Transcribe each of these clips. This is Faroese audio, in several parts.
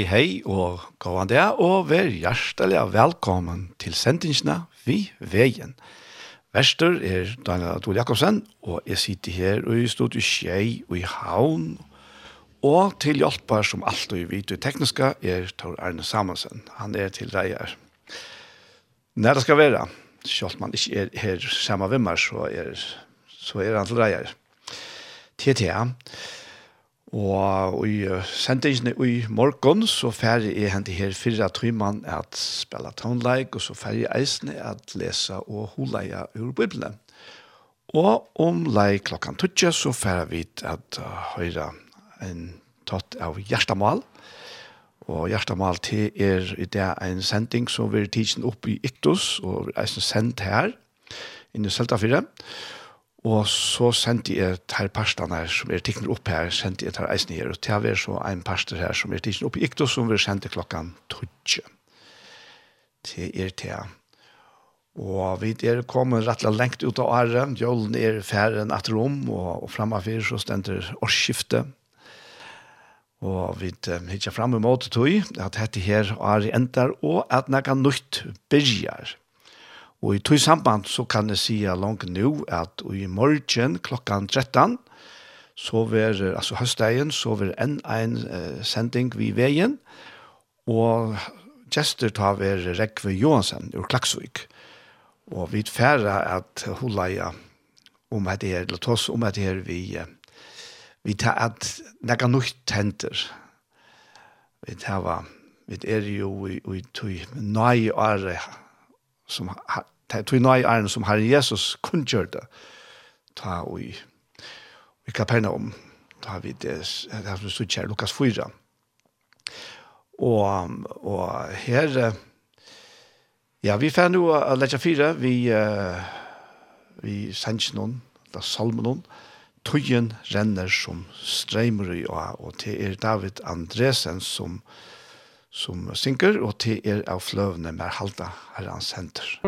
Hei, hei og gåan det, og vær hjertelig velkommen til sendingsene vi veien. Vester er Daniel Adol Jakobsen, og jeg sitter her og i studiet Skjei og i Havn, og til hjelper som alt og vidt og tekniske er Tor Arne Samuelsen. Han er til reier. Når det skal være, selv om han ikke er her sammen med meg, så er, så er han til reier. TTA. Og i sendingen i morgen så ferdig jeg hentet her fire timer at spille tonelike, og så ferdig jeg eisene at lese og holeie ur Bibelen. Og om lei klokkan tutje så ferdig vi at uh, høyre en tatt av hjertemål. Og hjertemål til er i det en sending som vi er tidsen opp i Iktus, og er sendt her, inne i Seltafire. Og Og så sendte jeg her parstene her som er tikkene opp her, sendte jeg her eisen her, og til jeg så en pastor her som er tikkene opp i Ikto, som vi sendte klokkan 12. Til er til. Og vi er kommet rett og lengt ut av året, jølen er færen etter om, og, og fremme for så stender årsskiftet. Og vi hittar fram imot tog at dette her er ender, og at noe nytt begynner. Og i tog samband så kan jeg si langt nå at i morgen klokkan 13 så var, altså høstdagen, så var en en uh, sending vi veien, og gjester tar vi Rekve Johansen ur Klaksvik. Og vi færre at hula ja, om at det er, eller tås om at det er vi, vi tar at nekka nukt henter. Vi tar, vi er jo i, i tog nøy året som tog nøy æren som Herren Jesus kun gjør det ta og i i Kapernaum ta vi det det her som stod kjær Lukas 4 og, og her ja vi får nå å lette fire vi uh, vi sender noen da salmen noen tøyen renner som streimer i og, og til er David Andresen som uh, som synker, og til er av fløvene med halda herrens henter.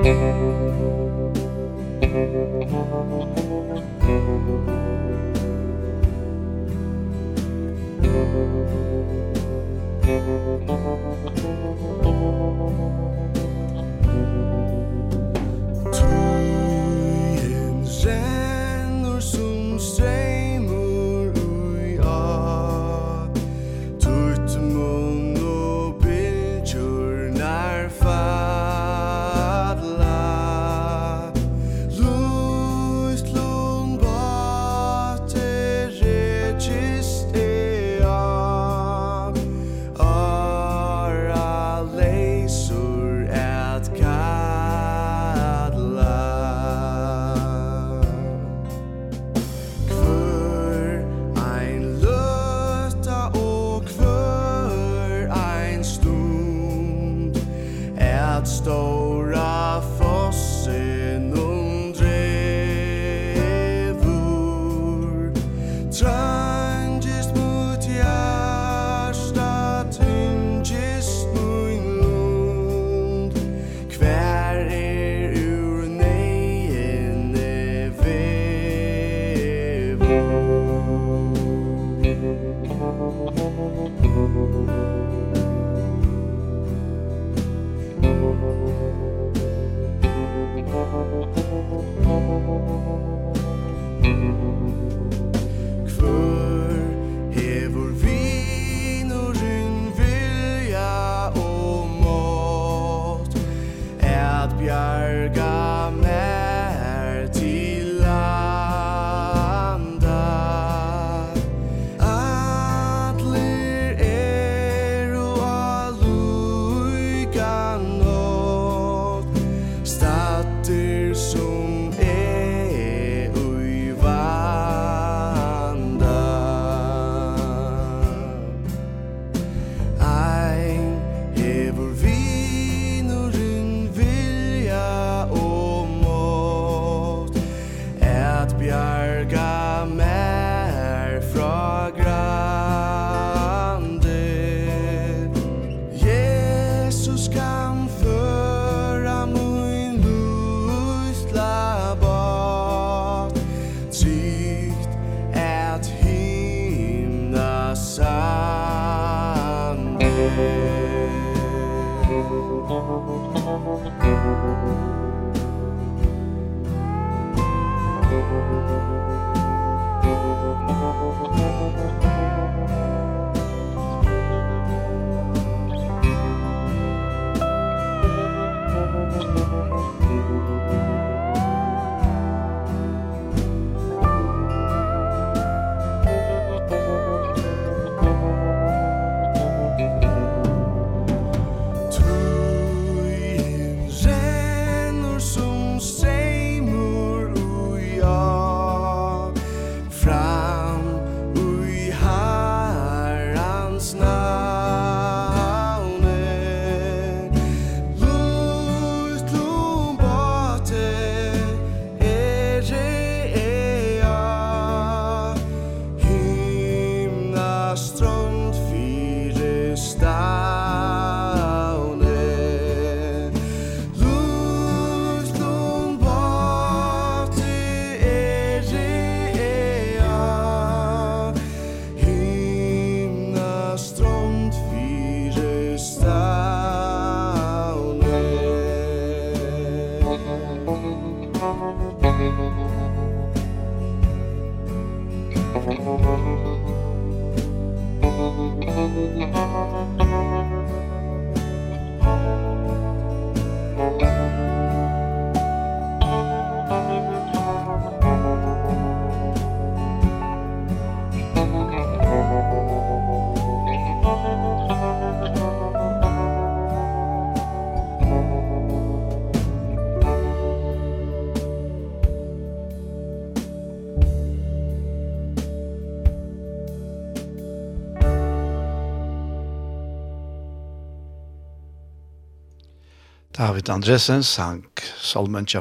David Andresen sang Salmen Tja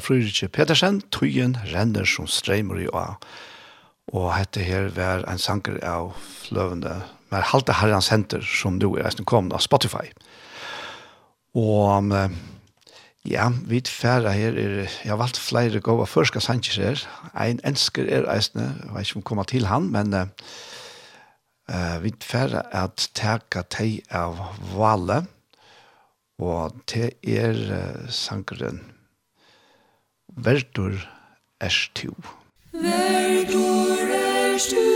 Petersen, Tøyen renner som streimer i å. Og hette her var en sanger av fløvende, med halte herrens henter som du er nesten kom av Spotify. Og ja, vi færre her er, jeg har valgt flere gode første sanger her. En ensker er eisen, jeg vet ikke om kommer til han, men uh, vi færre at teka teg av valet, og til er sangeren Verdur Erstu. Verdur Erstu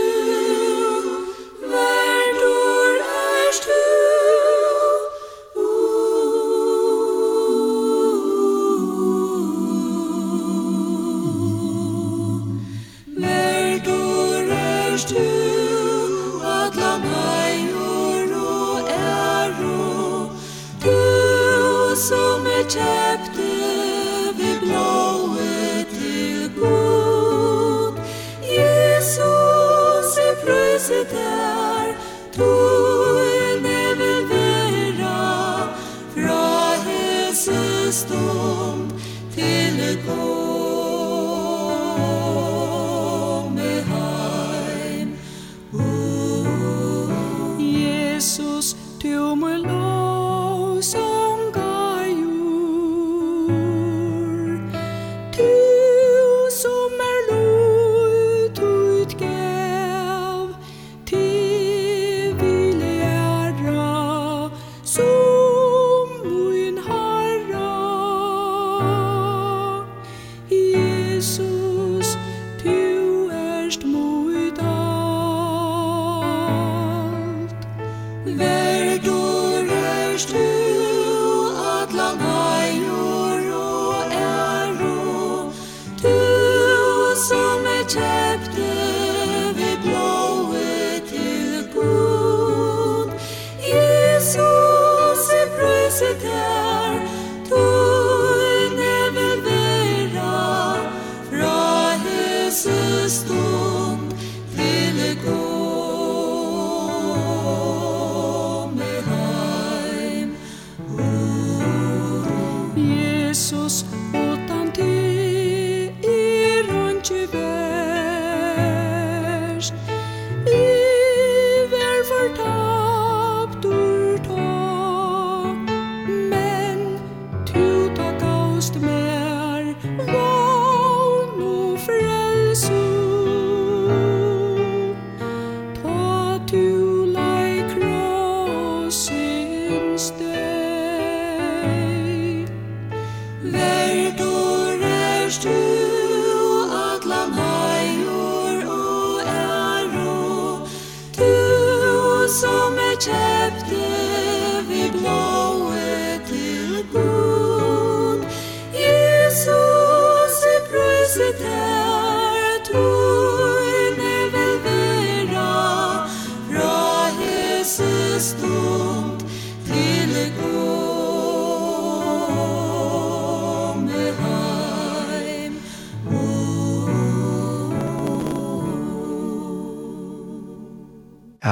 kjøpte vi blåe til god Jesus er prøyset der Tog med vil vera Fra helsestånd til god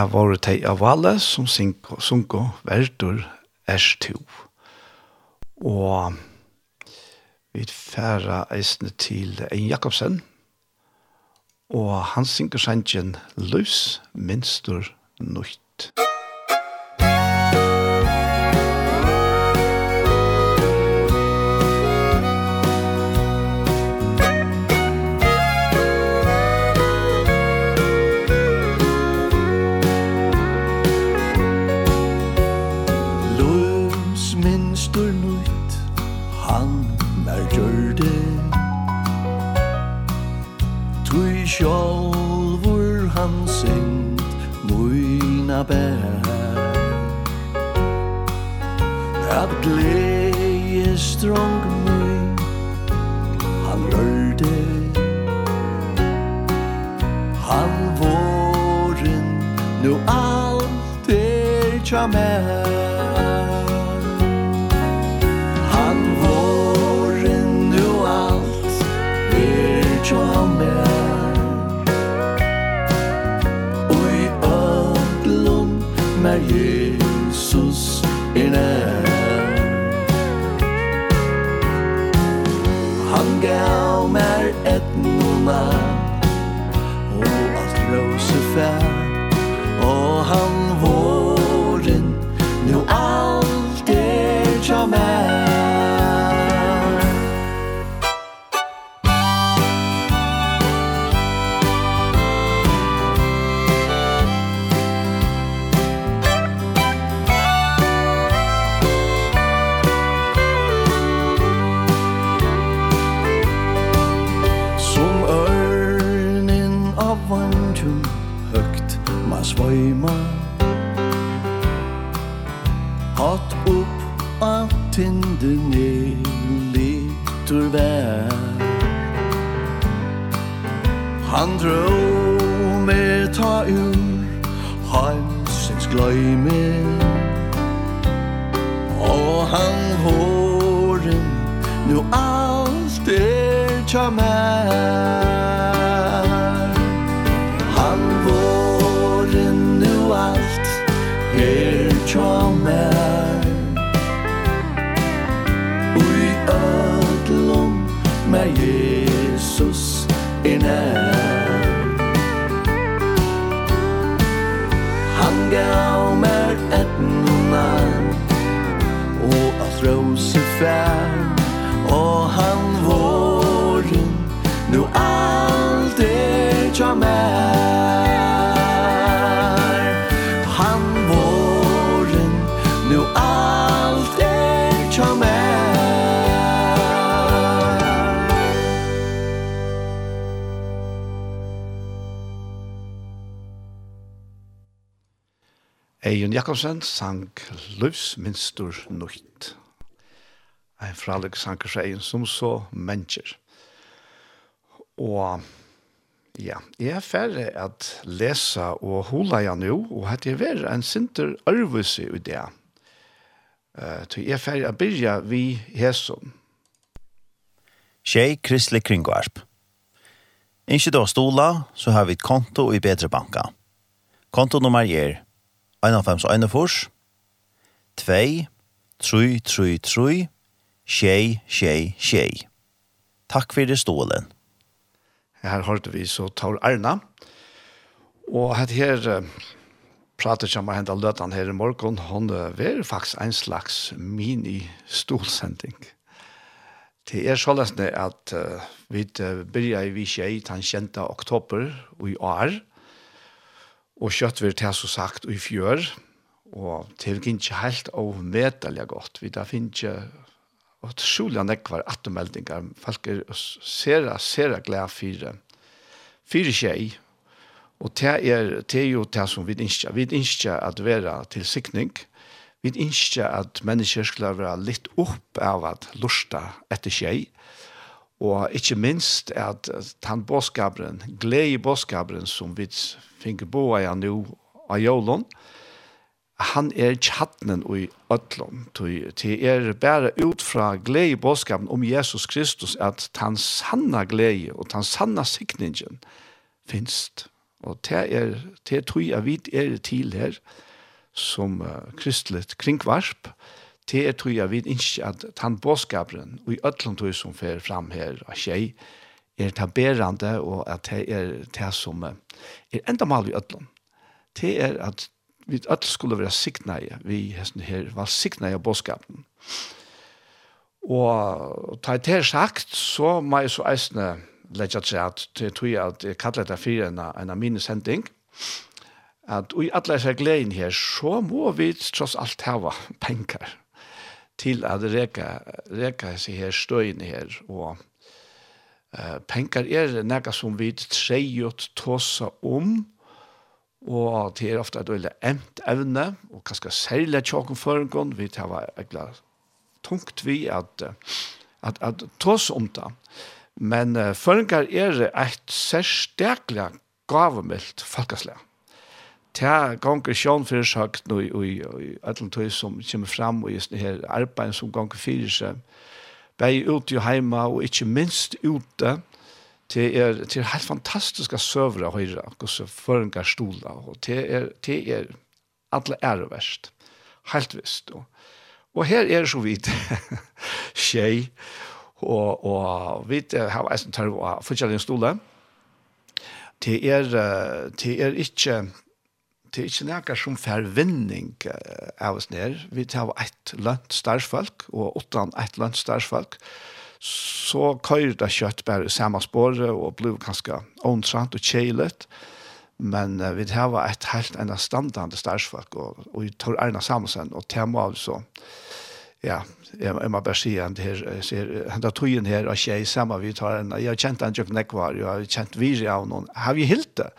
her var det teg av alle som sunko verdur erstu. Og vi færa eisne til Ein Jakobsen, og han synker sannsjen løs minstur nøyt. Jakobsen sang Løvsminstor Nøyt. En fralig sanger seg som så mennesker. Og ja, jeg er ferdig at lese og hula jeg nå, og at jeg er en sinter ærvelse i det. Uh, til jeg er ferdig at byrja vi hesson. Tjej Kristelig Kringvarp. Ikke da stola, så har vi et konto i Bedre Banka. Kontonummer er 1,5 og 1,4, 2, 3, 3, 3, 6, 6, 6. Takk for det stålen. Her hørte vi så Taur Arna, og her her prater som har hentet løtan her i morgen, hun er faktisk en slags mini-stolsending. Det er sånn at uh, vi begynner i vi skje i den kjente oktober i år, og Og kjøtt vil det så sagt i fjør, og det er ikke helt avmedelig godt. Vi da finner ikke og til han jeg var attermeldinger. Folk er sere, sere glede for fire tjei. Og det er, det er jo det som vi ønsker. Vi ønsker at være til sikning. Vi ønsker at mennesker skal være litt opp av at lusta etter tjei. Og ikke minst at den bådskaperen, glede bådskaperen som vi finner bo av nå av jorden, han er tjattnen i ødlom. Det er bare ut fra glede bådskapen om Jesus Kristus at den sanne glede og den sanne sikningen finnes. Og det er, det er tog jeg vidt er til her som uh, kristelig kringvarp, og det er tog jeg vid ikke at han båskaperen, og i ødlom tog som fer fram her av tjej, er taberande, og at det er det som er enda mal i ødlom. Det er at vi alle skulle være signaie, vi hesten her var signaie av båskapen. Og ta det her sagt, så må jeg så eisne legge til at det tror jeg at jeg kallet det for en, en av mine sending, at i alle disse gleden her, så må vi tross alt hava penger til at reka, reka seg her støyene her, og uh, penger er noe som vi treier tåsa om, og det er ofte et veldig emt evne, og kanskje særlig tjåken forengon, vi tar egentlig tungt vi at, at, at tås om det. Men uh, forengar er et særsteklig gavemilt folkeslag ta gonga sjón fyrir sagt nú í allan tøy sum kemur fram og just her arbeid sum gonga fyrir seg. Bei út í heima og ikki minst ute til er til helt fantastiska søvra høyrra kussu føringar stola og til er til er alla er verst helt vist. Og, og her er så vit skei og og vit har eisen tørv og fortjallin stola til er til er ikki det er ikke noe som fer vinning av oss ned. Vi tar et lønt starsfolk, og åttan et lønt starsfolk, så køyrer det kjøtt bare samme spåret, og blir ganske åndsant og kjeilet. Men uh, vi tar et helt enda standande starsfolk, og, og vi tar Erna Samuelsen, og tema av så. Ja, jeg, jeg må bare si at her, ser, henne togjen her, og tjej, samme vi tar en, jeg har kjent en jøk nekvar, jeg har kjent viri av noen, har vi hilt det?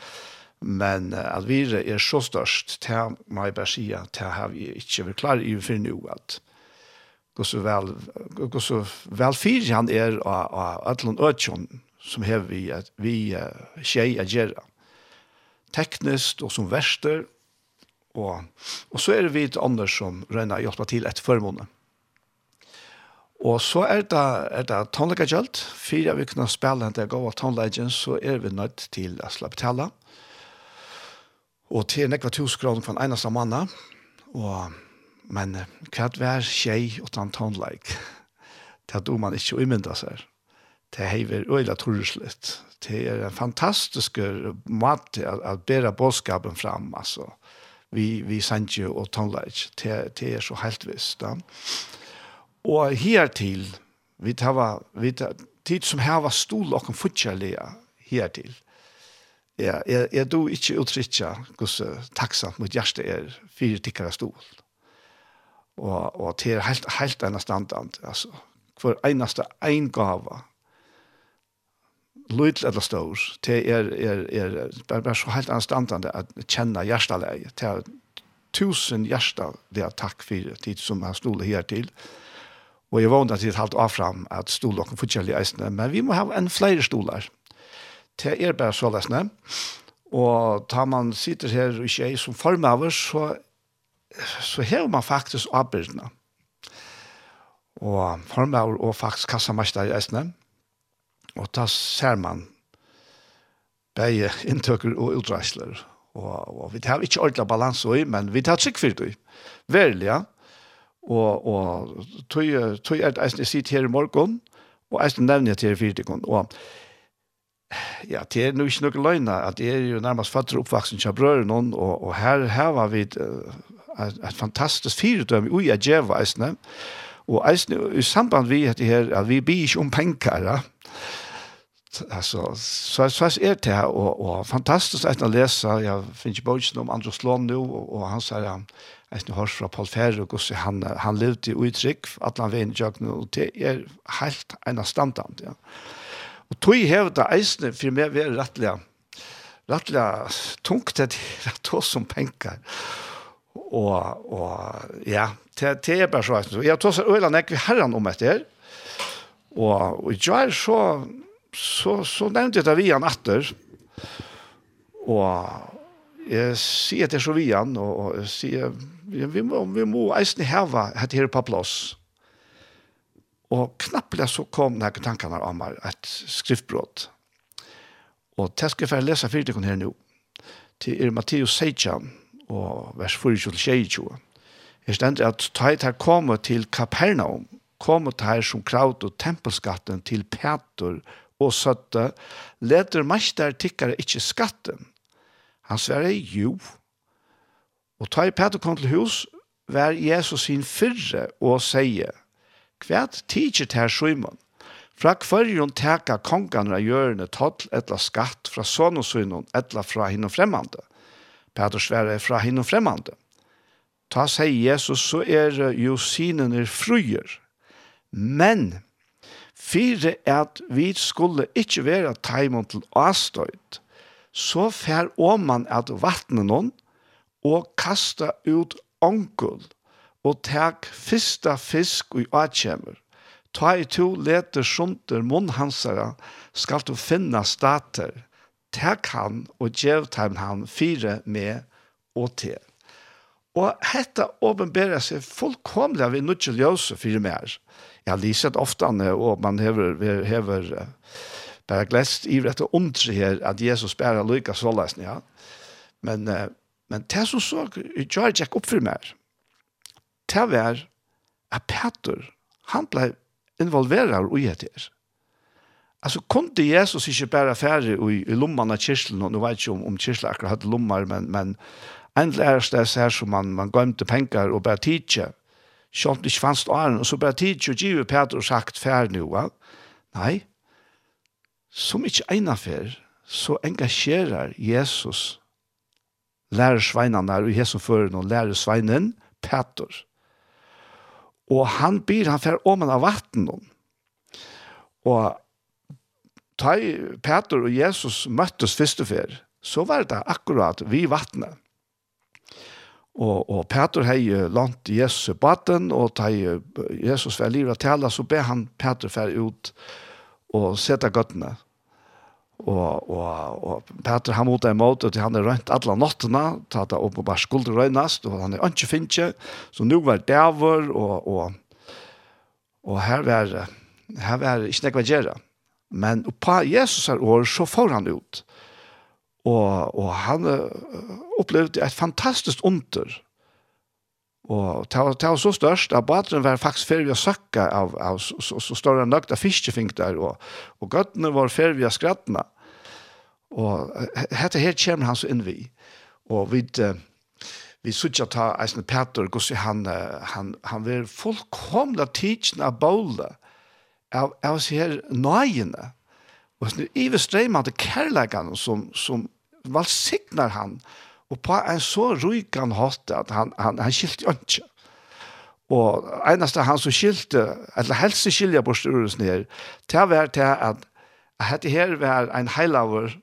Men uh, at vire er så størst, til meg bare sier, det har vi ikke vært klar i for nå, at går så vel, gå så väl fyrer han er av, av Øtland som har vi, at vi uh, skjer å gjøre. Teknisk og som verster, og, og så er det vi et andre som røyner hjelper til etter formålet. Og så er det, er det tonleggegjeldt. Fyra vi kunne spille en del av tonleggen, så er vi nødt til å slappe tale og til nekva tusen kroner for en eneste mann, og, men hva er det skjei og tann tonleik? Det hadde man ikke umynda seg. Det hever øyla turslitt. Det er en fantastisk måte å, å bære bådskapen fram, altså. Vi, vi sender og tonleik. Det, det er så helt visst, da. Og her til, vi tar, vi tar, tid som her var stol og en fortjellige her til Ja, jeg, jeg do ikke uttrykja hvordan takksamt mot hjertet er fire tikkere stol. Og, og til helt, helt ena standant, altså, hver eneste eingava, lydel eller stor, til er, er, er bare, bare så helt ena standant at kjenne hjerteleie, til tusen hjerte det er takk for tid som har stolet her til, og jeg vågnet til et av avfram at stolet og forskjellige eisene, men vi må ha en flere stoler, til er bare så løsne. Og tar man sitter her og ikke er som formaver, så, så har man faktisk avbildene. Og formaver og faktisk kassamester i Østene. Og da ser man begge inntøkker og utreisler. Og, og vi har ikke ordentlig balans i, men vi tar trygg for det. Verlig, ja. Og, og tog, tog er det eisen jeg sitter her i morgen, og eisen nevner jeg til fyrtikon. Og ja, det er nu ikke noe løgna, at det er jo nærmest fatter oppvaksen til brøren, og, og her, her var vi et, et, et fantastisk fyrdøm ui av djeva eisne, og eisne i samband vi at, her, at vi blir ikke om penger, ja. altså, så, så er det her, og, og fantastisk eisne å lese, jeg finner ikke bøysen om Andros Lån nå, og, og han sier, eisne hørs fra Paul Ferre, og han, han levde i uttrykk, at han veien i jøkken, og det er helt en standard, ja. Ja Og tog hev det eisne for meg vi er rettelig, rettelig tungt det rett oss som penger. Og, og ja, det, det er bare så eisne. Jeg tog så øyne jeg herren om etter. Og, og jeg så, så, så nevnte jeg det vi han etter. Og jeg sier det så vi han, og jeg sier, vi må, vi må eisne heva hette her på plass. Og knappelig så kom denne tankene om et skriftbrott. Og det skal jeg få lese for her nå. Til er Matteus 16, og vers 24-22. Jeg stender at «Tait her kommer til Kapernaum, kommer til her som kraut og tempelskatten til Peter og søtte, leder mester tikkere ikke skatten. Han sverre jo. Og tar Peter kom til hus, vær Jesus sin fyrre og sier, Kvært tidsi til Simon. Fra kvarjon teka kongan av hjørne toll etla skatt fra son og synon etla fra hinno fremmande. Peter sverre fra hinum fremmande. Ta seg Jesus så er jo sinen er fruer. Men, fire at vi skulle ikkje være taimon til avstøyt, så fær åman at vattne noen og kasta ut onkel og tek fyrsta fisk og atjemmer. Ta i to leter sjunter munn hansara, skal du finna stater. Tek han og gjev taim han fire med og til. Og hetta åpenbærer seg fullkomlig ved Nudjel Josef fire mer. Jeg har lyset ofte, og man hever, hever bare glest i rett og omtri her, at Jesus bare lykkes såleis, ja. Men, men det som så, jeg gjør ikke opp for mer til vær at Peter, han ble involveret involverar ui etter. Altså, kunde Jesus ikke bare færre i, i lommene av kyrselen, og nå vet jeg ikke om, om kyrselen akkurat hadde lommer, men, men en lærerstes her som man, man gømte penger og bare tidsje, selv om det ikke fanns åren, og så bare tidsje og givet Peter og sagt færre nå, va? Nei, som ikke ene færre, så engasjerer Jesus lærer lærersveinene og Jesus fører og lærersveinen Peter. Peter Og han byr han fer om av vatten. Og ta Peter og Jesus møttes første fer, så var det akkurat vi vattnet. Og, og Peter hei lant Jesus i og ta Jesus var livet til alle, så be han Peter fer ut og sette gøttene og og og Peter han mot en mot at han er rønt alla nattene tata ta opp på bare skulder rønast og han er ikke finche så nu var der og og og her var her var ikke nekva gjera men på Jesus er år så får han ut og og han uh, opplevde et fantastisk under Og det var så størst at badren var faktisk ferdig å søkke av, av så, så, så større nøgt av fiskefink der, og, og gøttene var ferdig å skrattene. Og dette her kommer han så inn vi. Og vi, vi sutja ta eisen Peter, gossi han, han, han var fullkomla tidsen av båle, av, av seg her nøyene, og sånn iverstreimende kærleggene som, som valsignar han, og og på en så rykan hatt at han, han, han skilte ikke. Og eneste han som skilte, eller helst skilja på styrelsen her, det var til at dette her var en heilaver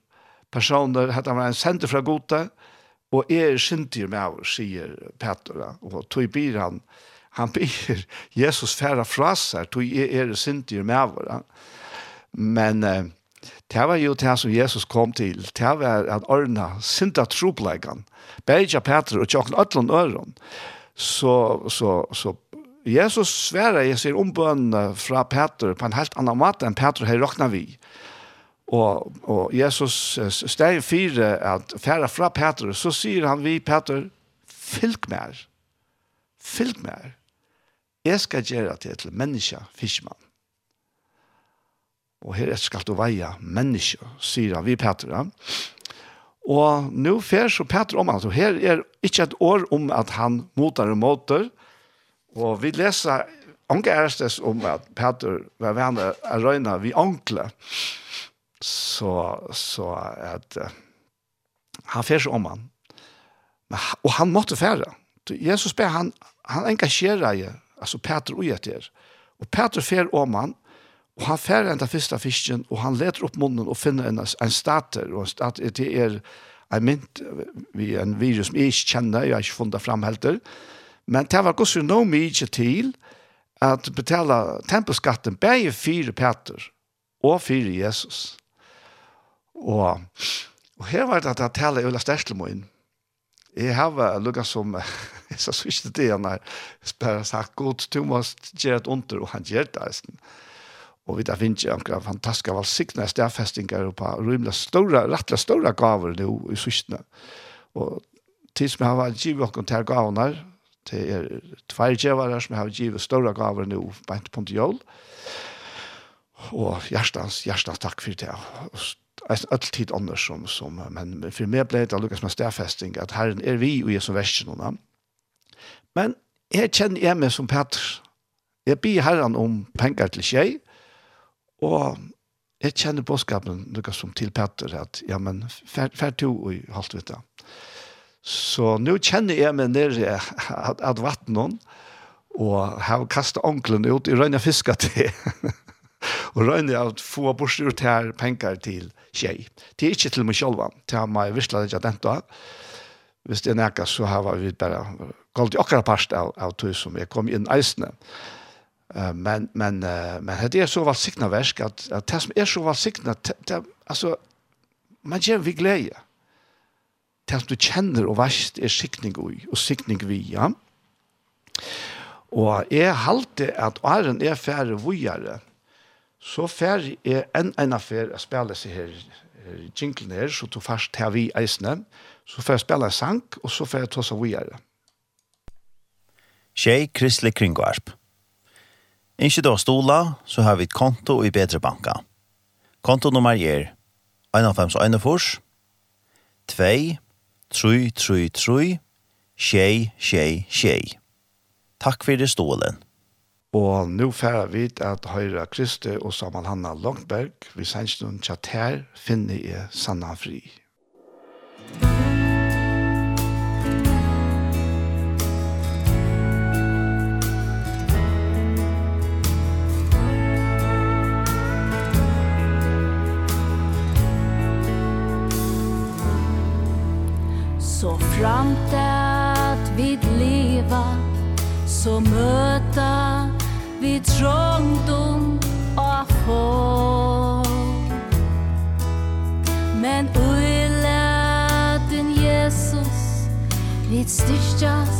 personer, dette var en sender fra Gota, og er syndig med av, sier Petra, og tog byr han, han byr Jesus færa fra seg, tog er syndig med av, men eh, Det var jo det som Jesus kom til. Det var at ordna sinta tropleggen. Beidja Peter og tjokken ötlund øron. Så, så, så Jesus sværa jeg ser ombøn fra Peter på en helt annan måte enn Peter har råkna vi. Og, og Jesus steg fire at færa fra Peter, så sier han vi Peter, fylk mer. Fylk mer. Jeg skal gjøre det til menneska, fiskmann og her skal du veie menneske, sier han, vi Peter. Ja. Og nå fer så Peter om han, og her er ikke et år om at han motar og motar, og vi leser Anke Erstes om at Peter var venner av Røyna vi ankle. Så, så at uh, han fer så om han. Men, og han måtte fære. Jesus ber han, han engasjerer i, altså Peter og etter. Og Peter fer om han, Og han færre enda den første fisken, og han leter opp munnen og finner en, en stater, og en stater det er en mynt vi en virus som jeg ikke kjenner, jeg har ikke funnet fram helter. Men det var også noe mye til at betala tempelskatten bare fire Peter og fire Jesus. Og, og her var det at jeg taler Ulla Sterslemoen. Jeg har lukket som, jeg sa så ikke det, han har bare sagt, god, du må gjøre et under, og han gjør det. Og vi da finner jo noen fantastiske valgsiktene stedfestinger på rymla stora, rettelig stora gaver nå i sysene. Og til som har vært givet noen til gavene, til er tvær gjevere som har givet stora gaver nå på en punkt i jól. Og hjertens, hjertens takk for det. Og alltid andre som, som men for meg ble det lukket som en stedfesting at Herren er vi og jeg som versen. Men jeg kjenner jeg meg som Petter. Jeg blir Herren om penger til tjej, Og jeg kjenner bådskapen noe som til Petter, at ja, men fær to og halvt vidt det. Så nå kjenner jeg meg nere at, at vattnet, og har kastet onkelen ut i røyne fiska til. og røyne at få bort ut her penger til tjej. Det er ikke til meg selv, det har meg virkelig ikke den dag. Hvis det er nækka, så har vi bare gått i akkurat parst av, av tog som jeg kom inn eisene. Mm Uh, men men uh, men det är så vad signa verk att att det som är så vad signa alltså man ger vi glädje. Det som du känner och vast är skickning och skickning vi ja. Og jeg halte at Arjen er færre vujere, så færre er en en affær å spille seg her, her jinglen her, så tog først til vi eisene, så får jeg spille en sang, og så får jeg ta seg vujere. Tjei Kristelig Kringvarp. Ikke da stola, så har vi et konto i Bedre Banka. Konto nummer er 1,5,1,4, 2, 3, 3, 3, 6, 6, 6. Takk for det stålen. Og nå færer vi at høyre Kristi og Samal Hanna Longberg vi sender noen tjater, finner jeg sanna fri. Så framt att vid leva Så möta vid trångdom och håll Men ui latin Jesus Vid styrstjast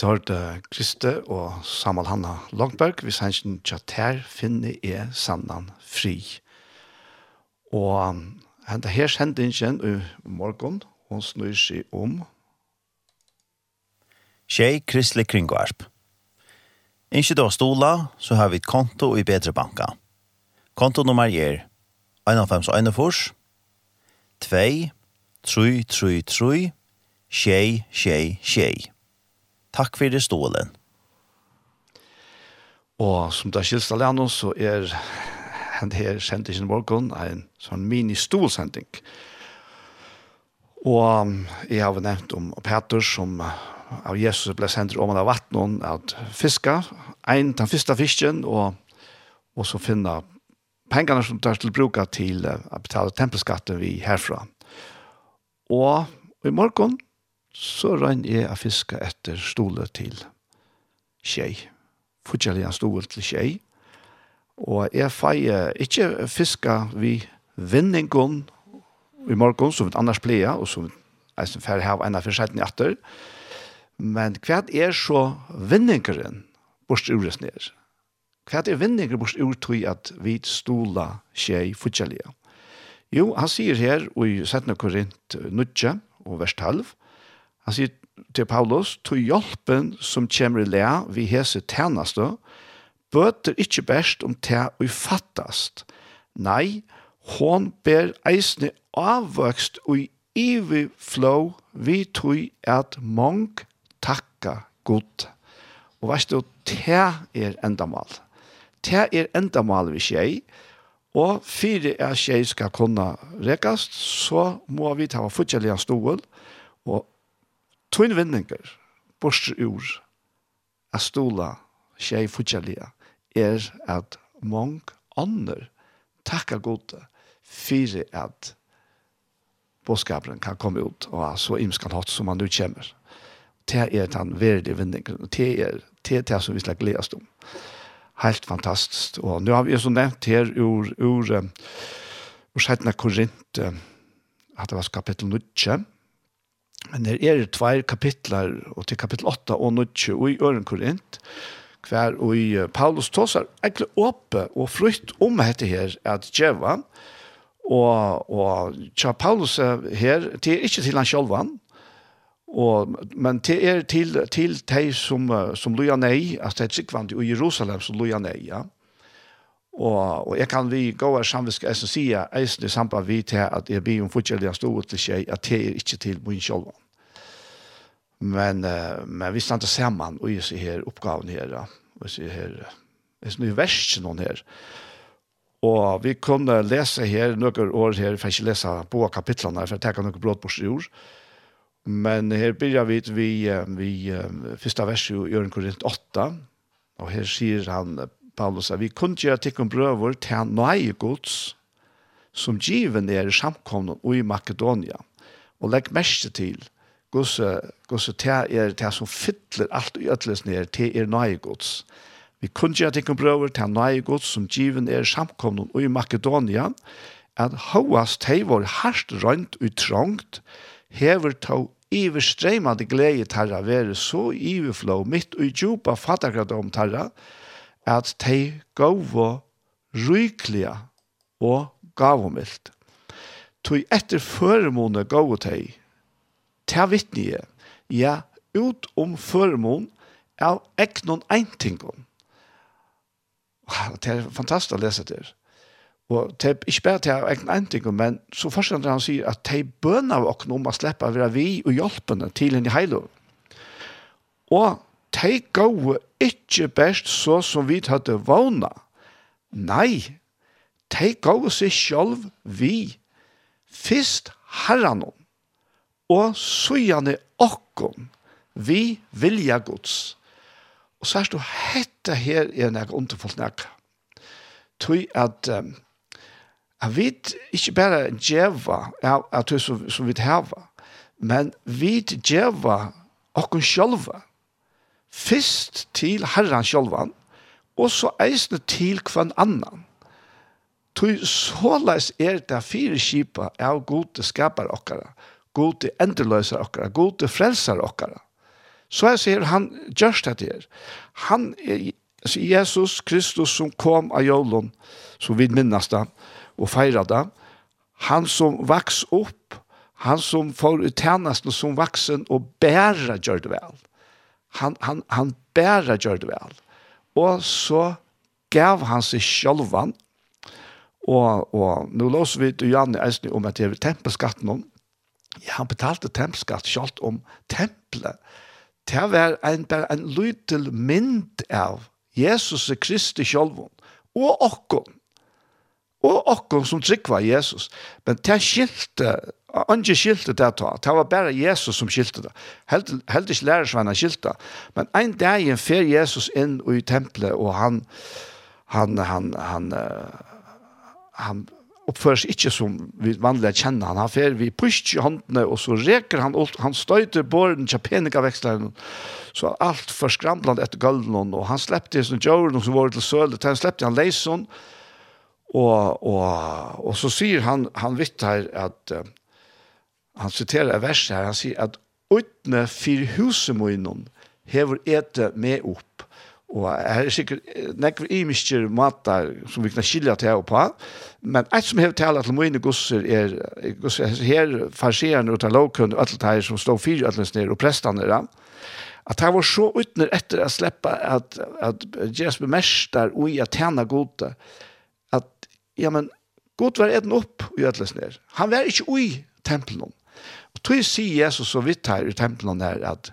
vidt hørte Kriste og Samal Hanna Langberg, hvis han ikke tjater finner er sannan fri. Og hente her sendte ingen i morgen, hun snur seg om. Tjej Kristelig Kringvarp. Ikke da stola, så har vi et konto i Bedre Banka. Konto nummer er 1,5,1,4, 2, 3, 3, 3, 3, Takk for det stålen. Og som det er skilst alene så er den her sendingen morgen en sånn mini-stolsending. Og jeg har nevnt om Peter som av Jesus ble sendt om av vattnet at fiska, en den første fisken, og, og så finne pengene som tar til bruka til å betale tempelskatten vi herfra. Og i morgen så rann jeg å fiske etter stole til tjei. Fortjellig en stole til tjei. Og jeg feier ikke fiske vi vinningen i morgen, som vi annars pleier, og som jeg som fer har en av forskjellene etter. Men hva er så vinningeren bort ures ned? Hva er vinningeren bort ur til at vi stola tjei fortjellige? Jo, han sier her i 17. Korint 9 og vers 12, Han sier til Paulus, «To hjelpen som kommer i lea vi hese tjeneste, bøter ikke best om te og fattast. Nei, hon ber eisne avvøkst og ivi flow vi tog at mong takka god. Og veist du, te er endamal. Te er endamal vi skjei, og fire er skjei skal kunna rekast, så må vi ta fortjellige stål, og Tøyn vinninger, borster ur, a stola, tjei futjalia, er at mong ånder takka gode fyrir at bådskaperen kan komme ut og ha så imskan hatt som han nu kommer. Det er den verdige vinningen, og det er det, det som vi skal gledes om. Helt fantastisk. Og nå har vi så nevnt her ur, ur, ur, ur Korint, at det var kapittel 9, Men det er tvær kapitlar, og til kapittel 8 og 9, og i Øren Korint, hver og i Paulus tåsar egentlig åpe og frukt om dette her at djeva, og, og tja Paulus her, det er ikke til han selv han, og, men det er til, til de som, som loja nei, at det er tryggvandig i Jerusalem som loja nei, ja. Og, og jeg kan vi gå her samvisk jeg som sier, jeg som det samme vi til at jeg blir om forskjellige stor til seg, at det er ikke til min selv. Men, uh, men vi stod sammen og jeg ser her oppgaven her, og jeg ser her, det er sånn versen noen her. Og vi kunne lese her noen år her, for ikke lese på kapitlene, for jeg tenker noen brådbords på jord. Men her begynner vi vi, vi første verset i Øren Korint 8, og her sier han Paulus sa, vi kunne gjøre tikkum brøver til nøye gods, som given er i samkomne og i Makedonia. Og legg mest til, gosse, gosse te er te som fytler alt i øtles ned, til er nøye gods. Vi kunne gjøre tikkum brøver til nøye gods, som given er i samkomne og i Makedonia, at hoast hei var hardt rønt og trångt, hever tog iverstreimande glede tarra være så iverflå mitt og djupa fattakradom tarra, at de gava rykliga og gavomilt. Tui etter føremåne gava de, ta vittnige, ja, ut om føremån av eknon eintingon. Wow, det er fantastisk å lese det. Og det er ikke bare til å egne en ting, men så fortsatt han sier at de bønner av okno om å slippe å være vi og hjelpene til henne i. Og de gode ikke best så som vi hadde vågna. Nei, de gode seg selv vi. Først herren og søgjane åkken, vi vilja gods. Og så er det hette her i en egen underfullt nek. Tøy at um, Jeg vet ikke bare djeva av ja, som, som vi hava, men vi djeva okken sjølva Fyrst til herran sjølvan, og så eisne til kvann annan. Tog såleis er det fire kipa av gode skapar okkara, gode endeløsar okkara, gode frelsar okkara. Så jeg sier han gjørst det her. Han er altså Jesus Kristus som kom av jolun, som vi minnes da, og feirer da. Han som vaks opp, han som får utjennesten som vaksen og bærer gjør det vel han, han, han bæra gjør det vel. Og så gav han seg sjølvan, og, og nå låser vi til Janne Eisne om at det er tempelskatten om, ja, han betalte tempelskatt sjølt om tempelet. Det var en, bare en lytel mynd av Jesus og Kristi sjølvan, og okkon, og okkon som trykva Jesus. Men det skilte Anki skilte det ta. Det var bare Jesus som skilte det. Helt, helt ikke lærersvenner skilte det. Men en dag fer Jesus inn i tempelet, og han, han, han, han, han, uppförs inte som vi vanlig känner han. Han fer vi pusht i håndene, och så reker han han stöter borden til penika så Så allt förskramland etter gulden och han släppte sin jorden som var till söl. Han släppte han Leison och och och så sier han han vitt här att han citerar vers här, han säger att utne fyr husemoinon hever ete med upp. Og her er sikkert nekve imiskjer matar som vi kan skilja til og på, men eit som hever tala til moine gusser er, gusser, her farsierne og lovkunn og alt her som stod fyr atlens nere og prestane der, at han var så utner etter å slippe at, at Jesus bemester og i at tjena gode, at ja, men god var eden opp i atlens nere. Han var ikke ui tempelen Og tog sier Jesus så vidt her i tempelen her at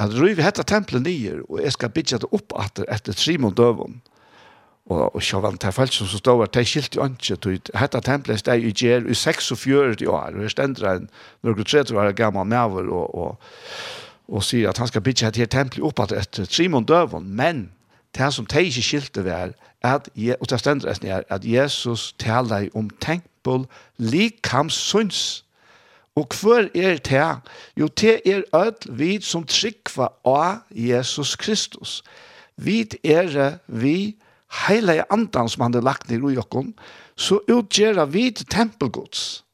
at røy vi hette tempelen nyer, og jeg skal bygge det opp etter, etter Simon døven. Og, og så var det her falsk som stod at det i jo ikke, tog hette tempelen steg i gjer i 46 år, og jeg stendte en noen 30 år gammel maver, og, og, og sier at han skal bygge dette tempelet opp etter, etter Simon døven, men det som det ikke skilte var, at, og det stendte resten at Jesus taler om tempel likamssyns, Og hver er det? Jo, det er ødel vi som trykva av Jesus Kristus. Vi er vi heilige andan som han har lagt ned i jokken, så utgjør vi tempelgods.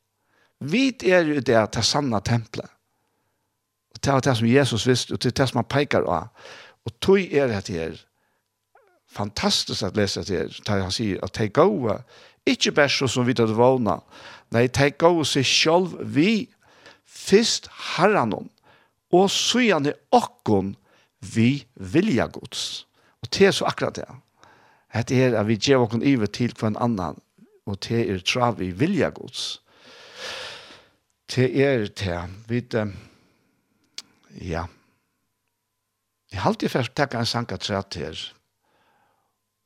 Vi er jo det til sanna tempelet. Og det er det som Jesus visste, og det er det som han peker av. Og tog er det her. Fantastisk at lese det her. Han sier at det er gode. Ikke bare så som vi tar det vågna. Nei, de gav seg selv vi først herren og søgjene okkon vi vilja gods. Og det er så akkurat det. Det er at vi gjør okkon iver til hver annan, og det er trav vi vilja gods. Det er det. Vi, ja, Jeg har alltid først takket en sang av træt her.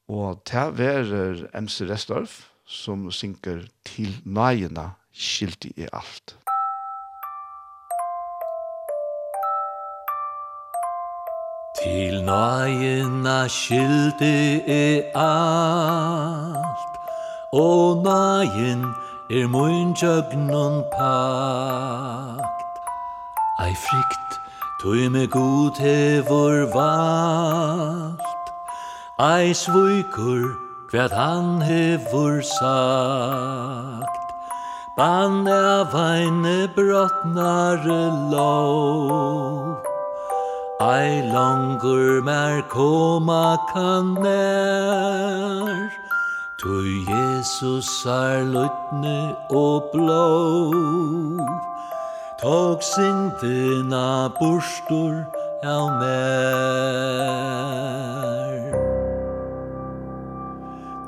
Og det er MC Restorff som synker til nøyene skilt i alt. Til nøyene skilt i alt, og nøyen er mun jøgnun pakt. Ei frykt, tog me god hevor valt, ei svuikur, Hvat han hevur sagt Bann av eine brottnare lov Ei langur mer koma kan nær Tu Jesus er lutne og blå Tog sindina bursdur av mer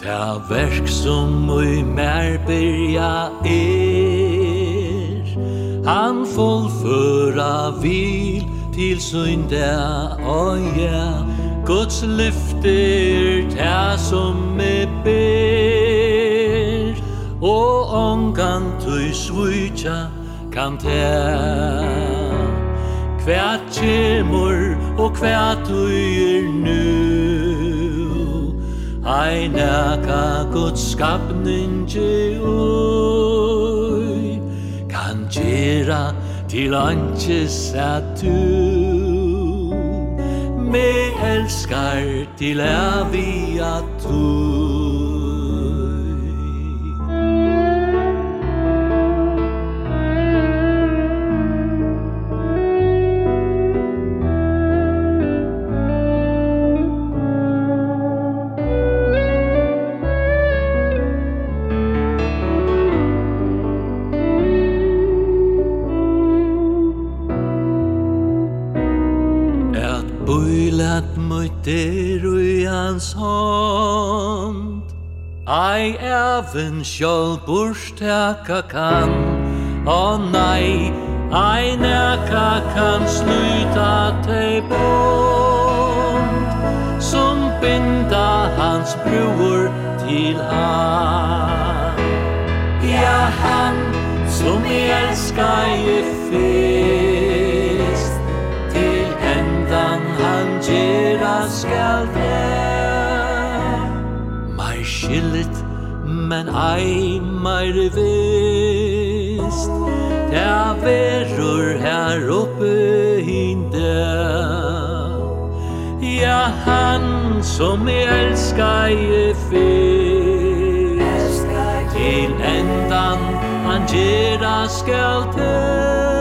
Ta verk som ui mer byrja er. Han fullföra vil til synda oja Guds lyfter ta som me ber. Og ongan tui svutja kan ta Kvært kjemur og kvært tui er nu Ai naka Guds skapningi ui. Kan gera til anches at du Me elskar til avia tu. der ui hans hånd Ei even sjål burstaka kan Å nei, ei neka kan sluta tei bond Som binda hans bror til han Ja, han som jeg elskar i fyr gera skal det Mai skillet, men ei meir vist. Ta verur her oppe hinde Ja, han som jeg elskar i fyrst. Til endan han gera skal til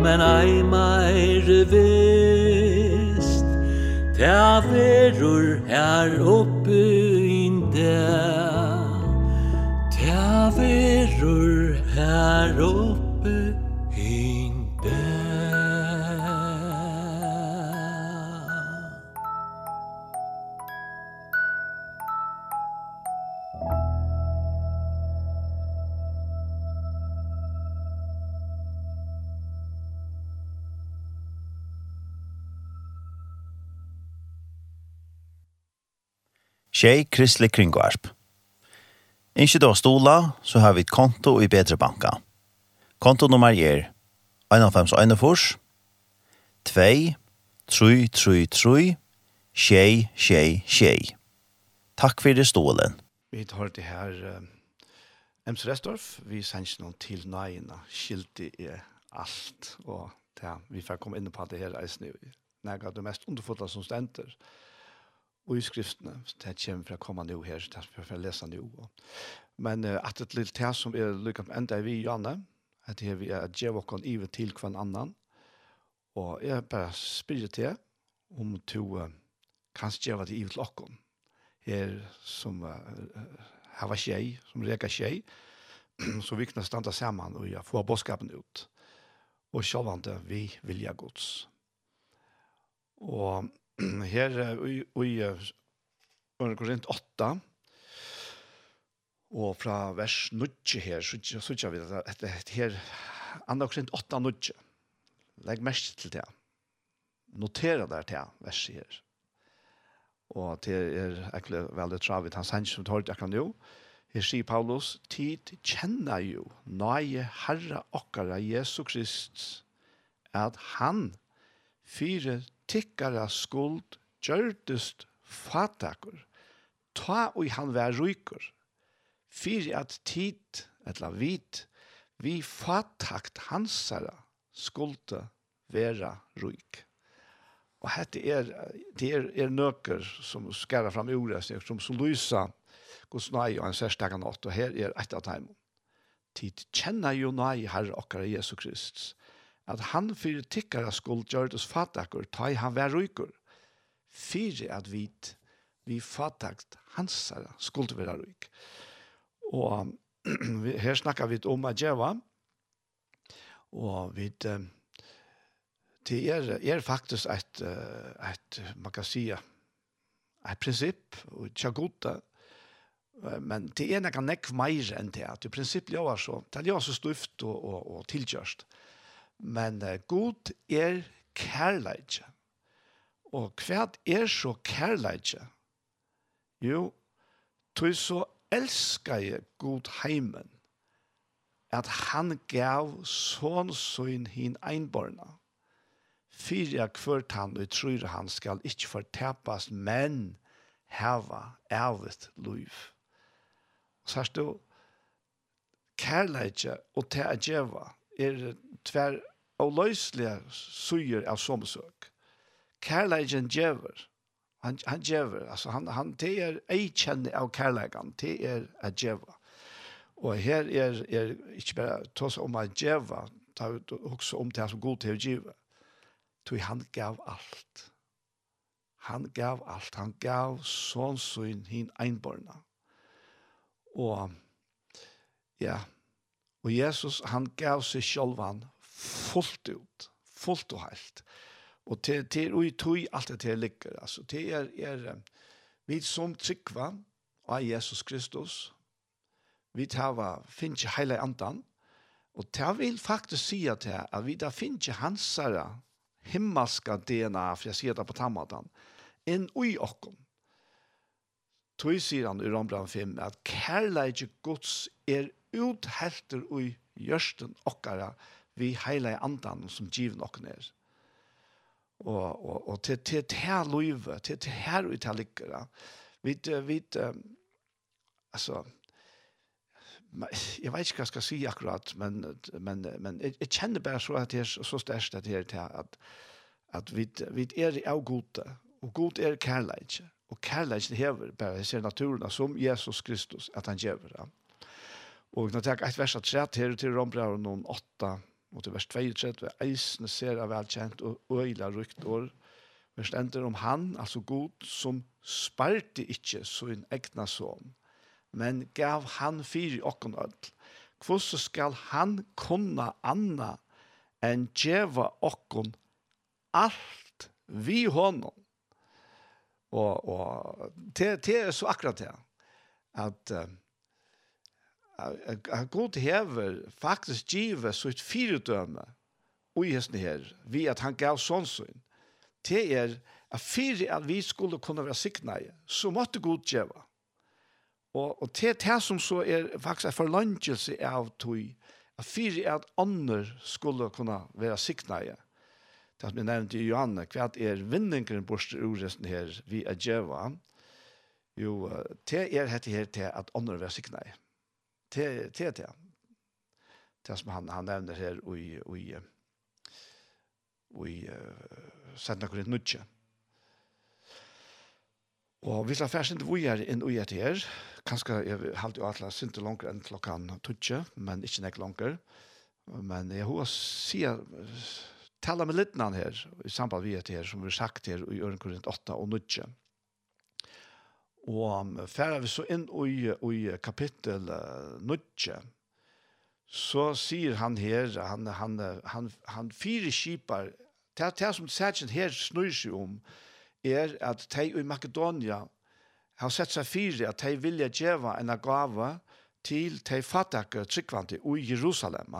men ei meir vest Ta verur her oppe inde Ta verur her oppe Tjej Kristelig Kringvarp. Ikke då stola, så har vi et konto i Bedre Banka. Konto nummer er 1,5,1,4, 2, 3, 3, 3, tjej, tjej, tjej. Takk for det stolen. Vi tar det her uh, Ems Restorff, vi sender noen til nøyene, skilte er alt, og ja, vi får komme inn på det her eisen i Nei, det er mest underfotla som stenter og i skriftene, det kommer fra å komme nå her, det er for å lese nå. Men uh, at et lille tæs som er lykket med enda vi Janne, at det er vi er at jeg våkner ivet til hver annan, og jeg bare spyrer til om du uh, kanskje gjøre det ive til åkken, her som uh, her var tjej, som reka tjej, så vi kunne standa sammen og ja, få bådskapen ut. Og sjølvande, vi vilja gods. Og her i Korint 8, og fra vers 9 her, så sier vi at her, 2 Korint 8, 9, legg mest til det, notera der til verset her. Og det er egentlig veldig travet, han sier som tar det akkurat nå, Her sier Paulus, tid kjenner jo nøye Herre okkara Jesu Krist, at han fire tikkara skuld gjørdest fatakur, ta og han vær rykur. fire at tid, etla vit, vi fatakt hansara skulde vera ryk. Og hette er, det er, er nøkker som skærer fram i ordet, som, som lysa Guds nøy og en særstakka nått, og her er et av dem. Tid kjenner jo nøy herre okkara Jesu Kristus at han fyrir tikkara skuld gjørtes fatakur, ta han vær rykur. Fyrir at vit, vi fatakt hansara skuld vera ryk. Og her snakkar vi om a djeva, og vi det er, er faktisk et, et, man kan si, et prinsipp, og tja goda, men det er nekka nekk meir enn det, at i prinsipp ljøver så, det er så stuft og, og, og tilkjørst. Men uh, god er kærleidje. Og hva er så kærleidje? Jo, tog så elskar jeg god heimen at han gav sånn sånn hin einborna. Fyra kvart han og tror han skal ikkje fortapas, men heva ervet liv. Så er det kærleidje og til å er tver og løyslige suger av somsøk. Kærleiken djever. Han, han djever. Altså, han, han, det er ei kjenne av kærleiken. Det er a djeva. Og her er, er ikke bare tås om a djeva, ta ut også om det som god til å djeva. Toi han gav alt. Han gav alt. Han gav sånn sånn hin einborna. Og ja, og Jesus han gav seg sjølvan fullt ut, fullt og helt. Og til, til og i tog alt det til ligger, altså til er, er vi som tryggva av Jesus Kristus, vi tar finnes hele andan, og det vil faktisk si at, at vi da finnes hansere himmelska DNA, for jeg sier det på tammatan, enn ui okkom. Tøy sier han i Rombrand 5, at kærleik gods er uthelter ui gjørsten okkara, vi heilige andan som given okken er. Og, og, og til, til det her løyve, til det her vi tar lykker. Vi, vi, altså, jeg vet ikke hva jeg skal si akkurat, men, men, men jeg, jeg kjenner bare så at det er så størst at det er til at, at vi, vi er av gode, og god er kærleik, og kærleik hever bare ser naturen som Jesus Kristus at han gjør det. Og når jeg tar et vers at rett her til Rombrauren 8, mot i vers 32, eisene ser av velkjent og øyla rykt år. Vers ender om han, altså god, som sparte ikkje sin egna son, men gav han fyr fyri okkon öll. Hvordan skal han kunna anna enn djeva okkon alt vi honom? Og, og det, det er så akkurat det, at uh, at god hever faktisk give sitt fyrdømme ui hesten her, vi at han gav sånn sånn, det er at fyrir at vi skulle kunne være sikna i, så måtte god gjeva. Og, og til det som så er faktisk en forlangelse av tog, at fyrir at andre skulle kunne være sikna i. Det som jeg nevnte i Johanne, hva er vinningen borste uresten her vi er gjeva, jo, det er dette her til at andre være sikna i till till till det som han han nämner här i i i Santa Corint Nutche. Og vi skal først ikke vore inn og gjøre her. Kanskje jeg halte jo alle sinte langer enn klokken tutsi, men ikke nek langer. Men jeg har sier, tala med litt her, i samband vi det her, som vi har sagt her i Øren Korint 8 og 9. Og færre vi så inn i, i kapittel uh, så sier han her, han, han, han, han fire skipar, det, det som særkjent her snur seg om, er at de i Makedonia har sett seg fire at de vilja djeva en gava til de fattige tryggvante i Jerusalem.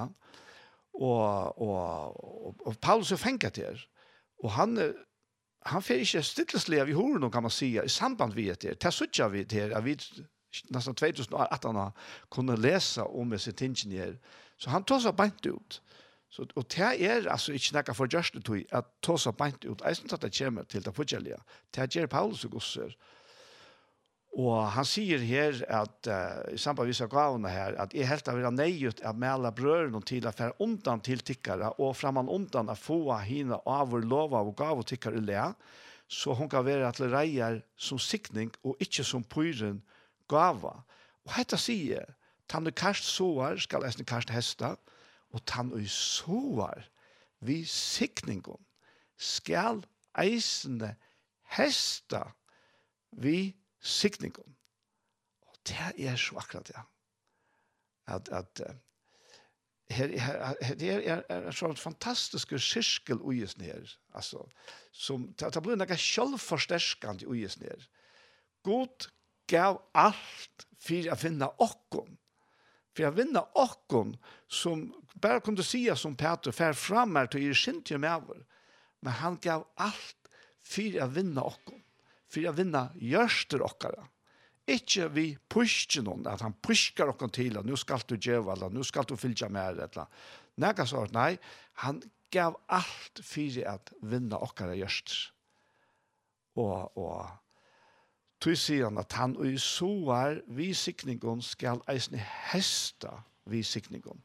Og, og, og, og Paulus er fengt her, og han han får ikke stilleslige vi horen, kan man säga, i samband med det. Det suttar vi till at vi nästan 2018 kunne läsa om sin tingenier. Så han tar sig beint ut. Så, och det är alltså inte något för just det att ta sig bänt ut. Jag syns att det kommer till det fortsättliga. Det är Paulus och Gosser. Och Og han sier her at uh, i samband med vissa gavene her at jeg helt av vera nejut att mäla brøren og til at fære undan til tikkara og framan undan at få hina av vår lova av gav og tikkara i lea så hon kan være at reier som sikning og inte som pyren gava. Og hetta sier tann du kast soar skal eisne kast hesta og tann du soar vi sikningon skal eisende hesta vi sikningen. Og det er så akkurat det. At, at her, her, her, her er, er, er sånn fantastisk sirkel ujesen her. Altså, som, det, det blir noe selvforsterskende ujesen her. God gav alt for å finne okkom, For å vinne okken som bare kunne si som Peter fer fram her til å gjøre sin til med over. Men han gav alt for å vinne okken for å vinne gjørster okkara. Ikke vi pushjer noen, at han pushjer okkara til, at nå skal du gjøre, eller nå skal du fylle med, eller Nega sa nei, han gav alt for at vinna okkara gjørst. Og, og tog sier han at han og i soar vi sikningon skal eisne hesta vi sikningon.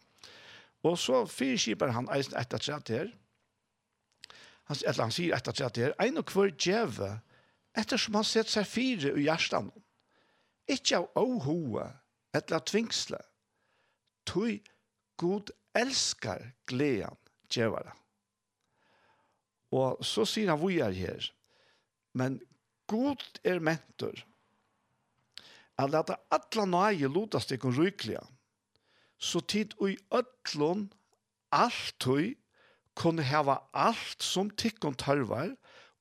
Og så fyrkipar han eisne etter trett her. Han, eller han sier etter trett her, ein og hver djeve ettersom han sett seg fire i hjertan. Ikke av åhoa, etla tvingsle. Tøy god elskar glean djevara. Og så sier han vi er her. Men god er mentor. At leta atla nøye lotas ikon rykliga. Så tid ui ötlun alt tøy kunne hava alt som tikkun tarvar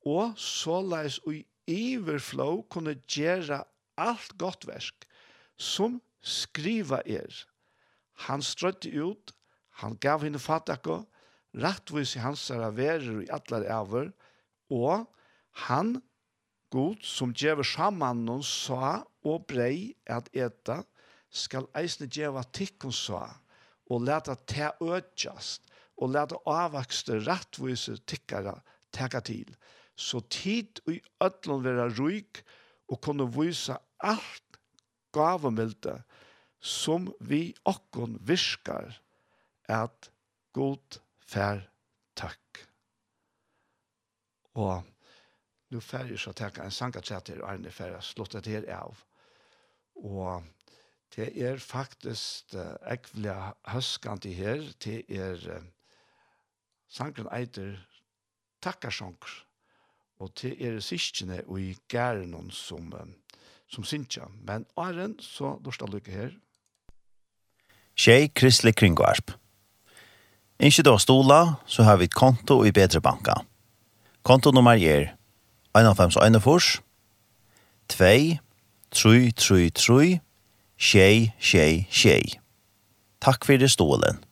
og såleis ui iverflow kunne gjera alt godt verk som skriva er. Han strøtte ut, han gav henne fatakko, rettvis i hans verer i atler æver, og han, god, som djever saman noen sa og brei at eta, skal eisne djeva tikkun sa, og leta te ødjast, og leta avvakste rettvise tikkara teka til så tid i ødlån vera ruik og kunne vise alt gavemilde som vi okkon virkar at god fær takk. Og nu fær jeg så takka en sangatræt her, Arne fær jeg det her av. Og det er faktisk uh, ekvelig høskant i her, det er uh, sangren eiter takkarsjonger og til er siskene og i gæren som, som sinja. Men åren, så lorsta lykke her. Tjej Kristli Kringvarp. Ikke da stola, så har vi et konto i Bedre Banka. Konto nummer er 1,5,1,4, 2, 3, 3, 3, tjej, tjej, tjej. Takk for det stålen.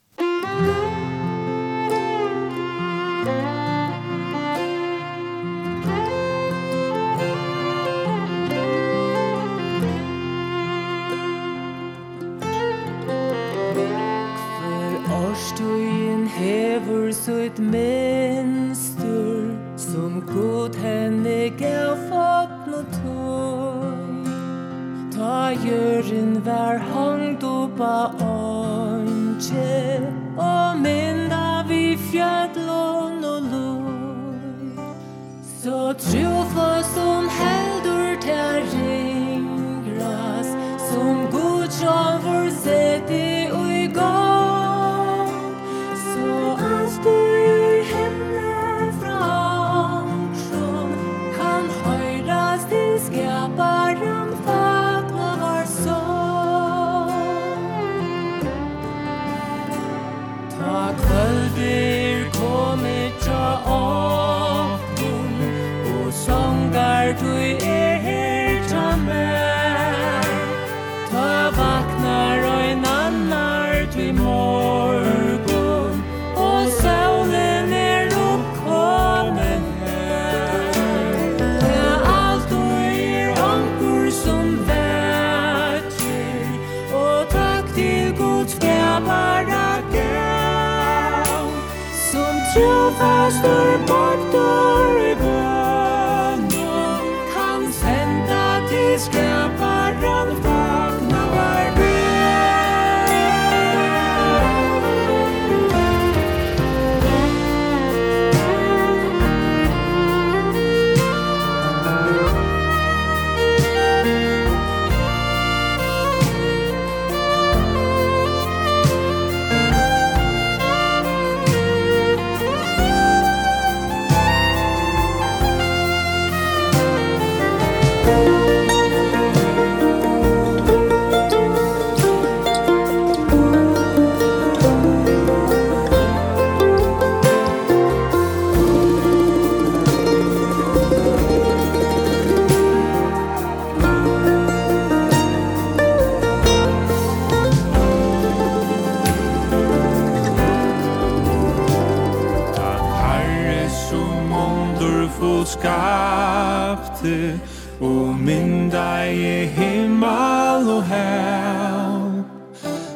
i himmel og hel.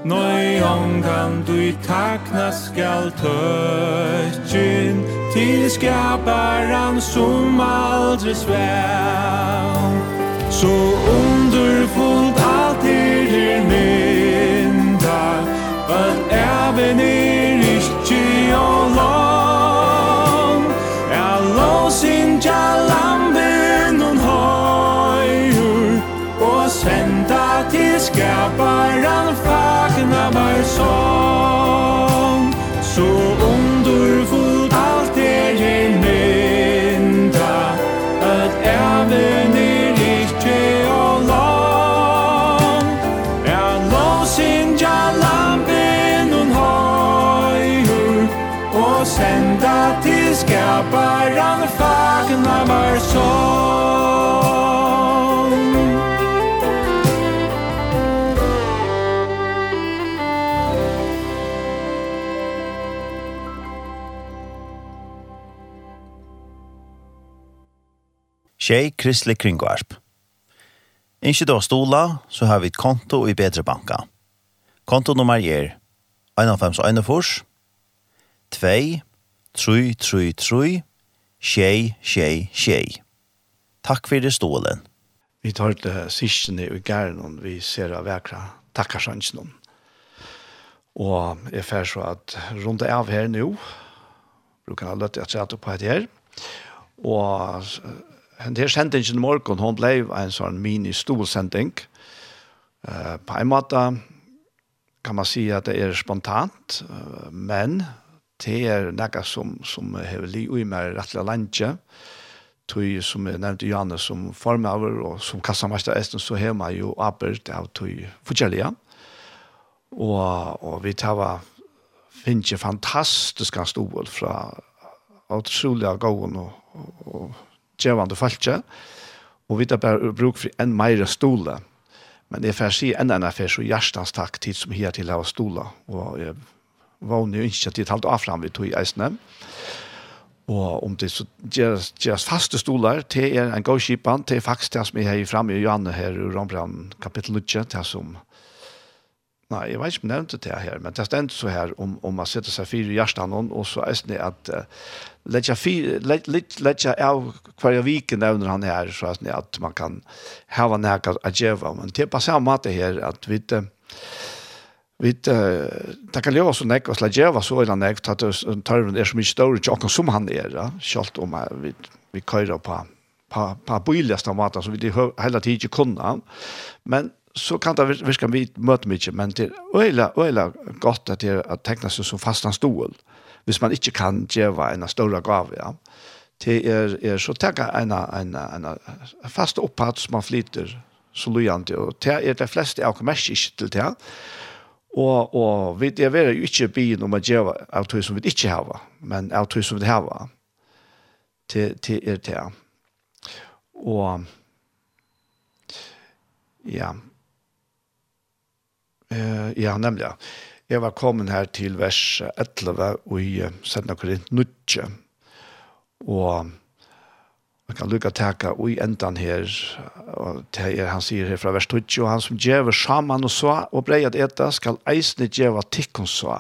Nøy ångan du takna skal tøtjen Til skaparan som aldri svel. Så underfullt alt er mynda At even i skaparan fagna var sång Så underfullt allt er i mynda At även er ikke og lång Er lovsyn ja lampen hon høyur Og senda til skaparan fagna var sång Tjej Kristelig Kringvarp. Ikke da stola, så har vi et konto i Bedre Banka. Konto nummer er 1,5,1,4, 2, 3, 3, 3, tjej, tjej, tjej. Takk for det stålen. Vi tar til sysene i gæren, og vi ser av vekra takkarsansen. Og jeg fer så at rundt av her nå, bruker jeg til at jeg på et her, og Den her sendingen i morgen, hun ble en sånn mini-stolsending. Uh, på en måte kan man si at det er spontant, uh, men det er noe som, som har livet i meg rettelig landje. tui som jeg nevnte Janne som formaver og som kassamester Esten, så har man jo arbeid av tui forskjellige. Og, og vi tar finnes fantastiske stål fra utrolig av gåen og, og, og djevande falskje, og vi tar bare bruk for en meire stole. Men jeg får si en annen affær, så hjertens takk tid som her til å ha stole, og jeg vågner jo ikke til av avfram vi tog i eisene. Og om det så gjøres, gjøres faste stolar, det er en god kipan, det er faktisk det som jeg har framme i Johanne her i Rombrand kapittel 8, det som Nei, jeg vet ikke om jeg nevnte det her, men det stendte så her om, om man setter seg fire i hjertet noen, og så er det at uh, letja fire, let, let, letja av hver viken nevner han her, så er det at man kan hava nek at djeva, men det er på samme måte her, at vi uh, vi uh, det kan leva så nek, og slett djeva så er han nek, at tørven er så mye større til åkken som han er, ja, selv om vi, vi køyrer på på på billigaste maten så vi det hela tiden kunde. Men så kan det virke vi møte mye, men det er øyla, øyla godt at det er at tekna seg som fastan stol, hvis man ikke kan gjøre en større gave, ja. Det er, er så tega en, en, en, en fast opphatt som man flyter så lojant, og det er de fleste av kommers ikke til det, og, og vi det er jo ikke byen om å gjøre av tog som vi ikke har, men av tog som vi har. det, det er det. Og, ja, Eh, ja, nemlig. Jeg var kommet her til vers 11 og i Sedna Korint Nutje. Og man kan lukka teka og i endan her, og det er han sier her fra vers 20, og han som djever saman og så, og brei at eta, skal eisne djeva tikkon så,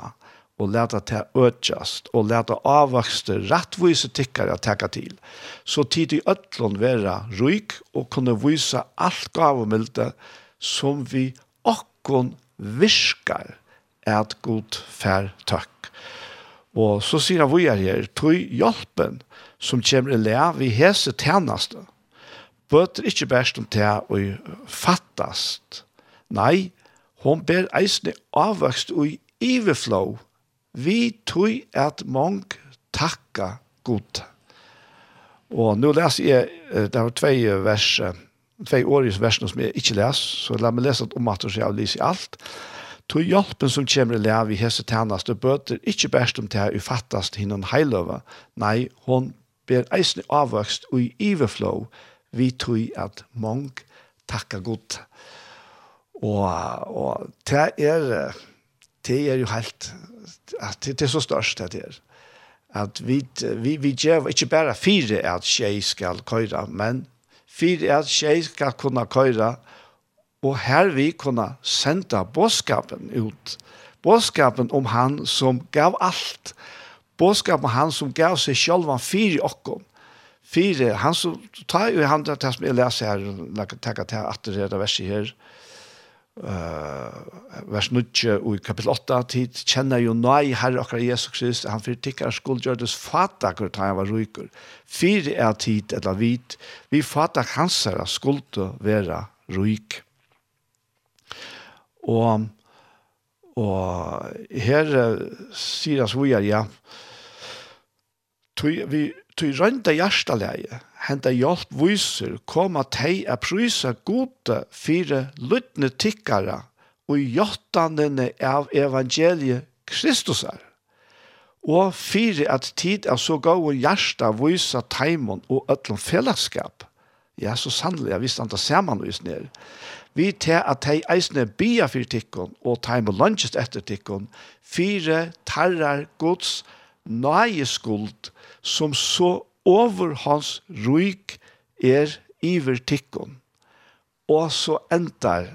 og leta til øtjast, og leta avvakste rettvise tikkare at teka til. Så tid i øtlån vera ryk, og kunne vise alt gavomilde som vi okkon virkar at god fær takk. Og så sier han vi er her, tog hjelpen som kommer i lea vi hese tjeneste, bøter ikke best om det og fattast. Nei, hon ber eisne avvøkst og iverflå. Vi tog at mong takka god. Og nå leser jeg, det var tvei vers, tvei årets i versene som jeg ikke les, så la meg lese om at jeg har lyst i alt. To hjelpen som kommer i lev i hese tjeneste bøter ikke best om det her ufattast hinnom heiløve. Nei, hon ber eisen avvøkst og i iverflå vi tog at mong takka godt. Og, og det er, det er jo helt, det er så størst det er at vi, vi, vi gjør ikke bare fire at tjej skal køyre, men for at tjej skal kunne køyre, og her vi kunne sende bådskapen ut. Bådskapen om han som gav alt. Bådskapen om han som gav seg selv han fire åkken. Fire, han som tar jo han det som jeg leser her, jeg tar det etter det verset her, uh, vers 9 og i kapitel 8 tid kjenner jo nei herre akkurat Jesus Krist han fyrir tikkar skuld gjørtes fatak hvor han var ryker fyrir er tid eller vit vi fatak hans herre skuld vera ryk og og her sier han så ja Tui, vi Tui rønda hjertaleie, henta hjelp viser, koma tei a prysa gode fire luttne tikkara og jottanene av evangeliet Kristusar. Og fire at tid er så gau hjerta visa teimon og ötlom fellesskap. Ja, så sannelig, jeg visste han det saman vis ned. Vi til at tei eisne bia fyrir tikkon og teimon lunches etter tikkon, fire tarrar gods, nøye skuld, som så over hans ruik er iver tikkun. Og så endar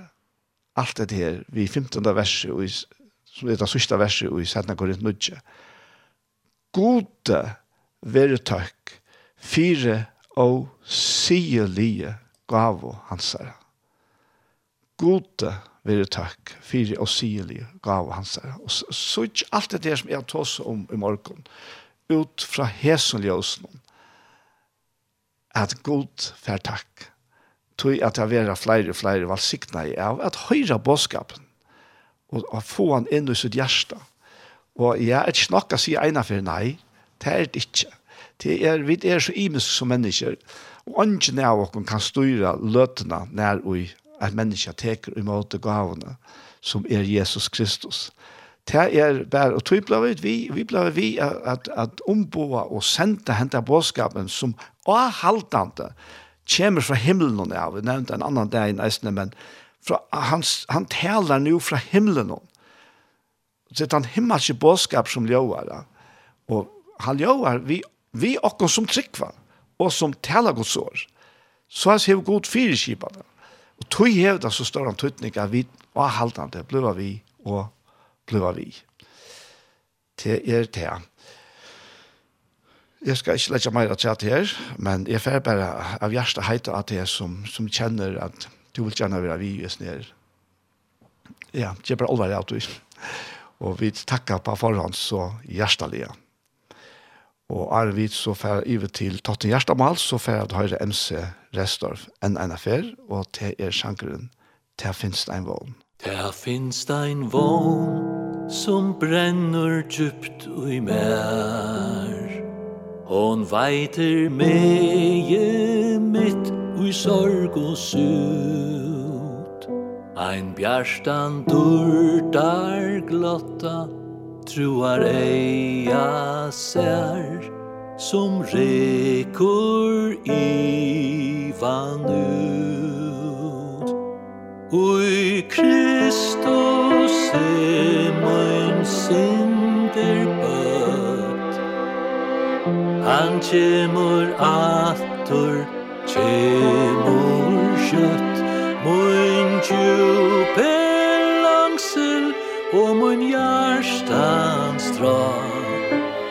alt det her vi 15. verset, og i, som er det sørste verset i Sætna Korint Nudje. Gode være takk, fire og sielige gavo hansara. Gode være takk, fire og sielige gavo hansara. Og så, så ikke alt det der som jeg tås om i morgen ut fra hesen ljøsen at god fær takk. Tog at jeg vera flere og flere valsikna i av at høyra bådskapen og, og få han inn i sitt hjärsta og jeg er ikke nok å si ena for nei det er det ikke det er, vi er så imiske som mennesker og ingen av oss kan styra løtene nær og at mennesker teker imot gavene som er Jesus Kristus det er bare, og tog ble vi, vi ble vi at, at omboa og sende hente bådskapen som avhaltende kommer fra himmelen og av, vi nevnte en annan dag i næstene, men fra, han, han taler nå fra himmelen og så det er en himmelske bådskap som ljøver, og han ljøver vi, vi og som tryggvar, og som taler gods år, så har vi god fire det. Og tog hevda så står han tøytning av vi var haltande, bliva vi og bliva vi. Det er det. Jeg skal ikke lette meg til at her, men jeg får bare av hjertet heite at jeg som, som kjenner at du vil kjenne være vi just nere. Ja, det er bare alvorlig at du. Og vi takker på forhånd så hjertelig. Og er vi så får ive til Totten hjertemål, så får jeg høre MC Restorf enn en affær, og til er sjankeren, til finnes en vogn. Der finst ein vogn som brennur djupt i mer Hon veiter meie mitt ui sorg og sut Ein bjarstan durtar glotta Truar eia ser Som rekur i vanut Ui Kristus er mein sinder bøtt Han kjemur atur, kjemur kjøtt Mun djupe langsel og mun hjertans dra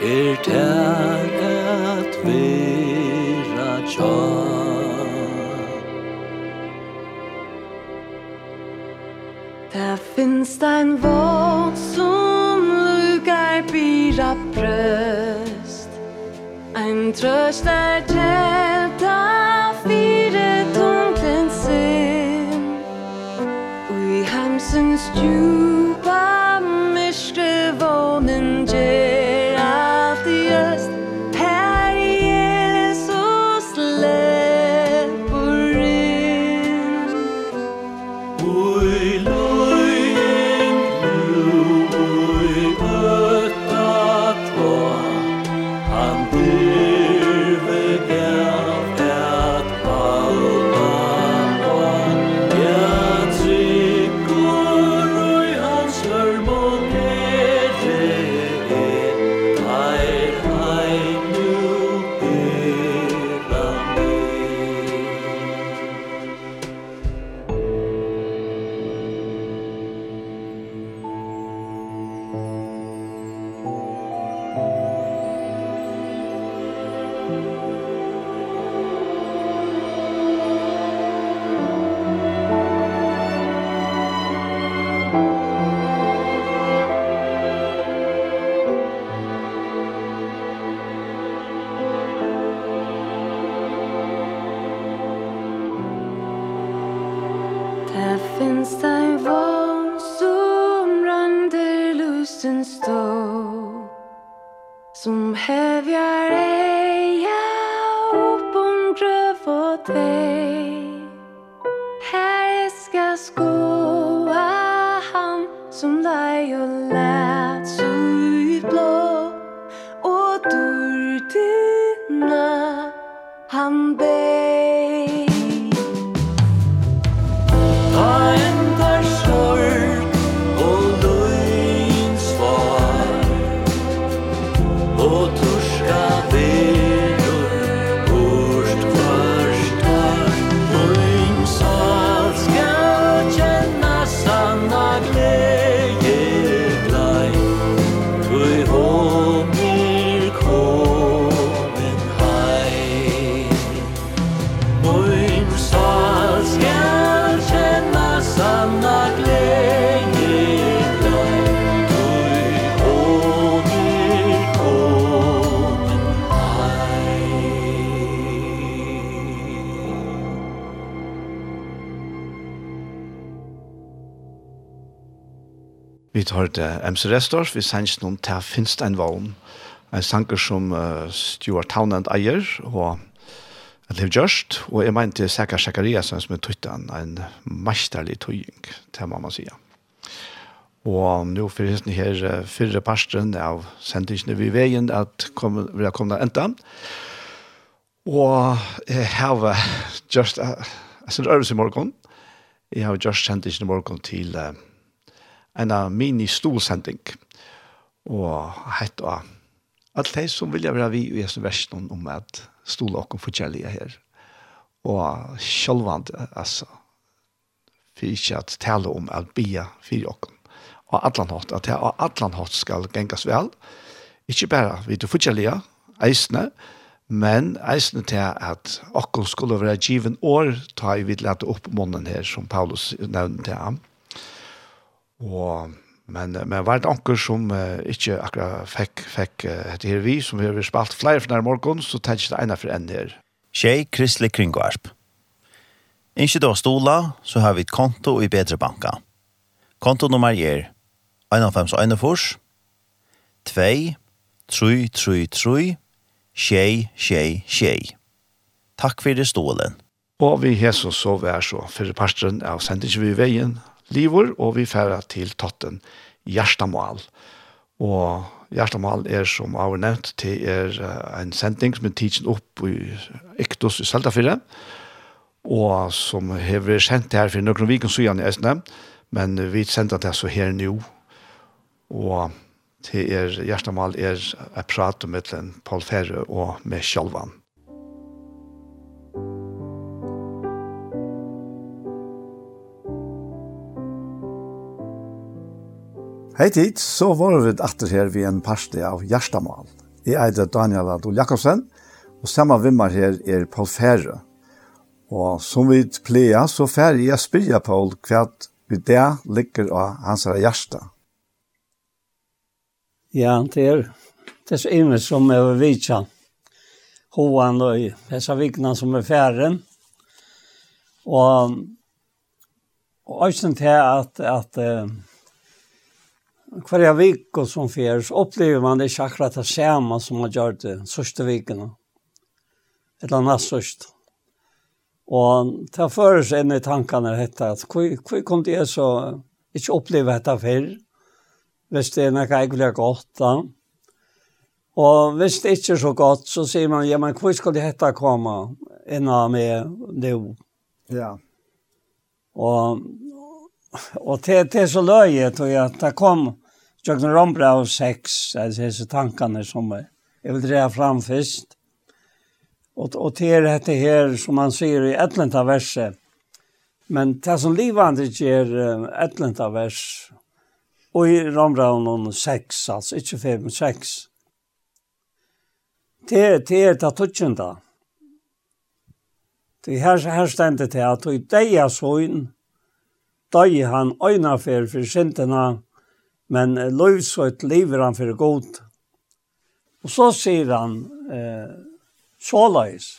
Er tær et vera tjar Det finns ein vår som lugar bira brøst Ein trøst er gjelda fire tunglen sin Ui heimsens djur det MC Restors, vi sanns noen til Finst en vogn. En sanger som uh, Stuart Townend eier, og Liv Gjørst, og jeg mente Sækka Sækkariasen som er tøytan, en mesterlig tøying, det må man sige. Og nå fyrir hesten her uh, fyrre parsten av sendingene vi veien at kom, vi har kommet enda. Og jeg har just, jeg synes øvelse i morgen, jeg har just sendingene i morgen til uh, en mini-stolsending. Og hett og alt det som vilja være vi i Jesu versen om at stola og forskjellige her. Og sjølvand, altså, for ikke at tale om at bia for okken. Og atlan hatt, at jeg og atlan hatt skal gengas vel. Ikke bare vi til forskjellige eisene, men eisene til at okken skulle være given år, ta i vidt lete opp munnen her, som Paulus nevnte til ham Og, men, men var det anker som uh, ikke akkurat fikk, fikk uh, etter her vi, som vi har spalt flere for nær morgen, så tenkte det ene for en her. Tjej Kristelig Kringvarp. Ikke da stola, så har vi et konto i Bedre Banka. Konto nummer er 1,5,1,4, 2, 3, 3, 3, tjej, tjej, tjej. Takk fyrir stålen. Og vi hesson så vær så fyrir parstren av sendingen vi i veien, livor, og vi færa til totten Gjerstamal. Og Gjerstamal er, som av nevnt, til er en sending som er tidsen opp i Ektos i Saltafyrre, og som hever vært sendt her for noen viken siden i Østene, men vi sender det så her nå, og til er Gjerstamal er jeg prater med Paul Ferre og med Kjølvann. Hei tid, så var vi atter her ved en parste av Gjerstamal. Jeg eider Daniel Adol Jakobsen, og samme vimmer meg her er Paul Fære. Og som vi pleier, så færre jeg spyrer Paul hva vi det ligger av hans her hjerte. Ja, det er det er inne som er vidtja. Hoan og disse vikene som er færen. Og, og også til at, at, at Hver jeg vik og som fer, så opplever man det ikke akkurat det samme som man gjør det sørste vikene. Et eller annet sørste. Og ta for oss inn i tankene dette, at hvor kom det så ikke oppleve dette før, hvis det er noe jeg vil ha godt da. Og hvis det ikke er så godt, så sier man, ja, men hvor skal det dette komme innan med det jo? Ja. Og, og det, det er så løye, tror jeg, at det kom, Jøkken Rombra og sex, disse tankene som jeg vil dreie fram først. Og, og er dette her, som man sier i etlenta verset, men det som livande gjør etlenta vers, og i Rombra og 6, altså ikke 5, men sex. det det er det tutsjenda. Det her, her stendet det at i deia søgn, døy han øynafer for syndene, men uh, løvsøyt lever han for god. Og så sier han eh, såleis.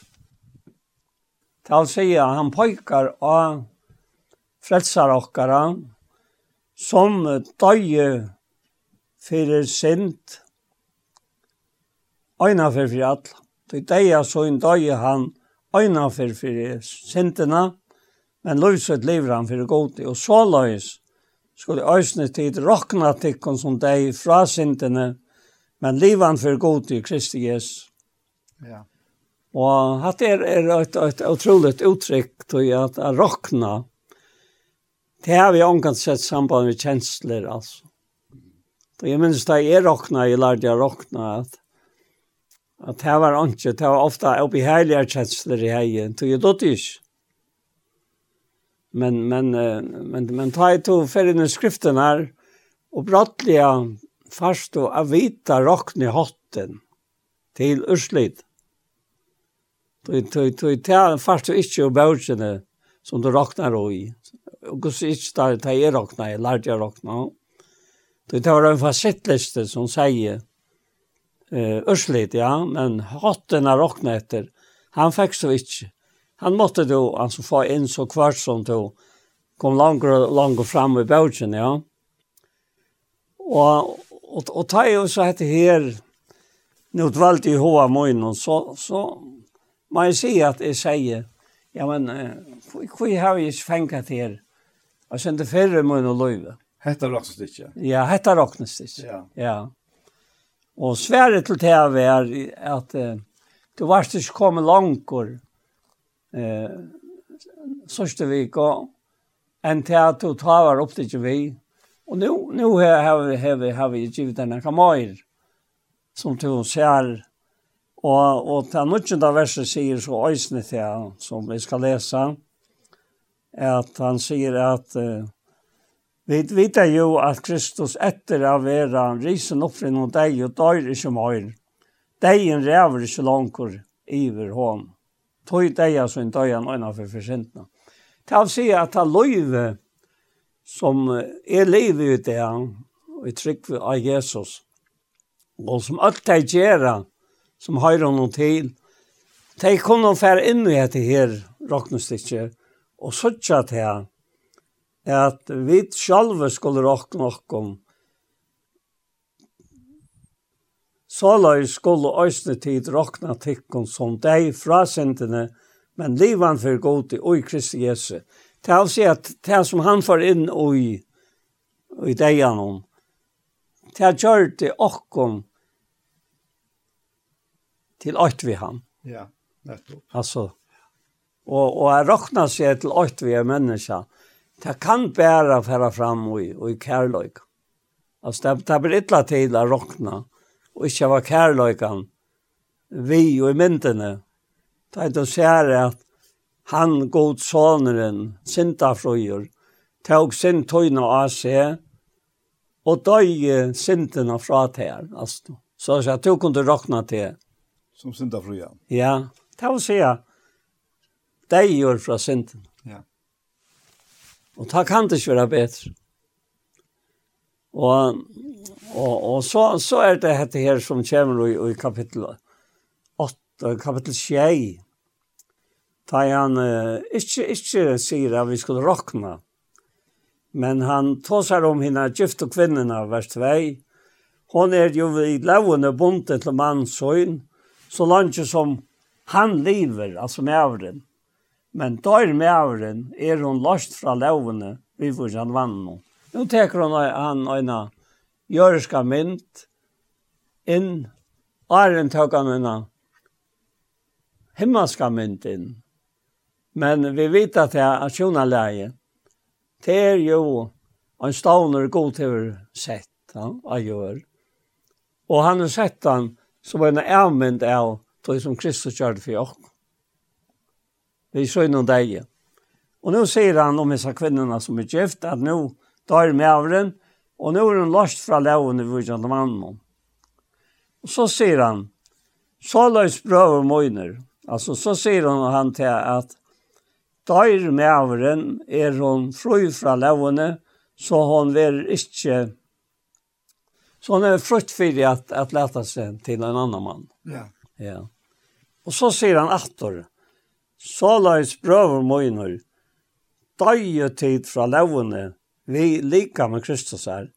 Til å si at han pojkar av frelsar okkara som døye fyrir sint øyna fyrir fyrir all. Det døye så en døye han øyna fyrir fyrir sintina, men løvsøyt lever han fyrir god. Og såleis skulle øysne tid rokna tikkun som deg fra sintene, men livan for god i Kristi Jesus. Ja. Og hatt er, er et, et utrolig uttrykk til at jeg råkna, det har vi omgant sett samband med kjensler, altså. Og jeg minns da jeg råkna, jeg lærte jeg råkna, at at det var ikke, det var ofte oppi heilige kjensler i heien, til jeg dødde ikke. Men men men men ta i to färden skriften här och brottliga fast och avita rockne hotten till urslit. Du du du tar fast du inte och bouchene som du rocknar i. Och gus inte där ta i rockna i larga rockna. Du tar en fasittliste som säger eh urslit ja men hatten har rockna efter. Han fick så inte han måtte då alltså få in så kvart som då kom längre längre fram i båten ja. Och och och ta ju så heter här nu dvalt i hoa mojnon så så man ju ser att jag säger ja men hur har jag fängat här och sen det förre mojnon löve. Hetta rocknas det Ja, hetta rocknas det Ja. Ja. Och sväret till det här är att du varst inte kommit långt eh, sørste vik, og en til at du tar opp til ikke vi. Og nu, nu har vi, har vi, har vi givet denne kamair, som du ser, og, og til nødgjende verset sier så øysene til, som vi skal lese, at han sier at uh, Vi vet jo at Kristus etter å være risen opp for noen deg og dør ikke mer. Degen rever ikke langt iver hånden tog deg deia sin døyan øyna for forsintene. Til å si at det løyve som er livet ut i han, og i trygg av Jesus, og som alt de gjør, som har noe til, de kunne fære inn i dette her råknestikket, og sørge til at vi selv skulle råkne noen Såløy skulle øsne tid råkna tikkun som deg fra sentene, men livan for god i oi Kristi Jesu. Det er si at det som han får inn oi, oi deian om, det gjør det okkon til alt vi han. Ja, nettopp. Altså, og, og jeg råkna seg til alt vi er menneska. Det kan bæra færa fram oi, oi kærløyk. Altså, det, det blir illa til å råkna og ikke var kærløyken. vi og i myndene, da de ser at han god såneren, sinta frøyer, tog sin tøyne av seg, og døg sintene fra til, altså. Så jeg tog kunne råkna til. Som sintafrøyer? Ja, det vil si at de gjør fra sintene. Ja. Og da kan det ikke være bedre. Og, og, og så, så er det dette her som kommer i, i kapittel 8, kapittel 6, da han uh, ikke, ikke sier at vi skulle råkne, men han tåser om henne gift og kvinnerne, vers 2. Hon er jo i lovene bundet til mannsøyn, så langt som han lever, altså mævren. Men dør med er hun lost fra lovene, vi får ikke vann noe. Nu teker hon han en jörska mynt inn, Arren tok han en himmelska mynt inn. Men vi vet at det er sjona leie. Det er jo en stavner god til sett, han av gjør. Og han har sett han som en avmynd av det som Kristus gjør det for oss. Vi så innom deg. Og nå sier han om disse kvinnerne som er gift, at nå Da er mavren, og nå er hun løst fra laven i vujtjant av mannen. Og så sier han, så løs brøver møgner, Altså, så sier han, han til at da er mavren, er hun fru fra lavene, så hun vil ikke Så han er fruktfyrig at, at leta seg til en annan mann. Ja. ja. Og så sier han atter, så laus prøve møgner, døye tid fra levende, vi lika med Kristus här.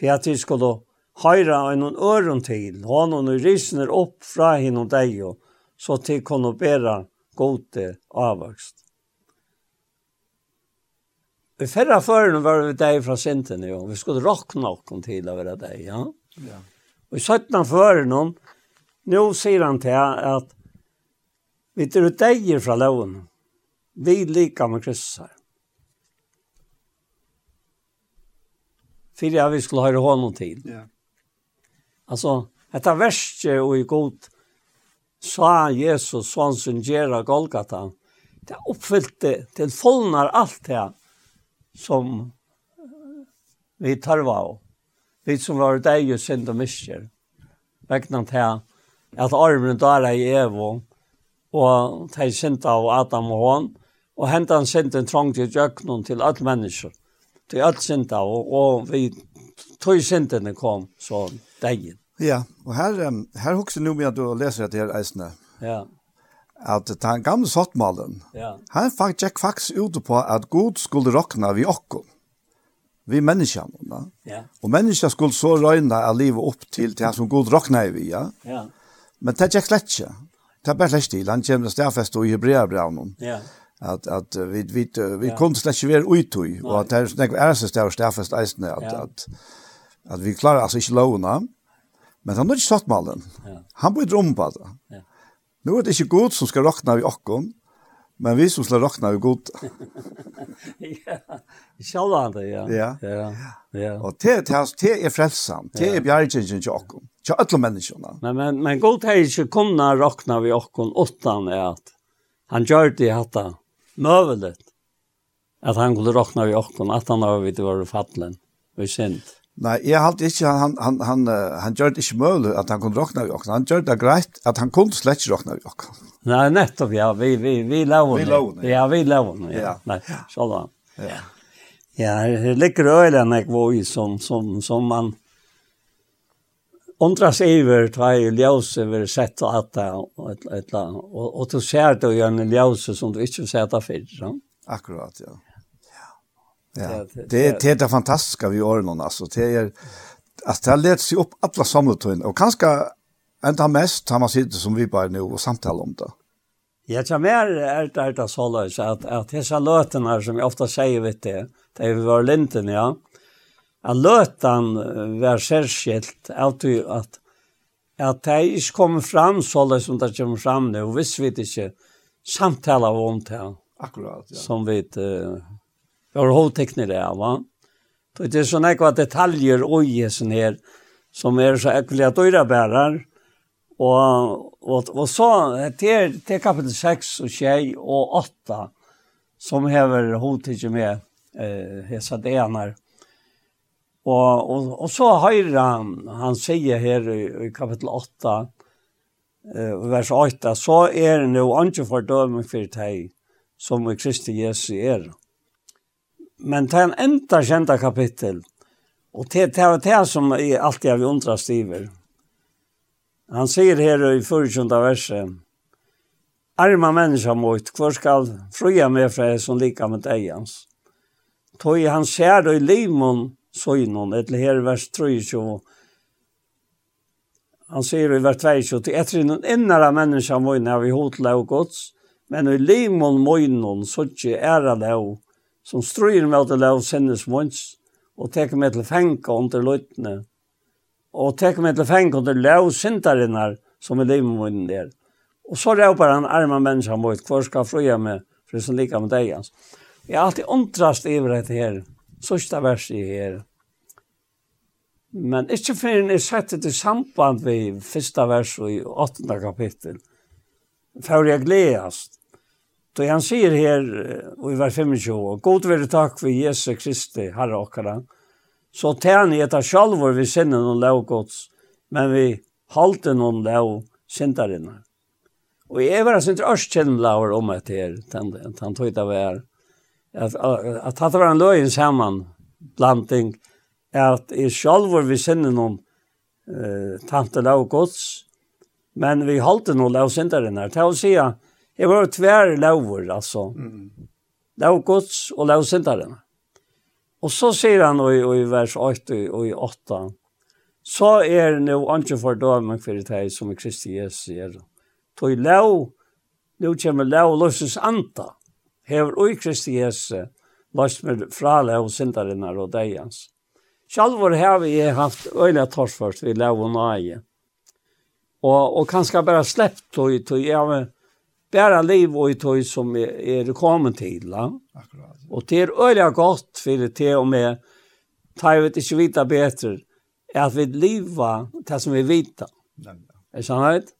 for at vi skulle höra en øren til, ha noen risner opp fra henne og deg, så til kunne bære gode avvokst. I förra förrän var vi dig från Sinten, ja. Vi skulle rockna någon till av våra dig, ja. Ja. Och i sötna förrän, nu säger han till att vi är dig från loven. Vi lika med Kristus här. för jag vill skulle höra honom till. Ja. Alltså, det är värst och i god sa Jesus svansen gera Golgata. Det uppfyllde till fullnar allt det som vi tar av. Vi som var deg og synd og misker. Vekna til at armen der er i evo, og til synd av Adam og hon, og hentan synden trang til jøknen til alle mennesker til alt synda, og, og vi tog syndene kom så dagen. Ja, og her, um, her husker nu med at du leser etter her eisene. Ja. At den gamle sottmalen, ja. han faktisk gikk faktisk ut på at Gud skulle råkne vi okko. Vi menneskene. Ja. Og menneskene skulle så røyne av livet opp til det som Gud råkne vi, ja. ja. Men det gikk slett ikke. Det er bare slett til. Han kommer til stedfest og i Hebreabraunen. Ja. Yeah at att vi vi vi ja. kunde släcka vara utoj og at det er er så där starfast eisne Ja. at, at vi klarar altså inte låna men han har inte satt malen. ja. Han blir drumpa det Ja. Nu er det ikke gott som skal rockna vi okkon. Men vi som skal rockna vi gott. ja, själva det, ja. Ja, ja. ja. Och det, det, det er frälsamt. Det er bjärgjengen til okkon. til alle menneskene. Men, men, men gott är ikke kunna rockna vi okkon utan at han gjør det hatt möjligt att han skulle råkna i åkken, att han har vid vår fattlen och synd. Nei, jeg halte ikke, han han han han han gjør det ikke mulig at han kunne råkna vi åkken. Han gjør det greit at han kunne slett ikke råkna vi åkken. Nei, nettopp ja, vi vi vi låg. Vi låg. Ja, vi låg. Ja. Nej, så då. Ja. Ja, det ligger ölen jag var ju som som som man undras iver ta i ljøse vil sette at det, og, et, et, og, og du ser det jo en ljøse som du ikke ser det før. Så. Akkurat, ja. Ja. ja. Det, det, det, det er det fantastiske vi gjør nå, altså. Det er, altså, det har lett seg opp alle samletøyene, og kanskje enda mest har man sittet som vi bare nå og samtaler om det. Ja, det mer er det er det så løs, at, at disse løtene som jeg ofte sier, vet du, det er vi var linten, ja, at løtan var særskilt alltid at at det ikke kom fram så løs som det kommer fram nu, og hvis vi ikke samtaler om det. Akkurat, ja. Som vi uh, har hovedtekner det, va? Så det er sånne ekva detaljer og jesen her, som er så ekvelige døyrabærer, og, og, og så til, til kapitel 6 og 6 og 8, som hever hovedtekner med eh, hesa det ene Og, og, og så høyrer han, han sier her i, i kapittel 8, eh, vers 8, så er det jo ikke fordøming for deg som i Kristi Jesu er. Men det er en enda kjente kapittel, og det, det er det som er alltid har undret stiver. Han sier her i 40. verset, Arma menneska mot, hvor skal fria meg fra det som lika med deg hans? Tog han ser i limon, søgnen, etter her vers 23, han sier i vers 22, til etter noen innere mennesker møyne har vi hotla og gods, men i limon møgnen så ikke er det lov, som strøyer med det lov sinnes møyns, og teker med til fenka under løytene, og teker med til fenka under lov syndarinnar, som i limon møynen der. Og så råper han arma mennesker møyt, hvor skal frøya med, for det som liker med deg hans. Jeg har alltid undrast i dette her, sista verset her. Men ikke før jeg sette det i samband ved første vers i åttende kapittel, før jeg gledast. Så han sier her, og i vers 25, God vil takk for Jesu Kristi, Herre okkara, så tæn jeg etter sjalvor vi sinne noen lov gods, men vi halte noen lov sindarinnar. Og jeg var sin til ørskjennlaver om etter, han tog det av er at, at, at var en løgn saman blanding, at i sjálfur vi sinnen noen eh tante lov gods, men vi halte noen lov synderen her. Til å si at jeg var tver lovor, altså. Mm. Lov gods og lov synderen. Og så sier han i, i vers 8 og i 8, så er nå ikke fordømen for det som er Kristi Jesus gjør. Tog lov, nå kommer lov løses anta hever oi Kristi Jesu, løst med frale og syndarinnar og deians. Sjalvor hever jeg haft øyla torsførst vi lev og nage. Og, og kanskje bare sleppt tog, tog jeg har bare liv og tog som er, er kommet til. La. Akkurat. Og det er øyla godt for det og med, ta jeg vet ikke vita bedre, er at vi lever det som vi vita. Er sant?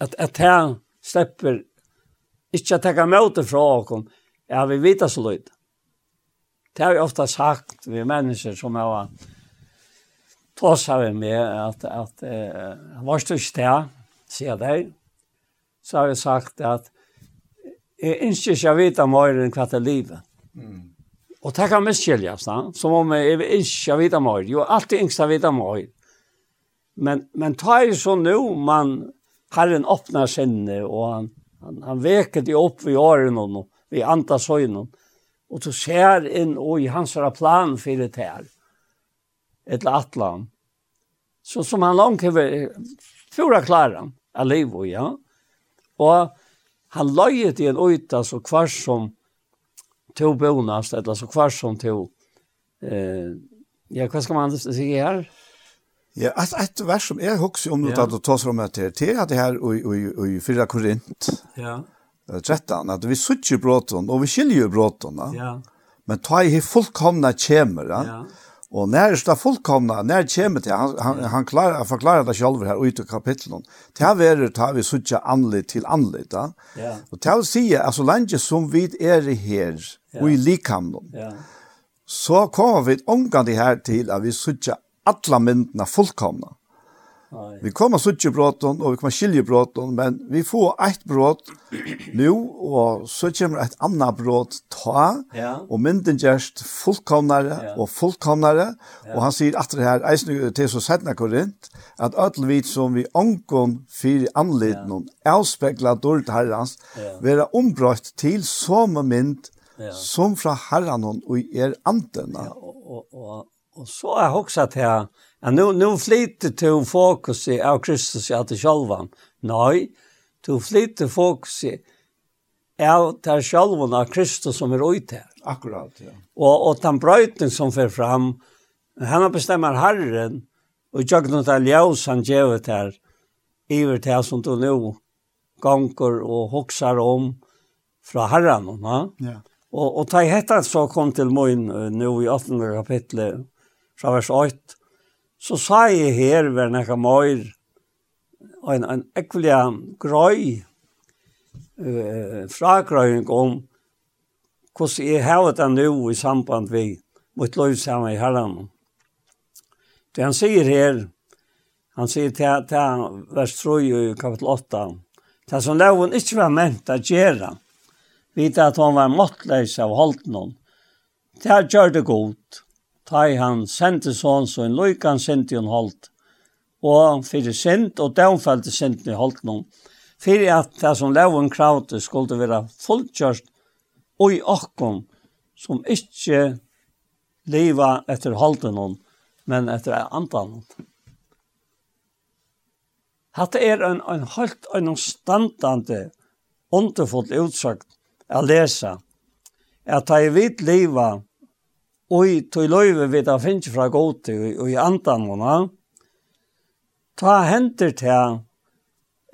At, at jeg slipper Ikke at jeg møte fra åkken, ja, vi vet så løyt. Det har vi ofte sagt, vi mennesker som jeg var tås av med, at, at uh, var størst sted, sier jeg, så har vi sagt at jeg ønsker ikke å vite mer enn hva det er livet. Mm. Og det kan miskjeljas da, som om jeg ønsker å vite mer. Jo, alltid ønsker å vite mer. Men, men ta er så nå, man, har en åpner sinne, og han, Han, han veker det opp i åren og vi andas høynen. Og så ser inn og i hans plan for det her. Et eller atlan. Så som han langt hever, fyra klare av livet, ja. Og han løyet i en øyta så kvar som to bonast, eller så kvar som to, eh, ja, hva skal man si her? Ja, ett ett vers som är huxar om något att ta sig om att det är det här i i i Korint. Ja. 13 att vi söker bråton och vi skiljer bråton. Ja. Men ta i fullkomna kemer, ja. Och när det fullkomna, när det kommer han, han, han klarar, förklara det själv här ute i kapitlen. Det här är det vi söker anled till anled. Ja. Och ta här säger, alltså länge som vi är här, yeah. och i likamnen, Ja. så kommer vi omgående här till att vi suttar alla myndene fullkomna. Vi kommer suttje bråten, og vi kommer skilje bråten, men vi får ett bråt nu, og så kommer ett annat bråt ta, ja. og mynden gjerst fullkomnare ja. og fullkomnare, ja. og han sier at det her, eisen til så setna korint, at ødelvit som vi ankom fyri anledningen, ja. avspekla dårlig herrans, ja. vera ombrøtt til som mynd, ja. som fra herran og er antena. Ja, og, og, og Og så har jeg også til at ja, nu, nu flyter till fokus i av Kristus i allt det självan. Nei, du flyter fokus i av det självan av Kristus som er ute her. Akkurat, ja. Och, och den brøyten som för fram, han bestemmer Herren och jag noe til Ljøs han ger här iver till som du nu ganger og hoxar om fra Herren. Ja. Och, och ta hette så kom til min nu i 18 kapitlet fra vers 8, så sa jeg her ved nekka møyr, en, en ekvelig grøy, uh, fragrøyning om hvordan jeg har det nå i samband med mot lov sammen i herren. Det han sier her, han sier til, til vers 3 i kapitel 8, det som loven ikke var ment å gjøre, vite at han var måttløs av holdt noen, det har gjør det godt ta i han sendte sånn så en løykan sendte hun holdt, og fyrir sendt, og dævnfellte sendte hun holdt noen, fyrir at det som laven kravte skulle være fullkjørst og i okkom, som ikke leva etter holdt noen, men etter andan noen. Hatta er en, en helt en standande, underfull utsagt å lesa, at jeg vidt liva i tog løyve vi da finnes fra gode og i andan hona. Ta henter til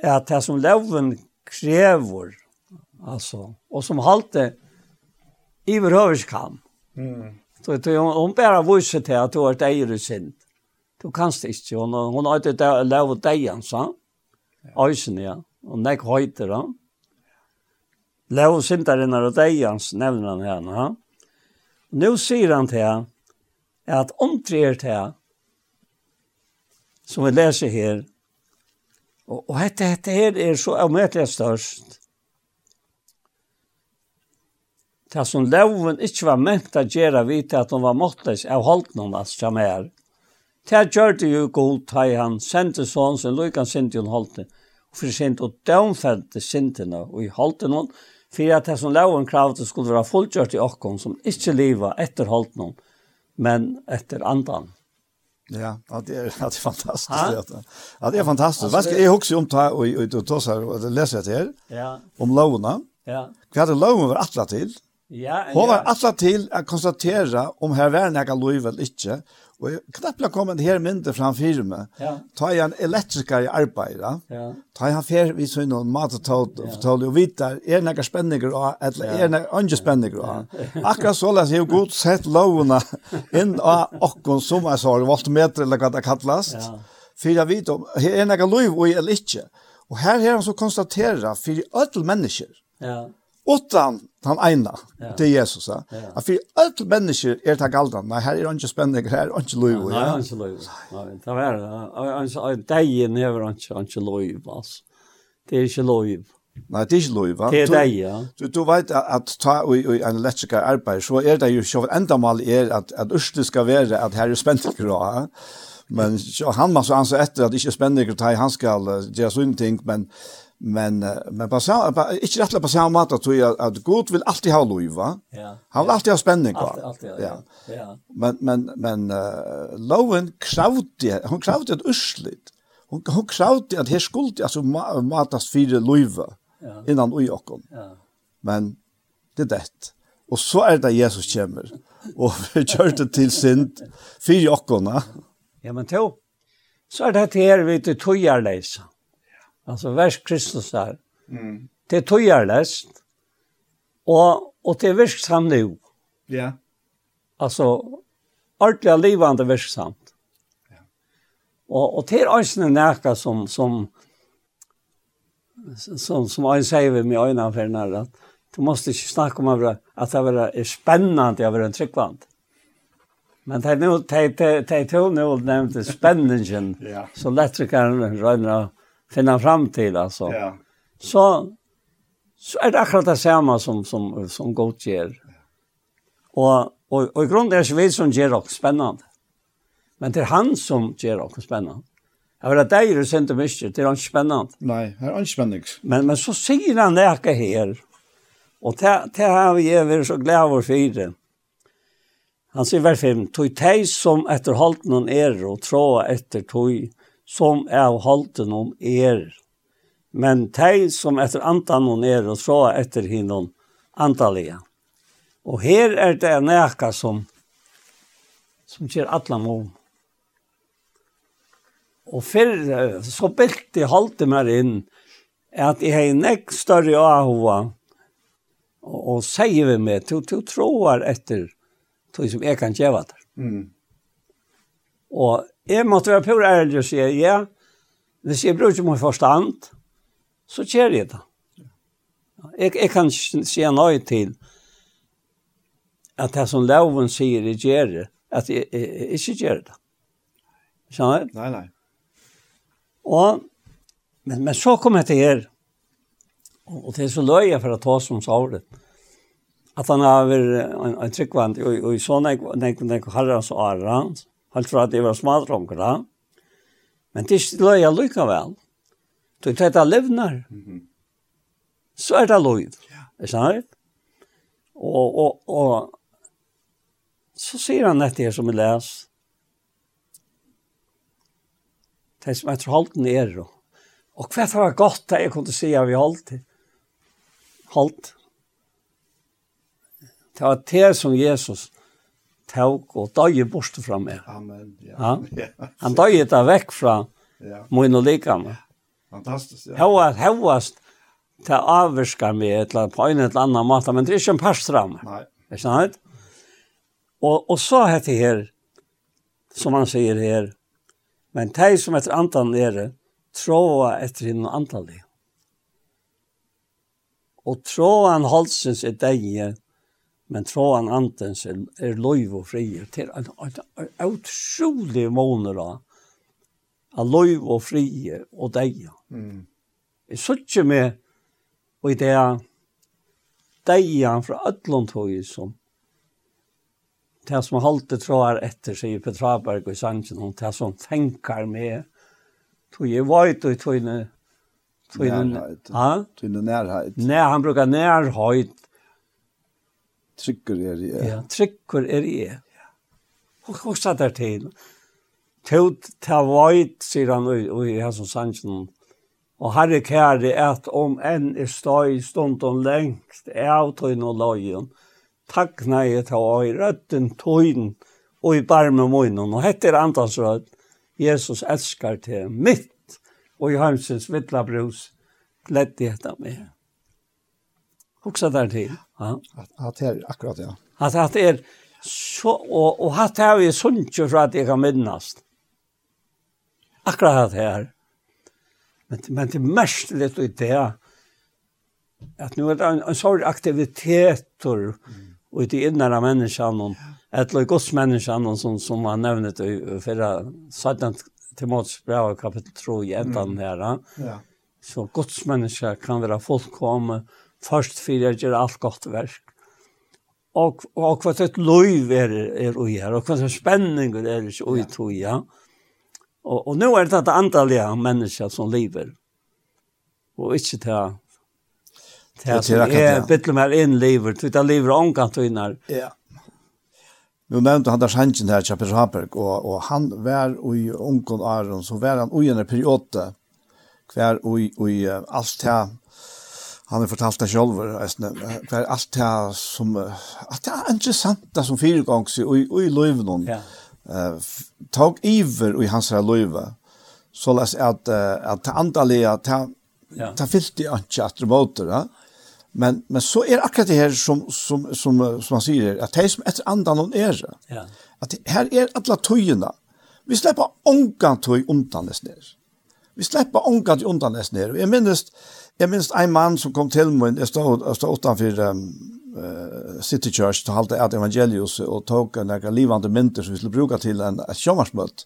at det som loven krever, altså, og som halte i behøverskam. Mm. Så det hon bara visste till att du har dejr i synd. Du kanst det inte. Hon, hon har inte lov dejan, sa. Öjsen, ja. Och näck höjter, då. Lov syndaren dig dejans, nämner han henne, ja. Nu sier han til at omtrer er til som vi leser her og, og dette, dette her er så avmøtelig størst det som loven ikke var ment å gjøre vite at hun var måttes av holdt noen av som er. Det gjør det jo god da han sendte sånn som lykken sin til hun holdt det. Og for sin til dømfelte sin til og i holdt noen för att det som loven kravde skulle vara fullgjort i åkken som inte leva efter hålltnon men efter andan. Ja, det är det är fantastiskt det. Ja, det är fantastiskt. Vad ska jag huxa om ta och och då så läser jag det här. Ja. Om lovna. Ja. Vad hade loven var attla till? Ja, Hon var alltså till att konstatera om här var några lov eller inte. Och knappt jag kom en här mindre fram firma. Ja. Ta en elektriker i arbete. Ja. Ta han fer vi så någon mat och tåt och och vita är några spänningar eller är några andra spänningar. Akkurat så läs ju gott sett lovna in och och som jag sa voltmeter eller vad det kallas. Ja. För jag vet om är några löv eller inte. Och här har han så konstatera för alla människor. Ja utan han eina, ja. det er Jesus. Ja. Ja. For alle mennesker er det galdan, nei, her er ikke spennende, her er ikke lov. Nei, her er ikke lov. Det er det. Deien er ikke lov, altså. Det er ikke lov. Nei, det er ikke lov. Det er deg, ja. Du, du vet at, ta i, i en elektriker arbeid, så er det jo så enda mal er at, at Ørsle skal være at her er spenning, ja. Men han må så anse etter at det ikke er spennende, han skal gjøre sånne ting, men Men men på så inte rätt på samma mat att jag att Gud vill alltid ha lov va Ja. Han vill alltid ha spänning va Alltid, ja. ja. Men men men uh, loven kravde, hon kravde ett urslit Hon hon kravde att här skuld alltså matas fyra lov ja. innan oj och Ja. Men det är det. Och så är det Jesus kommer och vi kör det till synd fyra och Ja men då så är det här vi till tojarläsa. Alltså vers Kristus där. Mm. Det tog jag läst. Och och det är verksamt nu. Ja. Yeah. Alltså ordentliga livande verksamt. Ja. Och och det är en näka som som som som jag säger med mig innan för när att du måste ju snacka om att att det är spännande över en tryckvant. Men det er noe, det er noe nevnt spenningen, så elektrikeren røyner finna fram till alltså. Ja. Så så är det akkurat det samma som som som Gott gör. Och och och i grund är det Schweiz som gör också spännande. Men det är han som gör också spännande. Jag vill att det är det inte mycket, det är inte spännande. Nej, det är inte spännande. Men, men så säger han det här här. Och det, det har vi är så glad över för det. Han säger väl fem, tog teg som efter halten han er og tråa etter tog som er holden om er. Men de som etter antan hon er, og så etter hinnom antallige. Og her er det en eka som, som kjer atlan om. Og før så bilt jeg halte meg inn, at jeg har en ek større ahova, og, og sier vi meg, til du tror etter, til som jeg kan gjøre det. Mm. Og Jeg måtte være pur ærlig og si, ja, hvis jeg bruker min forstand, så kjer jeg det. Jeg, jeg kan si nøy til at det som loven sier jeg gjør det, at jeg, jeg, jeg ikke gjør det. Skjønner du? Nei, nei. Og, men, men så kom jeg til her, og, og det er så løy jeg for å ta som sauret, at han har vært en, en tryggvand, og, og i sånne, nek, nek, nekk, herrens og arrens, Helt fra at jeg var smadronker da. Men det løy jeg lykka vel. Du tar det levner. Så er det løy. Er sant? Og, og, og så sier han dette her som jeg les. Det som jeg tror halten er då. Og hva var godt det jeg kunne si av i halt? Holdt. Det var det som Jesus tåg og døg bort fra meg. Amen, ja. Han, han døg det vekk fra ja. min og likene. Fantastisk, ja. Hva hevast det avvirsker meg et eller annet, på en eller annen måte, men det er ikke en pass meg. Nei. Er ikke sant? Og, og så heter her, som han sier her, men de som etter andan nere, tråa etter henne antallet. Og tråan halsens er deg men tråan antens er, er loiv og frier til en utrolig måneder av loiv og frier og deg. Mm. Jeg så ikke med og i det deg fra Ødlundhøy som det som halte tråar etter seg i Petraberg og i Sanchen, og det som tenker med, tog jeg vajt og tog jeg Tøyne nærhet. Ja, tøyne nærhet. Nei, han brukar nærhet Trykker er i. Ja, trykker er i e. Og hva at er til. Tøt ta veit, sier han i hans Sanchen. Og herre kære at om enn er støy stunden lengst, er av tøyn og løyen. Takk nei jeg ta og i røtten tøyn og i barme munnen. Og hette er andans rød. Jesus elskar til mitt og i hansens vittla brus. Gledde jeg meg också där till. Ja. Att att är akkurat ja. Att att är så och och att har ju sunt ju för att jag kan minnas. Akkurat det här. Men men det mest det ut det att nu är det en, en sorg aktiviteter mm. och i det innerna människan och ett eller gott människan som som man nämnde i förra sadan Timoteus brev kapitel 3 i ändan här. Ja. Så Guds kan vara fullkomlig først for jeg gjør alt godt verk. Og, og hva et løyv er, er ui her, og hva et spenning er ikke ui tog, ja. Og, og nå er det et antallige mennesker som lever, og ikke til Det som er bitte mer innlivet, det er livet omkant og innar. Ja. Nu nevnte han der Hansen her, Kjapir Haberg, og, og han var i ungen Aron, så var han i en periode hver ui, i alt det han har fortalt det selv, for alt det som, at det er interessant det som fire ganger, i, i løyven, ja. uh, tog iver i hans her løyve, så løs at, uh, at det ta andaliga ta ta fyllt i anke att måter, ja? men men så er akkurat det her som som som som han sier, at det som etter andan och er, ja. at det her er alla tøyene, vi slipper ångan tøy undan det ner vi slipper ångan tøy undan det ner jeg minnes, Jeg minst en mann som kom til meg, jeg stod, jeg stod utenfor um, uh, City Church, til halte et evangelius, og tok noen livande mynter som vi skulle bruke til en, et.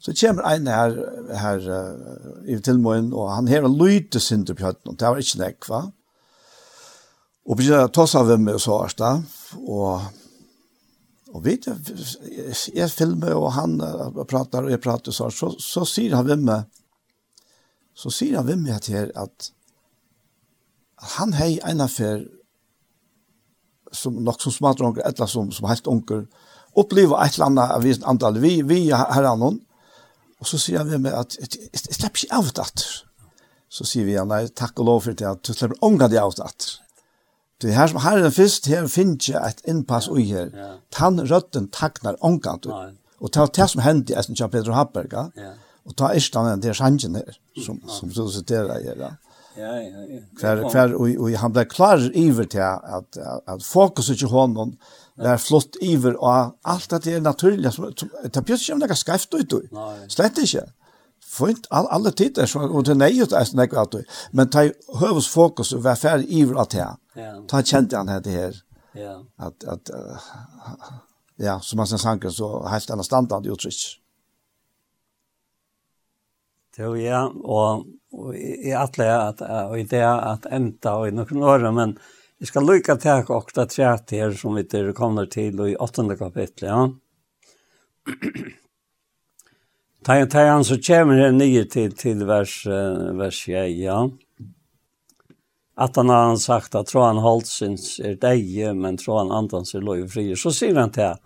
Så kommer en her, her uh, i meg, og han hever lyte sin til pjøtten, det var ikke nek, va? Og begynner å ta seg av meg og så da, og Og du, jeg filmer, og han pratar, og jeg pratar, så, så, så sier han ved meg, så sier han med meg til her at han hei en affær som nok som smart onker, etla som, som helt onker, oppleva et eller annet av visen antall, vi, vi her annen, og så sier han ved meg at jeg slipper ikke av det Så sier vi han, nei, takk og lov for det, at du slipper ånga det av det Det her som her er den først, her finner jeg et innpass ui her. Tann røtten taknar ånga du. Og det var det som hendte i Esten Kjell Peter Haberga, og ta er stannet der sangen her, som, som du siterer her. Ja, ja, ja. Kvar, kvar, og, og han ble klar iver til at, at, at fokuset til honom var flott iver, og alt at det er naturlig, som, som, det er plutselig ikke noe skreft ut, slett ikke. Fint, all, alle tider, så, og det er nøyet er snakk ut, men ta høves fokus og var ferdig iver at det, ja. ta kjente han det her, ja. at, at uh, ja, som han sanker, så helt annet standard uttrykk. Jo, ja, og og i atle at og i det at enda og i noen år men vi skal lukka tak og ta tre her som vi der kommer til i 8. kapittel ja. Ta ta han så kommer det nye til til vers uh, vers 1, ja. At han har sagt at tro han hållt syns er deg, men tro han andans er lov fri. Så sier han til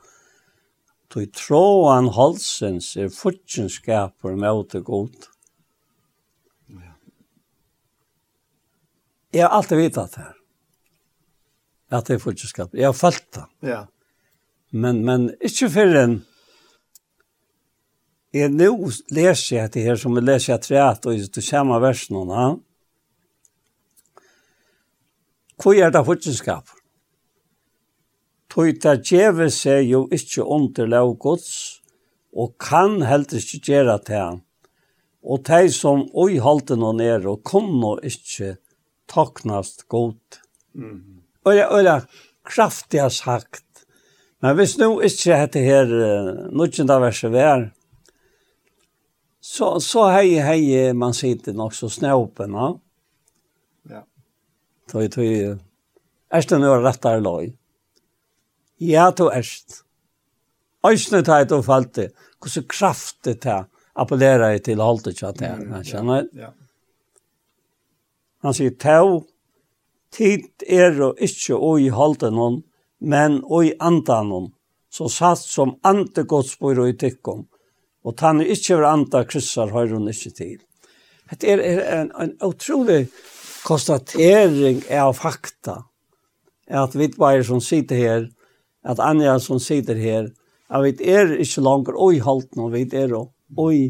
Du tror han halsens er futjenskaper med åte godt. Jeg har alltid vitat det her. At det er fortsatt Jeg har følt det. Ja. Men, men ikke før enn jeg nå leser jeg det her som jeg leser jeg treet og det kommer versen og noe. Hvor er det fortsatt Tøy ta djeve seg jo ikkje under lov gods, og kan helst ikkje gjere til han. Og tei som oi halte noen er, og kunne ikkje gjere taknast godt. Mm. Og det er kraftig sagt. Men hvis nå ikke dette her, noen av verset vær, så, så hei, hei, man sitter nok så snøpen, ja. Ja. Tøy, tøy, er det noe rettere løy. Ja, to erst. Øysene tar jeg til å falte, hvordan kraftig det appellerer jeg til holdet til at kjenner. skjønner? Ja. Han sier, «Tau, tid er og ikkje og i holden men oi i andan hon, så satt som ante godsbor og i tikkum, og tann er ikkje over anda kryssar høyr hun ikkje til. Det er, er en, en utrolig konstatering av fakta, at vi bare som sitter her, at Anja som sitter her, at vi er ikke langer oi i halten, vi er og i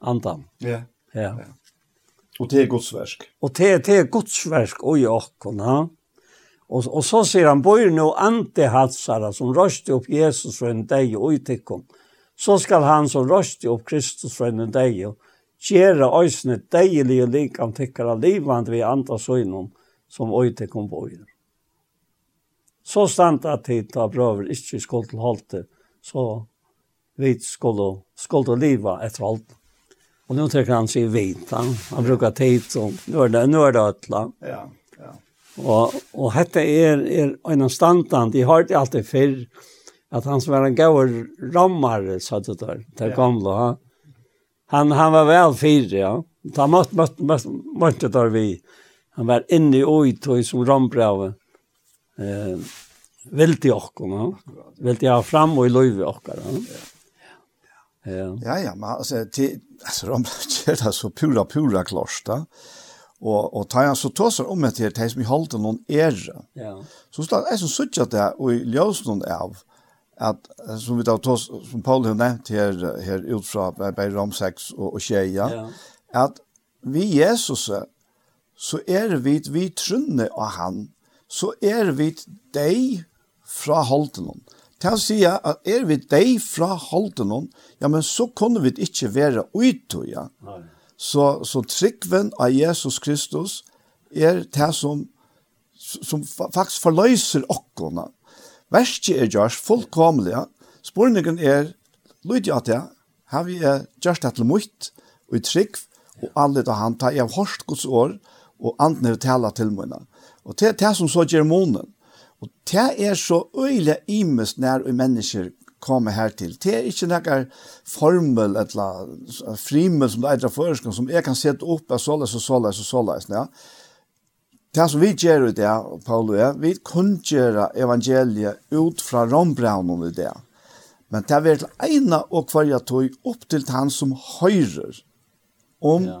andan. Ja, ja. ja. Og det er Guds verk. Och det, det er Guds verk och i åkorna. Og, så sier han, bor nå antihalsare som røste opp Jesus från dig och utickom. Så skal han som røste opp Kristus fra en deg og gjøre øysene deilige likam tykkere livand vi andre søgnom som øyte kom på. Så stand at tid ta brøver ikke skulle holde, så vi skulle, skulle liva etter holde. Och nå tycker han sig vit. Han brukar tid som nu är det nu är det ötla. Ja, ja. Och och detta är är en standant, Jag har alltid før, att han var en gåvor rammar så att det där. gamle, gamla. Han han var väl fyr, ja. Da måste måste måste måtte der vi. Han var inne i oi, tog som rambrave. Eh vill i och komma. Vill jag fram och i löv och Ja. Ja. Ja, ja, men alltså det alltså de kör det så pura pura klosta. Och och tar jag så tossar om det här tills vi håller någon ära. Ja. Så står det så sutt att det i ljus någon av att som vi då toss som Paul har nämnt här här utfra på Rom 6 och och tjeja. Ja. Att vi Jesus så är vi vi trunne av han så är vi dig fra holden til å si at er vi deg fra holden hon, ja, men så kunne vi ikke være ute, ja. Så, så tryggven av Jesus Kristus er det som, som faktisk forløser okkona. Verste er gjørs fullkomlig. Spørningen er, lyd at det, har vi gjørs det til mot, og i trygg, og alle da han tar, jeg har hørt Guds år, og andre taler til munnen. Og det er det som så gjør månen. Og det er så øyelig imus når og mennesker kommer her til. Det er ikke noen formel eller frimel som det er førskan som jeg kan sette opp av såleis og såleis og såleis. Ja. Det som vi gjør i det, Paul og jeg, vi kan gjøre evangeliet ut fra rombraunen i det. Men det er til ene og hverja tog opp til han som høyrer om ja.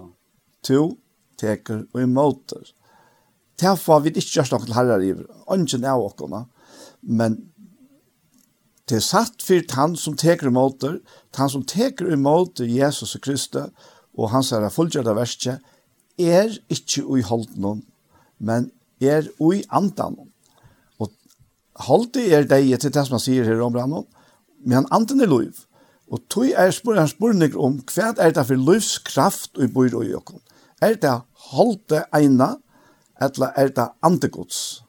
to teker og imoter. Derfor har vi ikke gjort noen herrer i ånden av åkene, men det er satt for han som teker imot det, han som teker imot Jesus og Kristus, og hans herre fullgjørte verset, er ikke ui holden men er ui andan. Og holden er deg til det som han sier her om brannen, men andan er lov. Og tog er spørning, spørning om hva er det for livskraft og bor i åkken. Er det holde ene, eller er det antegods.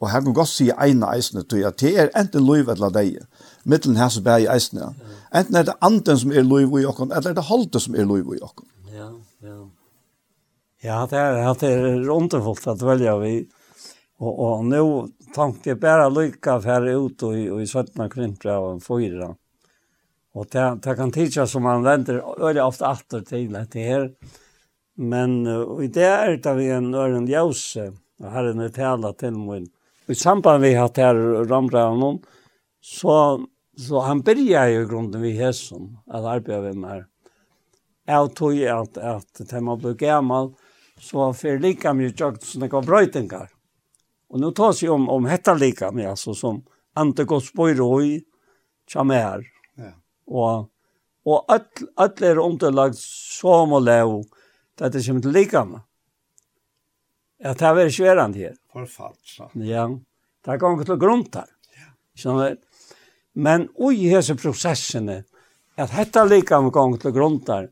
Og her kan godt si ene eisene, tog at det er enten lov eller deg, mittelen her som bæg eisene. Enten er det anten som er lov i okken, eller er det halte som er lov i okken. Ja, ja. Ja, det er, det er underfullt at velja vi. Og, og nå tenkte jeg bare lykka færre ut og, og i 17 kvintra og fyra. Og det, det kan tidsja som man venter, veldig ofte atter til at det her, Men uh, i det er det vi en øren ljøse, og her er det tala til min. I samband vi hatt her ramra så, så han byrja jo grunden vi hesson, at arbeid vi med her. Jeg tog at, at til man ble gammal, så fyr lika mye tjøkt som det var brøytingar. Og nå tar seg om, om hetta lika mye, altså som ante gos bøyroi, kjame her. Ja. Og, og alle er underlagt som og lov, det er det som til likene. Ja, det er veldig sværende her. Forfall, så. Ja, det er gong til grunn der. Ja. Men ui hese prosessene, at dette likene gong til grunn der,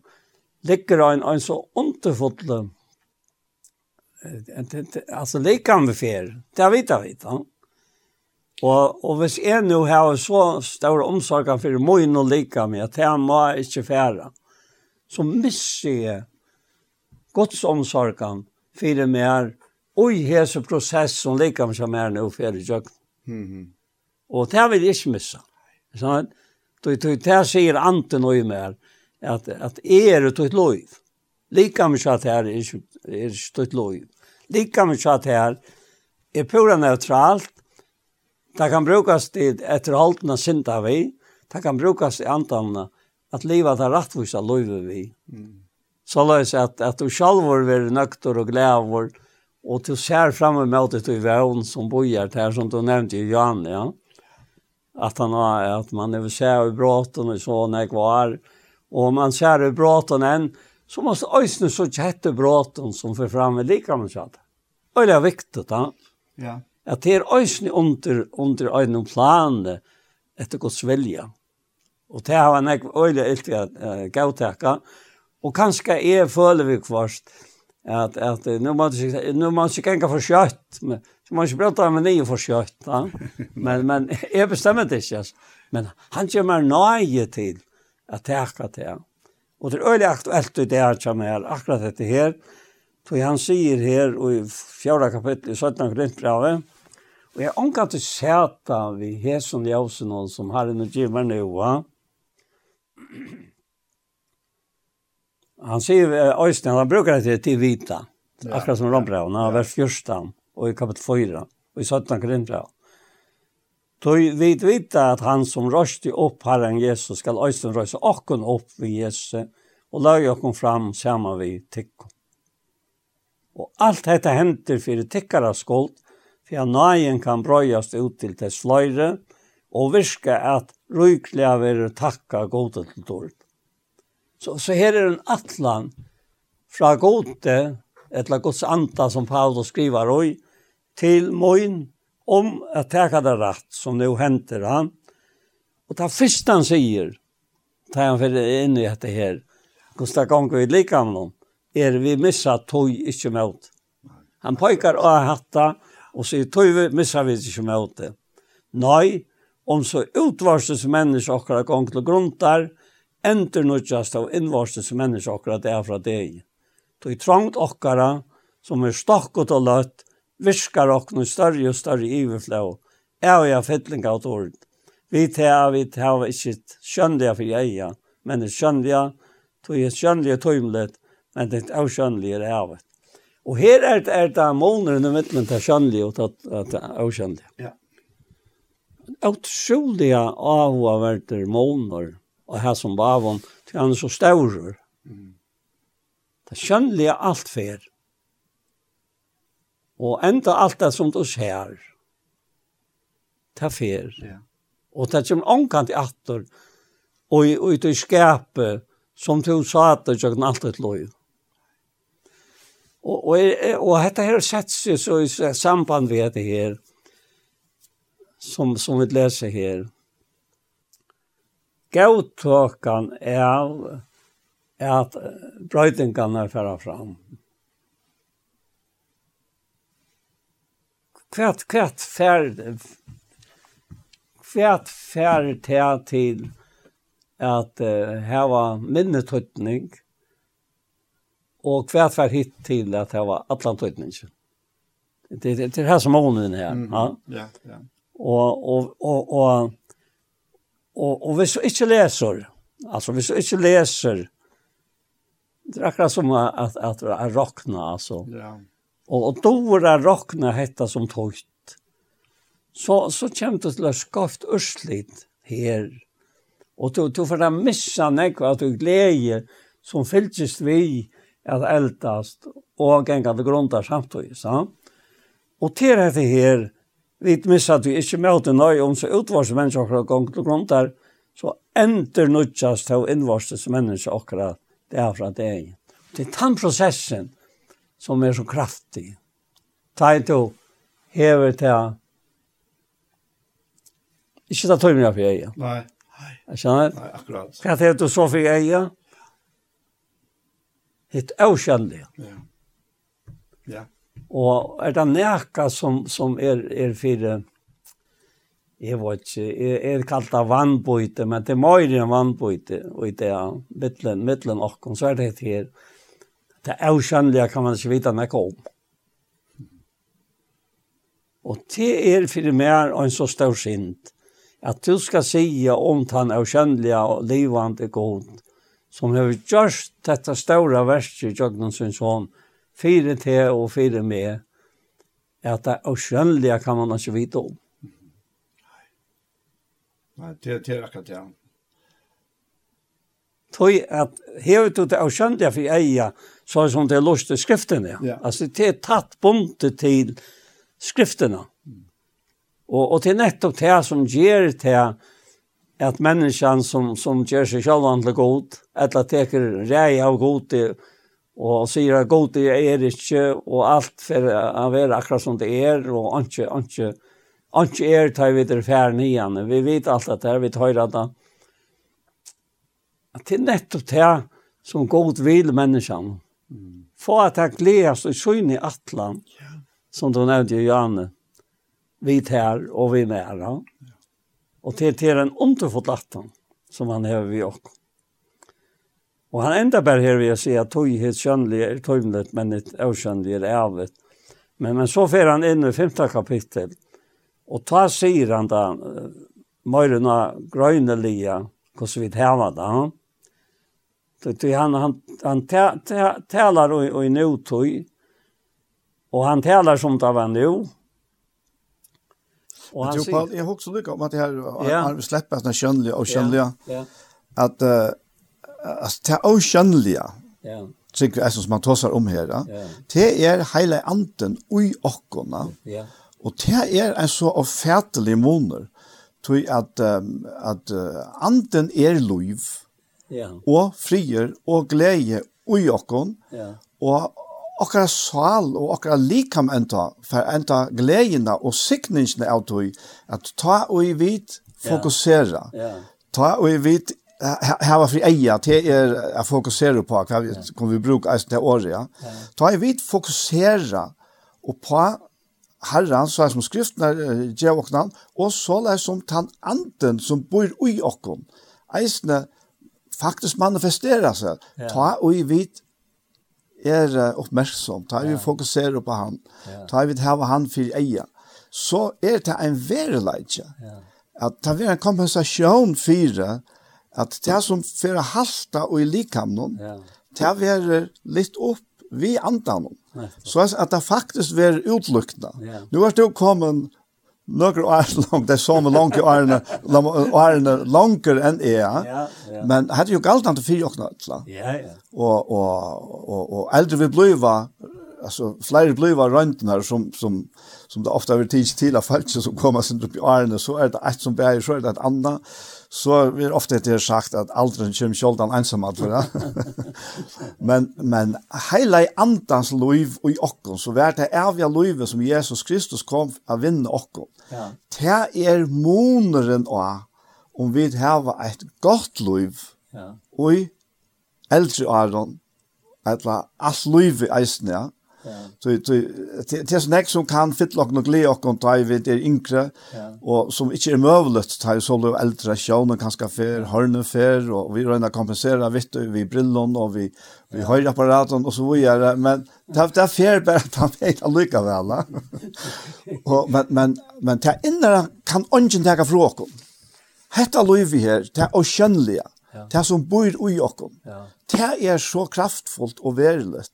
ligger en, en så underfotlig alltså likan vi fer. Det vet jag vet. Och och hvis är nu har så stora omsorgen för mojn och lika med att han må inte färra. Så missar Guds omsorgan för mer och hese process som likam som är nu för jag. Mhm. Mm och det vill jag inte missa. Så att då då där ser anten och mer att att är det ett liv. Likam så att här är är ett liv. Likam så att här är pura neutralt. Det kan brukas till efter halterna synda vi. Det kan brukas i antarna att leva det rättvisa livet vi. Mm Så løs at, at du selv vil nøkter og glæver, og du ser fremme med det til vevn som bojer her, som du nevnte i Jan, ja. At, han har, at man er se i bråten og så når jeg var, og man ser i bråten enn, så måste ösnen så jätte bråten som för fram lika man sa. Och det är viktigt, ja. Ja. Att det är ösnen under under en plan efter Guds vilja. Och det har han öle ett att gå Och kanske är föler vi kvarst att att nu måste nu måste jag kanske for kjøtt. men så må måste ikke prata med nye for kjøtt. ja men men jeg bestemmer det ikke. Altså. men han kommer nøye til till att til han. Og det er øyelig aktuelt i det är som är akkurat dette her. For han sier her i fjorda kapittel i 17 Korinthbrevet og jeg ankan til sätta vi hesen som Josef som har en givare nå, va Han säger Øystein, han brukar det till vita. Ja. Akkurat som Rombrau, när han var fyrstan och i kapittel 4 och i 17 Korintbrev. Då vi vita att han som rösti upp Herren Jesus skall Øystein rösta åkken upp vid Jesus och löj kom fram saman vi tikkon. Og alt dette henter fyrir tikkara skuld for at nøyen kan brøyast ut til tess fløyre, og virka at rykliga vare takka godet til dårlig. Så, så her er en atlan fra gode, etla gods anta som Paulus skriver oi, til moin om at teka det rett som nu henter han. Og det første han sier, tar han fyrir inn i dette her, hvordan det ganger vi liker med noen, er vi missa tog ikke mot. Han pekar av hatta og sier tog vi missa vi ikke med det. Nei, om så utvarses mennesker akkurat ganger til grunn enter nødjast av innvarses mennesker akkurat det er fra deg. Det er trangt okkara, som er stokket og løtt, viskar okkene større og større iverflå, er og jeg fytling av tård. Vi tar, vi tar ikke skjønnelige for jeg, men det skjønnelige, det er skjønnelige tøymlet, men det er skjønnelige er er. Og her er det, er det måneder i midten til skjønnelige og til avskjønnelige. Ja. Utrolige avhåverter måneder, og her som var hon, til han er så større. Mm. Det skjønnelige alt fer. Og enda alt det som du ser, det er fer. Ja. Og det kommer omkant i atter, og, og i skapet, som du sa at det gjør alt et lov. Og, og, og dette her sett seg så i samband med det her, som, som vi leser her, gautåkan er at brøytingarna er færa fram. Kvært, kvært fær, kvært fær til til at uh, hava minnetøytning, og kvært fær hit til at hava atlantøytning. Det, det, det er her som månen her. Mm. Ja. Ja, ja. Og, og, og, og Og, og hvis du ikke leser, altså hvis du ikke leser, det er akkurat som at, at det er råkna, altså. Ja. Og, og då er råkna hetta som tøyt. Så, så kommer det til å skafft ørslit her. Og du, du får da missa nekva at du gleder som fylltist vi at eldast og gengar vi grundar samtidig, sant? Og til dette her, vi missa at vi ikke møter nøy om så utvarse mennesker akkurat gong til grunn der, så ender nødjas til å innvarses mennesker akkurat det er fra det. Det er den prosessen som er så kraftig. Ta i to hever til Ikke ta tøy mye for eia. Nei. Jeg skjønner? Nei, akkurat. Hva er det du så for eia? Hitt avkjennelig. Ja. Ja. Og er det nækka som, som er, er for, jeg vet ikke, er, er kallt av vannbøyte, men det er mer enn vannbøyte, og i det er mittlen, mittlen okken, så er det her, det er avkjennelige kan man ikke vite nekka om. Og det er for meg en så stor sint, at du skal si om den avkjennelige og livande god, som har gjort dette store verset i Jøgnens sin sånn, fire til og fire med, at det er skjønnelige kan man ikke vite om. Nei, det, det er akkurat det. Tøy at hevet du det avskjøndige for eia, så er det som det er lust til skriftene. Ja. Altså, det er tatt bundet til skriftene. Og, og til nettopp det som gjør det at menneskene som, som gjør seg selv andre god, eller teker rei av god, Og han sier at god det er ikke, og alt for å være akkurat som det er, og ikke, ikke, ikke er tar vi det ferdig igjen. Vi vet alt det her, vi tar det. At det er nettopp det som god vil menneskene. Mm. Få at han gledes og skjønne i atlan, yeah. som du nevnte i Janne, vi tar og vi nære. Og til, til en underfått underfotlatten som han har vi også. Og han enda bare her vil jeg si at tog helt kjønnelig er tøymlet, men et avkjønnelig er avet. Men, men så fer han inn i femte kapittel, og ta sier han da, Møyrena grøynelia, hvordan vi hava da. Tøy han han han talar og og nu tog, Og han talar som ta var nu. Og han sier Jeg husker lukka om at det her har sleppt at kjønnelig og kjønnelig. At alltså det oskönliga. Ja. Tycker jag som man tossar om här. Ja. Det är hela anden i ockorna. Ja. Och det är en så ofärtlig moner. Tui at um, at uh, anden er liv. Ja. Og frier og glede og okkon. Ja. Og okkara sal og okkara likam enta for enta gleina og sikningene av at ta og i vit fokusera. Ja. ja. Ta og i vit hava fri eia till er att fokusera på vad vi kommer vi bruka eisen til året. Ja. Ta i vid fokusera og på Herren så er som skriftna ger och namn och så er som tan anden som bor i oss. Eisne faktiskt manifesterar sig. Ta och i vid er uppmärksam. Ta vi fokusera på han. Ta vi hava han för eja. Så är det en verleidje. Ja. At det er en kompensasjon for at det som fyrir halta og i likamnon, ja. det verer litt opp vi andan Så at det faktisk verer utlukna. Ja. Nu er det jo kommet Några år långt, det er så med långt i åren, långare än är. Ja, ja. Men hade ju galt inte fyra åkna utla. Ja, ja. Och, och, och, och eldre vi bliva, alltså flera bliva röntnar som, som, som det ofta har varit tids till av folk som kommer sin upp i årene, så är det ett som bär, så är det ett annat så vi ofta det är sagt att aldren kommer själdan ensam att vara. men men hela andans liv och i okkon, så vart det är vi liv som Jesus Kristus kom att vinna okkon. Ja. Det er moneren och om vi har ett godt liv. Ja. og i eldre åren, alla allt liv i eisen, ja. Så det er sånn som kan fytle og glede og ta i vidt er yngre, og som ikke er møvlet, ta i sånn eldre och kanskje fer, hørne fer, og vi røyner kompensere vidt, vi brillene, og vi, vi høyreapparaten, og så videre, men det er fer bare at han vet allikevel. og, men, men, men det innere kan ungen ta fra oss. Hetta løyvi her, det er skjønnelige, det er som bor i oss. Det er så kraftfullt og verilig,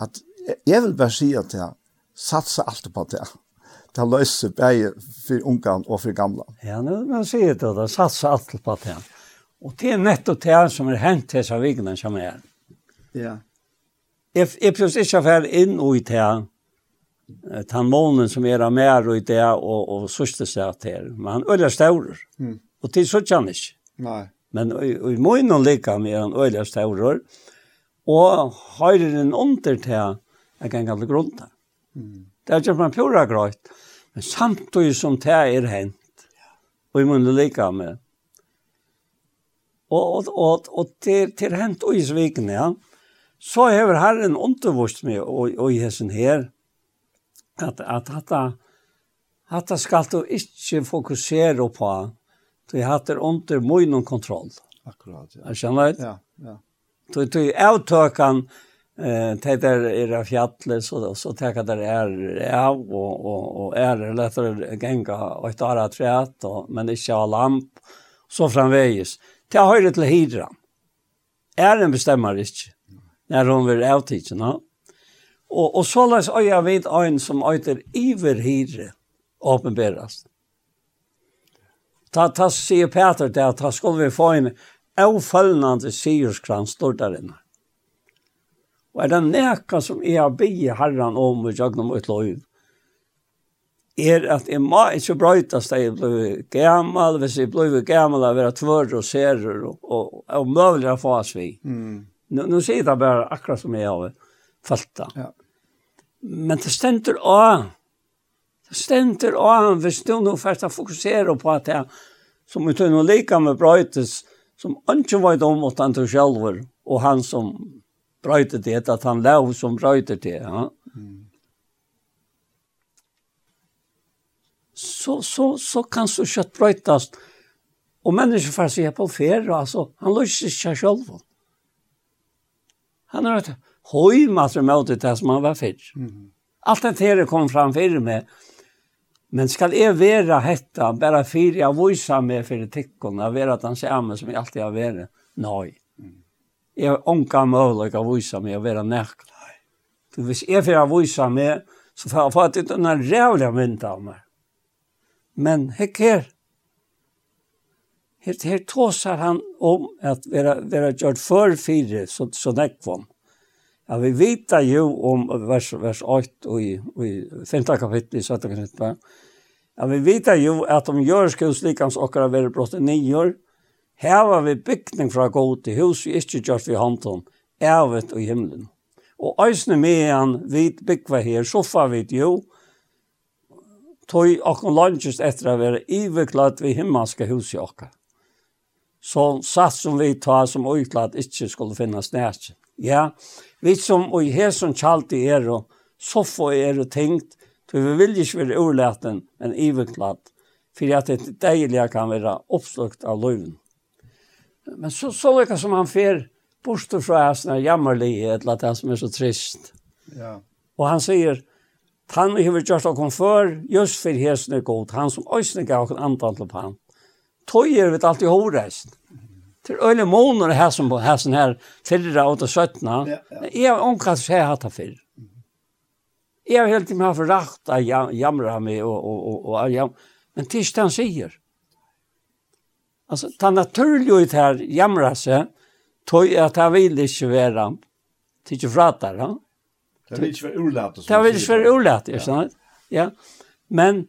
at jeg vil bare si at jeg satser alt på det. Det løser bare for ungene og for gamle. Ja, nu, man sier det da, satser alltid på det. Og det er nettopp det som er hent til seg vignen som er. Ja. Jeg, jeg prøver ikke å være inn og i det, den månen som er av mer og i det, og, og sørste seg til. Men han øler staurer. Mm. Og til sørste han ikke. Nei. Men i, i månen liker han med han øler staurer. Og høyre den under til jeg kan alle grunne. Mm. Det er ikke man pjora grøyt, men samtidig som det er hent, og i munnen lika med. Og, og, og, og til, til hent og i svikene, ja, så hever Herren undervist meg og, og i hessen her, at, at hatta, dette skal du ikke fokusere på, du hatter under munnen kontroll. Akkurat, ja. Er kjennet? Ja, ja. Du, du avtøkan, Eh det där är av fjallet så så täcka där är ja och och och är det lättare gänga och ett annat träet och men det är lamp så framväges. Ta höjde till hydra. Är den bestämmer inte när hon vill ut no? Och och så läs jag vet en som åter iver hydra uppenbaras. Ta ta se Peter där ta skulle vi få en avfallande sjurskrans står där inne. Og er det neka som jeg har bygget herren om og jøgnet mot lov, er at jeg må ikke brøytas da jeg blir gammel, hvis jeg blir gammel, av å være tvør og serer og, og, og møvler få oss vi. Mm. Nå, nå sier det bare akkurat som jeg har falt da. Ja. Men det stender av, det stender av hvis du nå først har fokusert på at jeg, som vi tog nå lika med brøytes, som ikke vet om han til selv, og han som bröjte det, at han lov som bröjte det. Ja. Mm. Så, så, så kan så kjøtt brøytes. Og mennesker får seg på fer, altså, han löser seg selv. Han har ett hojmater mot det som han var förr. Mm. Det her kom fram för mig. Men skal jeg være hetta, bare fire jeg viser meg for tikkene, være at han ser meg som jeg alltid har vært? Nei jeg har ånka mulig å vise meg å være nek. Du, hvis jeg får vise meg, så får jeg fatt ut en rævlig mynd av meg. Men hekk her, her, her tåser han om at vera, vera gjort før fire, så, så nekvom. Ja, vi vita jo om vers, vers 8 og i, og i 5. kapittel i 17. kapittel, Ja, vi vita jo at om gjør skuld slikans okkar av brått brottet nior, Her var vi bygning fra god til hus vi ikke gjørt vi hånden, ervet og himmelen. Og øsne med han vid byggva her, soffa vi jo, tog okken lønges etter å være iveklad vi himmelske hus i okken. Så satt som vi tar som utklad ikke skulle finnes nærkjen. Ja, vi som og i her som kjalti er og soffa er og tenkt, for vi vil ikke være urleten, men iveklad, for at det deilige kan være oppslukt av løven. Men så, så lika som han fer bort fra hans när jammerlighet, att det som är så trist. Ja. Och han säger, han har vi gjort kom för, just för hästen är god, han som ösning gav en antal på han. Tøyer vet alltid horest. Till öle månader här som på hästen här, fyra och sjöttna. Ja, ja. Jag omkring så här hatt för. Jag har helt i mig för att jamra mig och, och, och, och, jam. men tills han säger, Alltså ta naturligt här jamra sig tog att han vill inte vara till fratar han. Det vill inte vara urlat. Det vill inte vara urlat, är sant? Ja. Men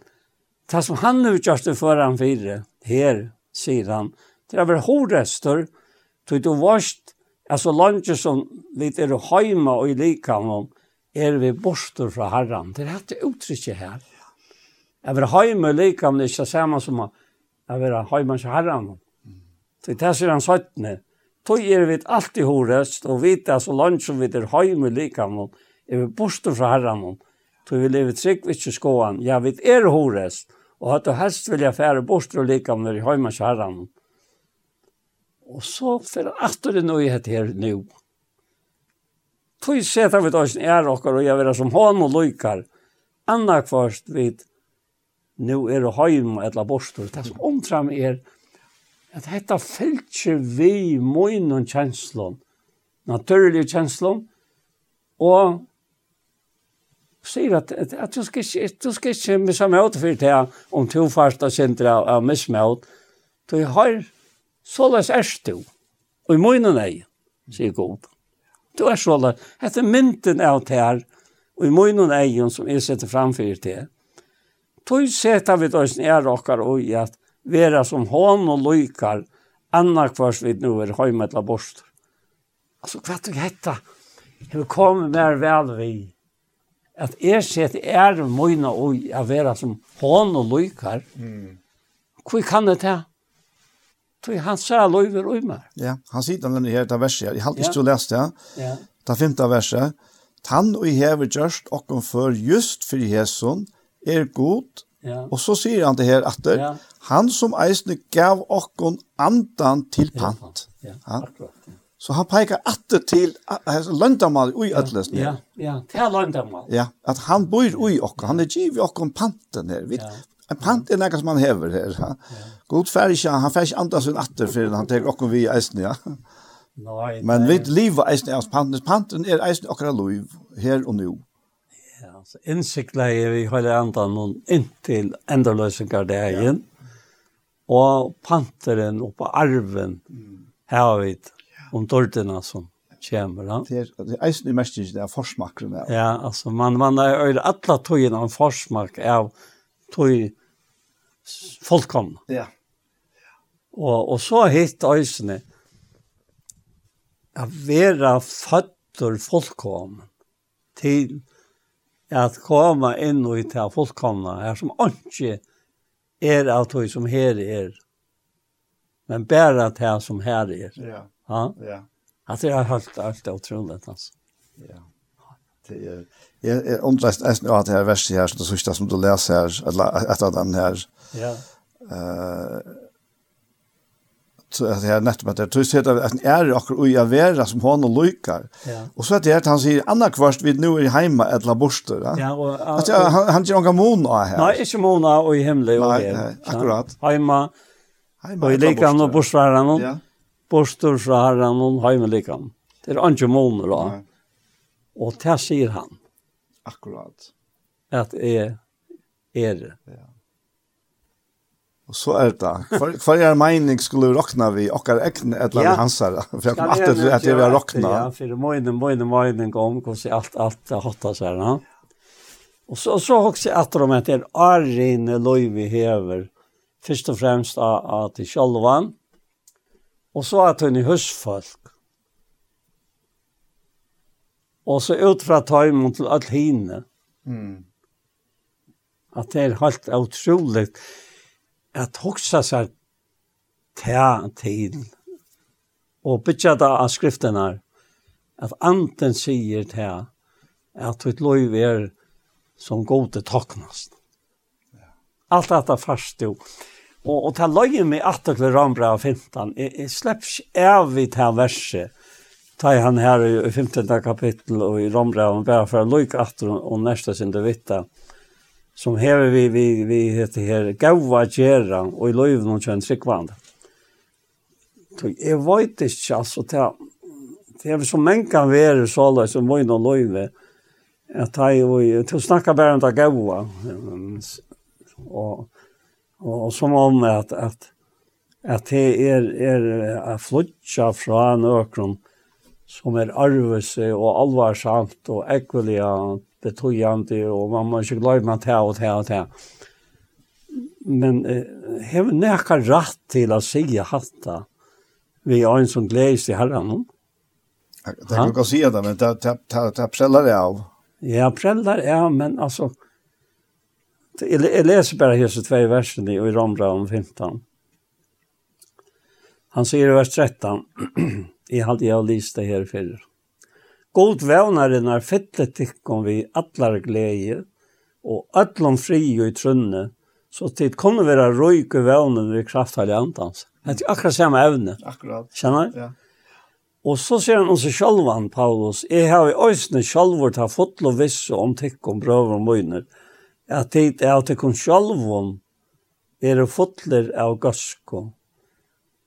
det som han nu gjort det för han fyra här säger han det är väl hårdröster tog du varst alltså luncher som lite är hemma och i likanom er vi borster fra herran. Det er dette uttrykket her. Jeg vil ha i meg likene ikke sammen som man å være høymans herren. Så det sier han søttene. Tog er vi alltid horest, og vite så langt som vi er høyme likam, er vi borte fra herren. Tog vi lever trygg, vi ikke skåan. Ja, vi er horest, og at du helst vil jeg fære borte og likam når jeg høymans herren. Og så fer atter det noe her nå. Tog seta vi da nær okkar, og jeg vil som hånd og lykar. Anna kvarst vid nu er det heim eller borster. Det som omtram er at dette fylkje vi moinen kjenslån, naturlige kjenslån, og sier at, at, at du skal ikke, du skal ikke missa møte for det om to første kjenter av av mismøte. Du har så løs erst du, og i møyn og nei, sier god. Du er så løs, etter mynten av det her, og i møyn og nei, som jeg setter framfor det tog seta vi oss nere okkar og i at vera som hon og lykar, annar kvars vi nu er høymetla borst. Altså, hva tog hetta? Hur kommer mer väl vi. At er sett är mojna og i vera som hon og lykar. Mm. Hur kan det ta? Tog han sa løyver og mer. Ja, han sitter nemlig her ta verset. Jag har inte ja. läst det. Ja. Det femte verset. Tann og i hever gjørst okkom før just for Jesun, er god, ja. og så sier han det her atter, ja. han som eisne gav okkon andan til pant. Ja, ja. akkurat. Så han peikar atter til løndamal ui atlesen. Ja, ja, til løndamal. Ja, at han bor ui okkon, han er giv okkon panten her. Vi, ja. En pant er nekka som han hever her. Ja. God færre ikke, han færre ikke andas en atter, for han tek okkon vi eisne, ja. Nei, Men vi lever eisne, panten, panten er eisne okkara loiv, her og nu innsikla er vi holder enda noen inntil endeløsninger det er igjen. Ja. Og panteren og på arven mm. her vi om dårdene som kommer. Ja. Det er, det er eisen i mest ikke det er forsmakken. Ja, ja altså man, man er øyne alle togene av forsmak av tog fullkomne. Ja. Og, og så hitt øysene at være føtter fullkomne til at komme inn og ta fullkomna, her som ikke er av tog som her er, men bare det som her er. Ja. Ja. ja. At det er helt, helt utrolig, altså. Ja. Det er, jeg, jeg undrer nesten av det her verset her, som du sørste som du leser her, eller etter den her, ja. Uh, att jag nettopp att det tyst att en är och och jag vara som hon och lukar. Och så att det han säger andra kvart vid nu är hemma ett laborster. Ja. ja och, han han gör några månader här. Nej, inte månader och i hemlig och. Nej, akkurat. Hemma. Hemma. Och lika när hon. Ja. Borstor så har han hon hemma lika. Det är inte mån då. Och där säger han. Akkurat. Att är är det. Ja. Og så er det. För Hva er mening skulle rockna vi okkar ekne et eller annet hans her? For jeg för alltid att det vi har rockna. Ja, för det mojden mojden mojden om hvordan så allt allt hotta så här, va. Och så så också att de att det är ren Hever. Først först och främst att det självan och så att hun är husfolk. Och så ut fra tajmon til alt hine. Mm. Att det er helt otroligt at hoksa seg ta til og bytja da av skriftene at anten sier til at ditt lov er som gode taknast. Alt dette først jo. Og, og ta løyen med at det blir rambra av 15. Jeg, jeg slipper ikke av i ta verset. Ta han her i 15. kapittel og i rambra av bare for å løyke at og neste sin det som hever vi, vi, vi heter her, gaua gjerra og i løyven noen kjønn tryggvand. Jeg vet ikke, altså, det er så mange kan være så løy som må inn og løyve, at jeg, og, til å snakke bare om det gaua, og, og, som om at, at, at det er, er a flutja fra nøkron som er arvese og alvarsamt og ekvelig betøyende, og man må ikke glemme til og til og til. Men eh, har har nekka rett til å si hatta vi er en som gledes i herren. Det kan ikke si det, men det, det, det, det preller det av. Ja, preller det av, men altså, jeg, jeg leser bare hese tve versene i Romra om 15. Han sier i vers 13, jeg hadde jeg lyst det her fyrir. God vevnarinnar fylle tikkum vi allar gleie, og öllom fri og i trunne, så tid kunne vera røyk og vevnen ved krafthallig antans. Det er akkurat samme evne. Akkurat. Kjenner? Ja. Og så sier han også sjølvan, Paulus, jeg har i òsne sjálvor ta fått og visse om tikkum brøver og møyner, at tid er at tikkum sjálvan er fotler av gøsko,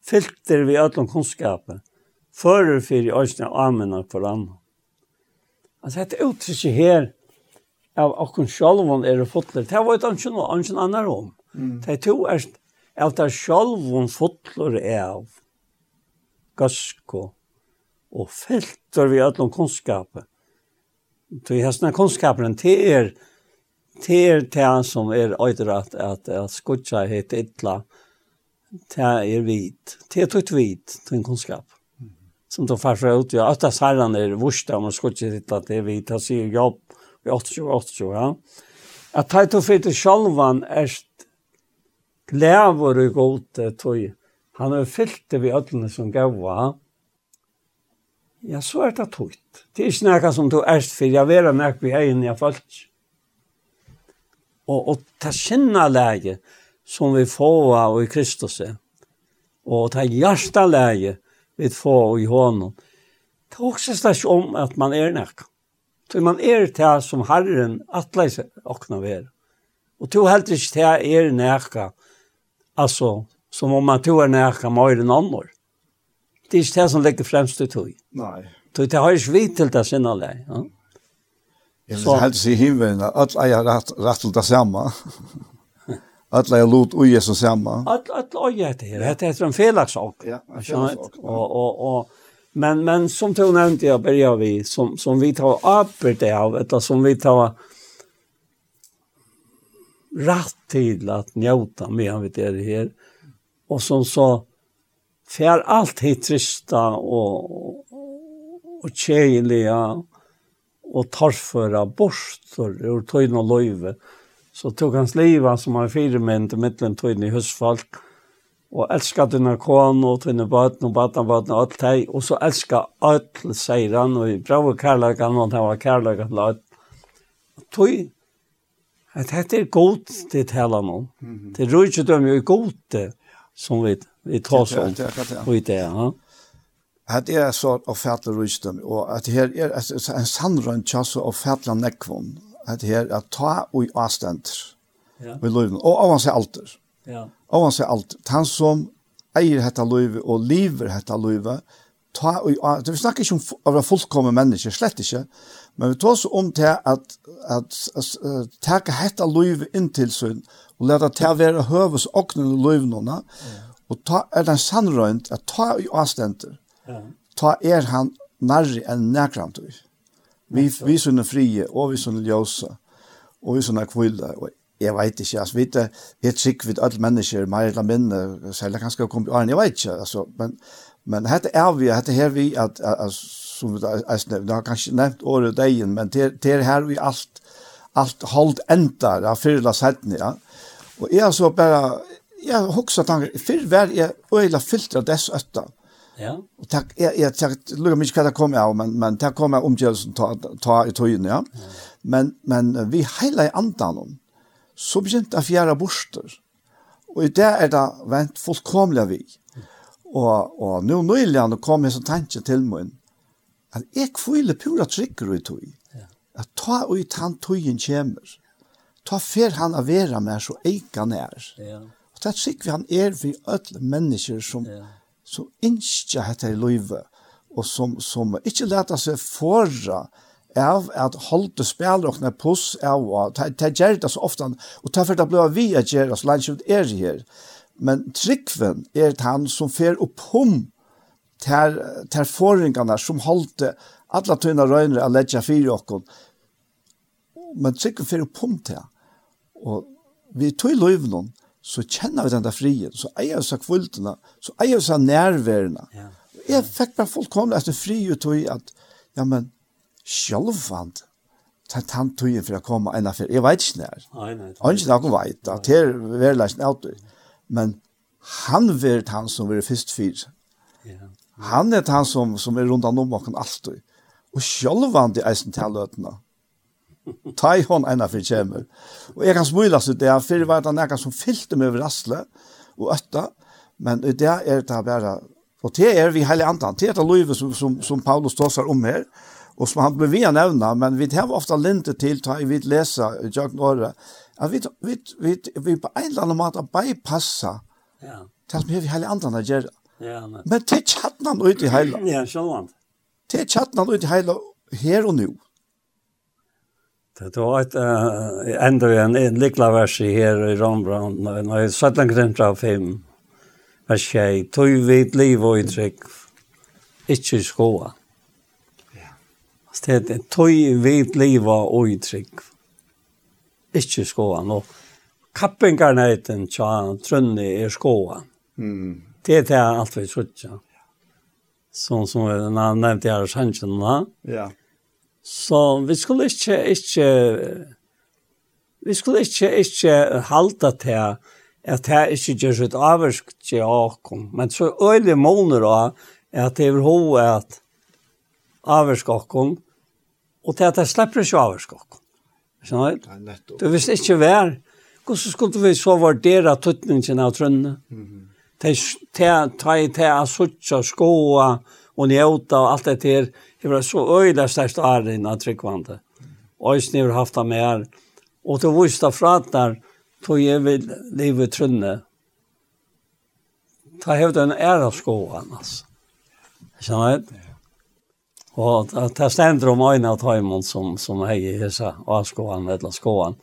filter vi öllom kunnskapet, fører fyrir òsne og amenar for annan. Altså, dette uttrykket her av okkur sjálvun er fotler. Det var ikke noe annet annar om. Det to er att det sjálvun fotler er av gasko og filter vi alla kunnskapet. Det är såna kunskapen til er til er till som er ödrat at at skutsa helt illa. Det er vit. Det är vit, den kunskap som då far ut ja. Att det här när vurst om och skulle sitta att det. Vi tar sig jobb. Vi 80 80 ja. Att ta till för det självan är glävor och gott tog han har fyllt det vi öllene som gav ja så är det tukt det är snäka som du är för. Jag vill när vi är inne i fallet och och ta känna läge som vi får av i Kristus och ta hjärta läge vi får i honom. Det er også slags om at man er nek. Så man er det som herren atleis åkna ver. Og to helt ikke det er nek, altså, som om man to er nek mer enn andre. Det er ikke det som ligger fremst i tog. Nei. Så det har ikke vi til det sinne lei. Ja? Jeg vil helst si himmelen, at jeg har rett, rett til det samme alla jag lot och Jesus samma. Att att oj det här det är en felaktssak. Ja, och och och men men som du nämnde jag börjar vi som som vi tar upp det av eller som vi tar rätt till att njuta med vi det här och som så för allt hit trista och och tjejliga och torrföra borstor ur tøyna løyve. Mm Så tog hans liv som var fire menn til midtelen tøyne i husfalk. Og elsket dina kån og denne bøten og badenbøten og alt det. Og så elsket alle seirene og i brave kærløkene og det var kærløkene til alt. Tøy, at dette er godt det hele nå. Det rör ikke dem jo godt det som vi, vi tar sånn. Og i det, ja. At det er så å fatte rysdom, og at her er en sannrønt tjasse å fatte nekvån, at her at ta og avstender. Ja. Vi løyven. Og av hans er. Ja. Av hans er alter. Han som eier hetta løyve og lever hetta løyve, ta og det vi snakker ikke om å være fullkomne mennesker, slett ikke, men vi tar oss om til at, at, at at teka hetta løyve inn til sin, og leta til å være høves åknen og løyvnene, ja. og ta er den sannrønt at ta og avstender. Ja. Ta er han nærri enn nærkramtøy. Vi, vi sånne frie, og vi sånne ljøse, og vi sånne kvile, og jeg vet ikke, altså, vi er helt sikker vidt alle mennesker, mer eller mindre, selv kanskje å komme i åren, jeg vet ikke, altså, men, men dette er vi, dette her vi, at, at, som vi har kanskje nevnt året dagen, men det er her vi alt, alt holdt enda, ja, fyrla la ja, og jeg så bare, jeg hoksa tanker, før var jeg øyla fyllt dess øtta, Ja. Och tack jag jag tack lugga mig kada kommer jag men men tack kommer jag ta ta i tojen ja. Men men vi hela i andan om. Så begynt att fjärra borster. Och i det är det vent fullkomliga vi. Och och nu han kom jag så tanke till mig att jeg kvile pura trykker i toj. Att ta og i tann tojen kommer. Ta fer han av vera med så eikan är. Ja. Og det tycker vi han är för alla människor som ja som innskja hette i livet, og som, som ikke leta seg forra av at holde spillerne puss av, og det gjør det så ofte, og det er for det ble vi at gjør det så langt ut er her. Men tryggven er det han som fer oppom ter, til forringene som holde alle tøyne røyner av ledja fire åkken. Men tryggven fer opp om til. Og vi tog i løyvnån, så kjenner vi den der frien, så eier vi seg kvultene, så eier vi seg nærværende. Ja. Jeg fikk bare fullkomlig etter fri ut tog at, ja, men, sjølvfant, ta tant tøyen for å komme enn affær. Jeg vet ikke nær. Nei, nei. Han ikke noen vet, at det er verleisen av det. Men han vil han som vil først fyr. Ja. Han er han som, som er rundt om åkken alltid. Og sjølvfant i eisen til løtene. Ta i hånd ena for kjemer. Og jeg kan smula seg det, fyrir var det nekka som fyllte meg over rasle og ötta, men det er det bare, og det er vi heilig andan, det er det livet som, som, som Paulus tåsar om her, og som han ble via nevna, men vi har ofta linte til, ta i vid lesa, Jørgen Åre, at vi, vi, vi, vi på en eller annen måte bypassa ja. det som vi heilig andan er gjerra. Ja, men. men det er tjattnan ut i heila. Ja, sjølvand. Det er tjattnan ut i heila her og nu. Det var et uh, enda en, en likla vers i her i Rombrand når jeg satt en gränt av fem vers tjej tog vid liv og och uttryck inte skoa. Ja. Det er tog vid liv og och uttryck inte skoa. Och kappingarnäten tja trunni er skoa. Mm. Det er det alt vi suttja. Sånn som jag nevnte her, i Sanchen. Ja. Ja Så vi skulle ikke, ikke vi skulle ikke, ikke halda til at det ikke gjør sitt avversk til åkken. Men så øyelig måneder av at det er hoved at avversk åkken, og til at det slipper ikke avversk åkken. Skjønner du? Du visste ikke vær. Hvordan skulle vi så vurdere tøtningen av trønne? Til å ta i til å suttje, skåa og njøte og alt det til det var så øyla størst æren av tryggvande. Øysen har haft det med her. Og til viste fra der, tog jeg vil livet trunne. Ta hevde en ære av skoene, altså. Skjønner du? Og det stender om øyne av Taimond som, som hei i hessa av skoan, eller skoan.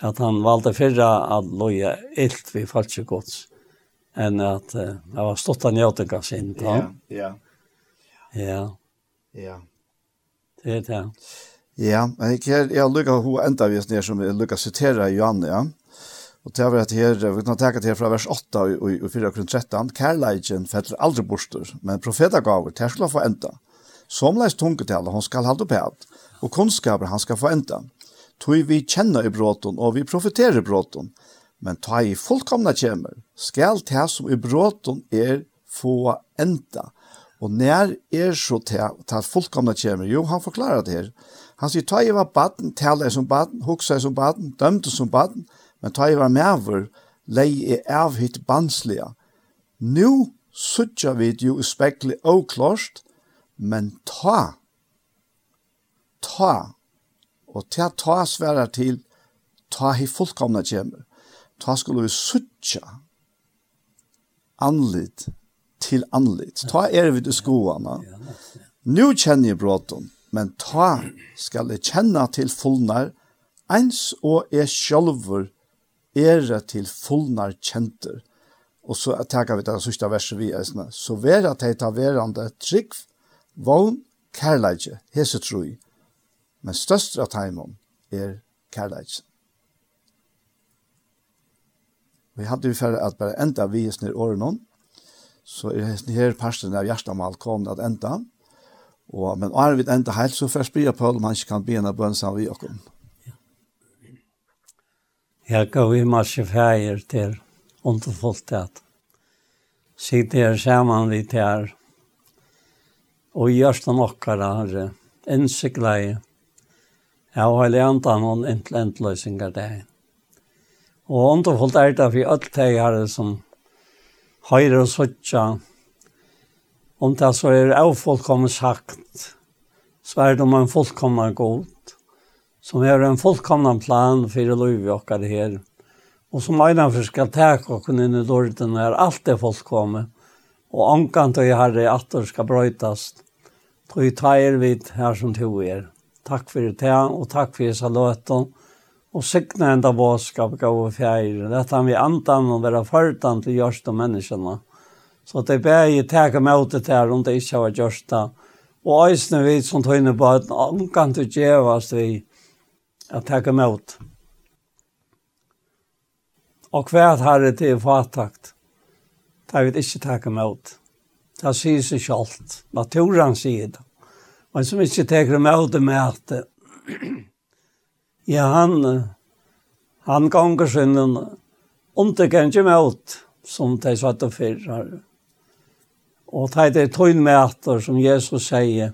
At han valgte fyrra at loja illt vi falske gods. Enn at uh, det var stått av njøtinga sin. Ja, ja. Ja. Ja. Det er det. Ja, jeg har jeg lukket hun enda vis ned som jeg lukket sitere Johan, ja. Og det var at her, vi kan tenke til her fra vers 8 og 4 og 13, «Kærleidjen fetter aldri borster, men profetagaver, det skal få enda. Somleis tungetale, hon skal halde på alt, og kunnskaper han skal få enda. Toi vi kjenner i bråten, og vi profeterer i bråten, men ta i fullkomna kjemer, skal det som i bråten er få enda, Og när er så til fullkomna kommer, jo, han forklarar det her. Han sier, ta i var baden, tala som baden, huksa som baden, dømte som baden, men ta i var mever, lei i avhitt banslige. Nu suttja vi jo i spekli og men ta, ta, og ta ta sværa til, ta i fullkomna kommer. Ta skulle vi suttja, anlitt, til anlit. Ta er vi til skoene. Nu kjenner jeg bråten, men ta skal jeg kjenne til fullnar, ens og jeg sjølver er til fullnar kjenter. Og så takker vi det sørste verset vi er sånn. Så vera teg ta verande trygg, vogn, kærleidje, hese troi. Men størst av teimon er kærleidje. Vi hadde jo for at bare enda vi er snill årene om, så er hesten her parsten av hjertemal kom at enda. Og, men er vi enda helt, så først blir på om han ikke kan begynne bønn sammen vi og kom. Jeg gav i masse feier til underfullt underfulltet. Sitte her sammen vi til og gjørst han okkara herre, innsikleie. Jeg har lent han noen entløysinger der. Og underfullt er det for alt det herre som høyre og søtja, om det så er av fullkommen sagt, så er det om en fullkommen god, som er en fullkommen plan for å løyve okkar her, og som einnanfor skal teka okken inn i dården er alt er fullkommen, og ankan til herre at det skal brøytast, tog i vid her som to er. Takk for det, og takk for det, og sikna enda båskap gav og fjær. Dette han vi andan og være førtan til gjørst og menneskene. Så det ber jeg teka meg ut til her om det ikke var gjørst da. Og øysene vi som tog inn i bøten, omkant til djevast vi at teka meg ut. Og hvert herre til fatakt? det vil ikke teka meg ut. Det sier seg sjalt. Naturen sier det. Men som ikke teker meg ut med at Ja, han, han ganger sin en underkentlig møt, som de satt og fyrer. Og det er tøyn møter, som Jesus sier,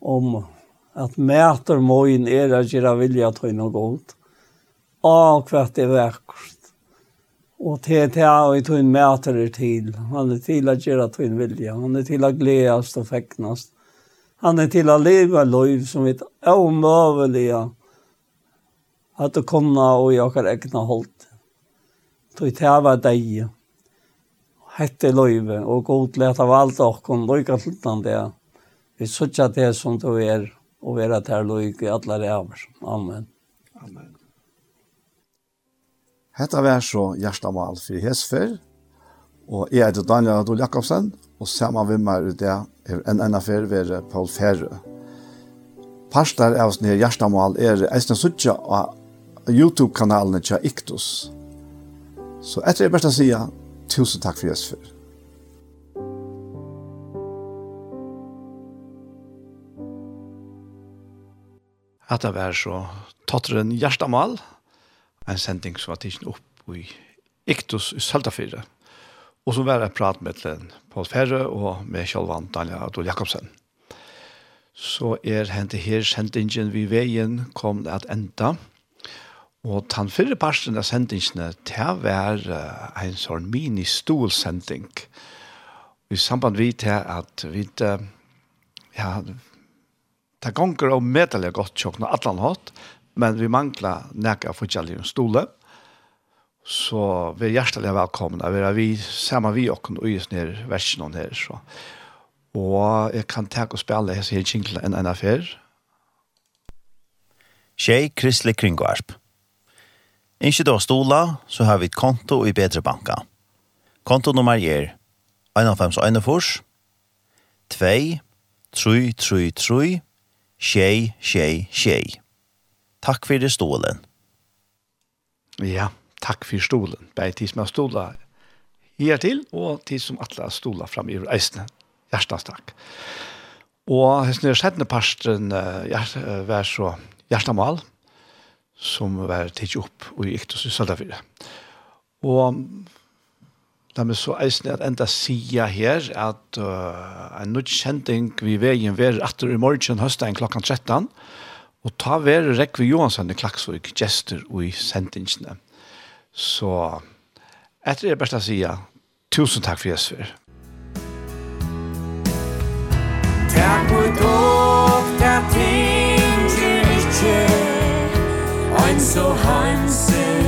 om at mæter møyen er at gjøre vilja tøyn og godt. Og det er vekkert. Og til til og i tøyn møter er til. Han er til at gjøre tøyn vilja. Han er til at gledes og feknast. Han er til at leve liv som er omøvelige at du kunne og jeg okkar egnet holdt. Tog tæva deg, hette løyve, og god lete av alt okkon, løyka sluttan det. Vi sutja det som du er, og vera tær løyke i alle ræver. Amen. Amen. Hetta vær så hjertemål for hesfer, og jeg heter Daniel Adol Jakobsen, og sammen med meg ut det er en enn affær ved Paul Ferre. Parstar av sånne hjertemål er eisne suttja av YouTube-kanalen til Iktus. Så etter det beste sier, tusen takk for Jesus for. At det var så totteren Gjerstamal, en sending som var tidsen opp i Iktus i Søltafire. Og så var det prat med Paul Ferre og med Kjølvan Daniel Adol Jakobsen så er hentet her sendingen vi veien kom at enda. Og den fyrre parten av sendingene til å være en sånn mini-stol-sending. I samband vi til at vi ja, det gonger og medelig godt tjokkene atlan hatt, men vi mangler nekka forskjellige stole. Så vi er hjertelig velkomne. Vi er vi sammen vi og og just ned versjonen her. Så. Og jeg kan ta og spille hese her kjinkla enn en affær. Tjei Kristelig Kringvarp. Ikke du har stola, så har vi et konto i Bedre Banka. Konto nummer er 1,5,1,4, 2, 3, 3, 3, 6, 6, 6. Takk for det stolen. Ja, takk for stolen. Bare tid som har stola her til, og tid som alle har stola fram i reisene. Hjertens takk. Og hesten er sjettende parsten, uh, vær så hjertemål. Hjertemål som var tidlig opp og gikk til Søltafire. Og la meg så eisne at enda sida her at uh, en nødkjenting vi veien verer atter i morgen høsten klokkan 13, og ta ver Rekve Johansson i Klaksvik, gjester og i sendingene. Så etter det beste sida, tusen takk for Jesper. so heimselig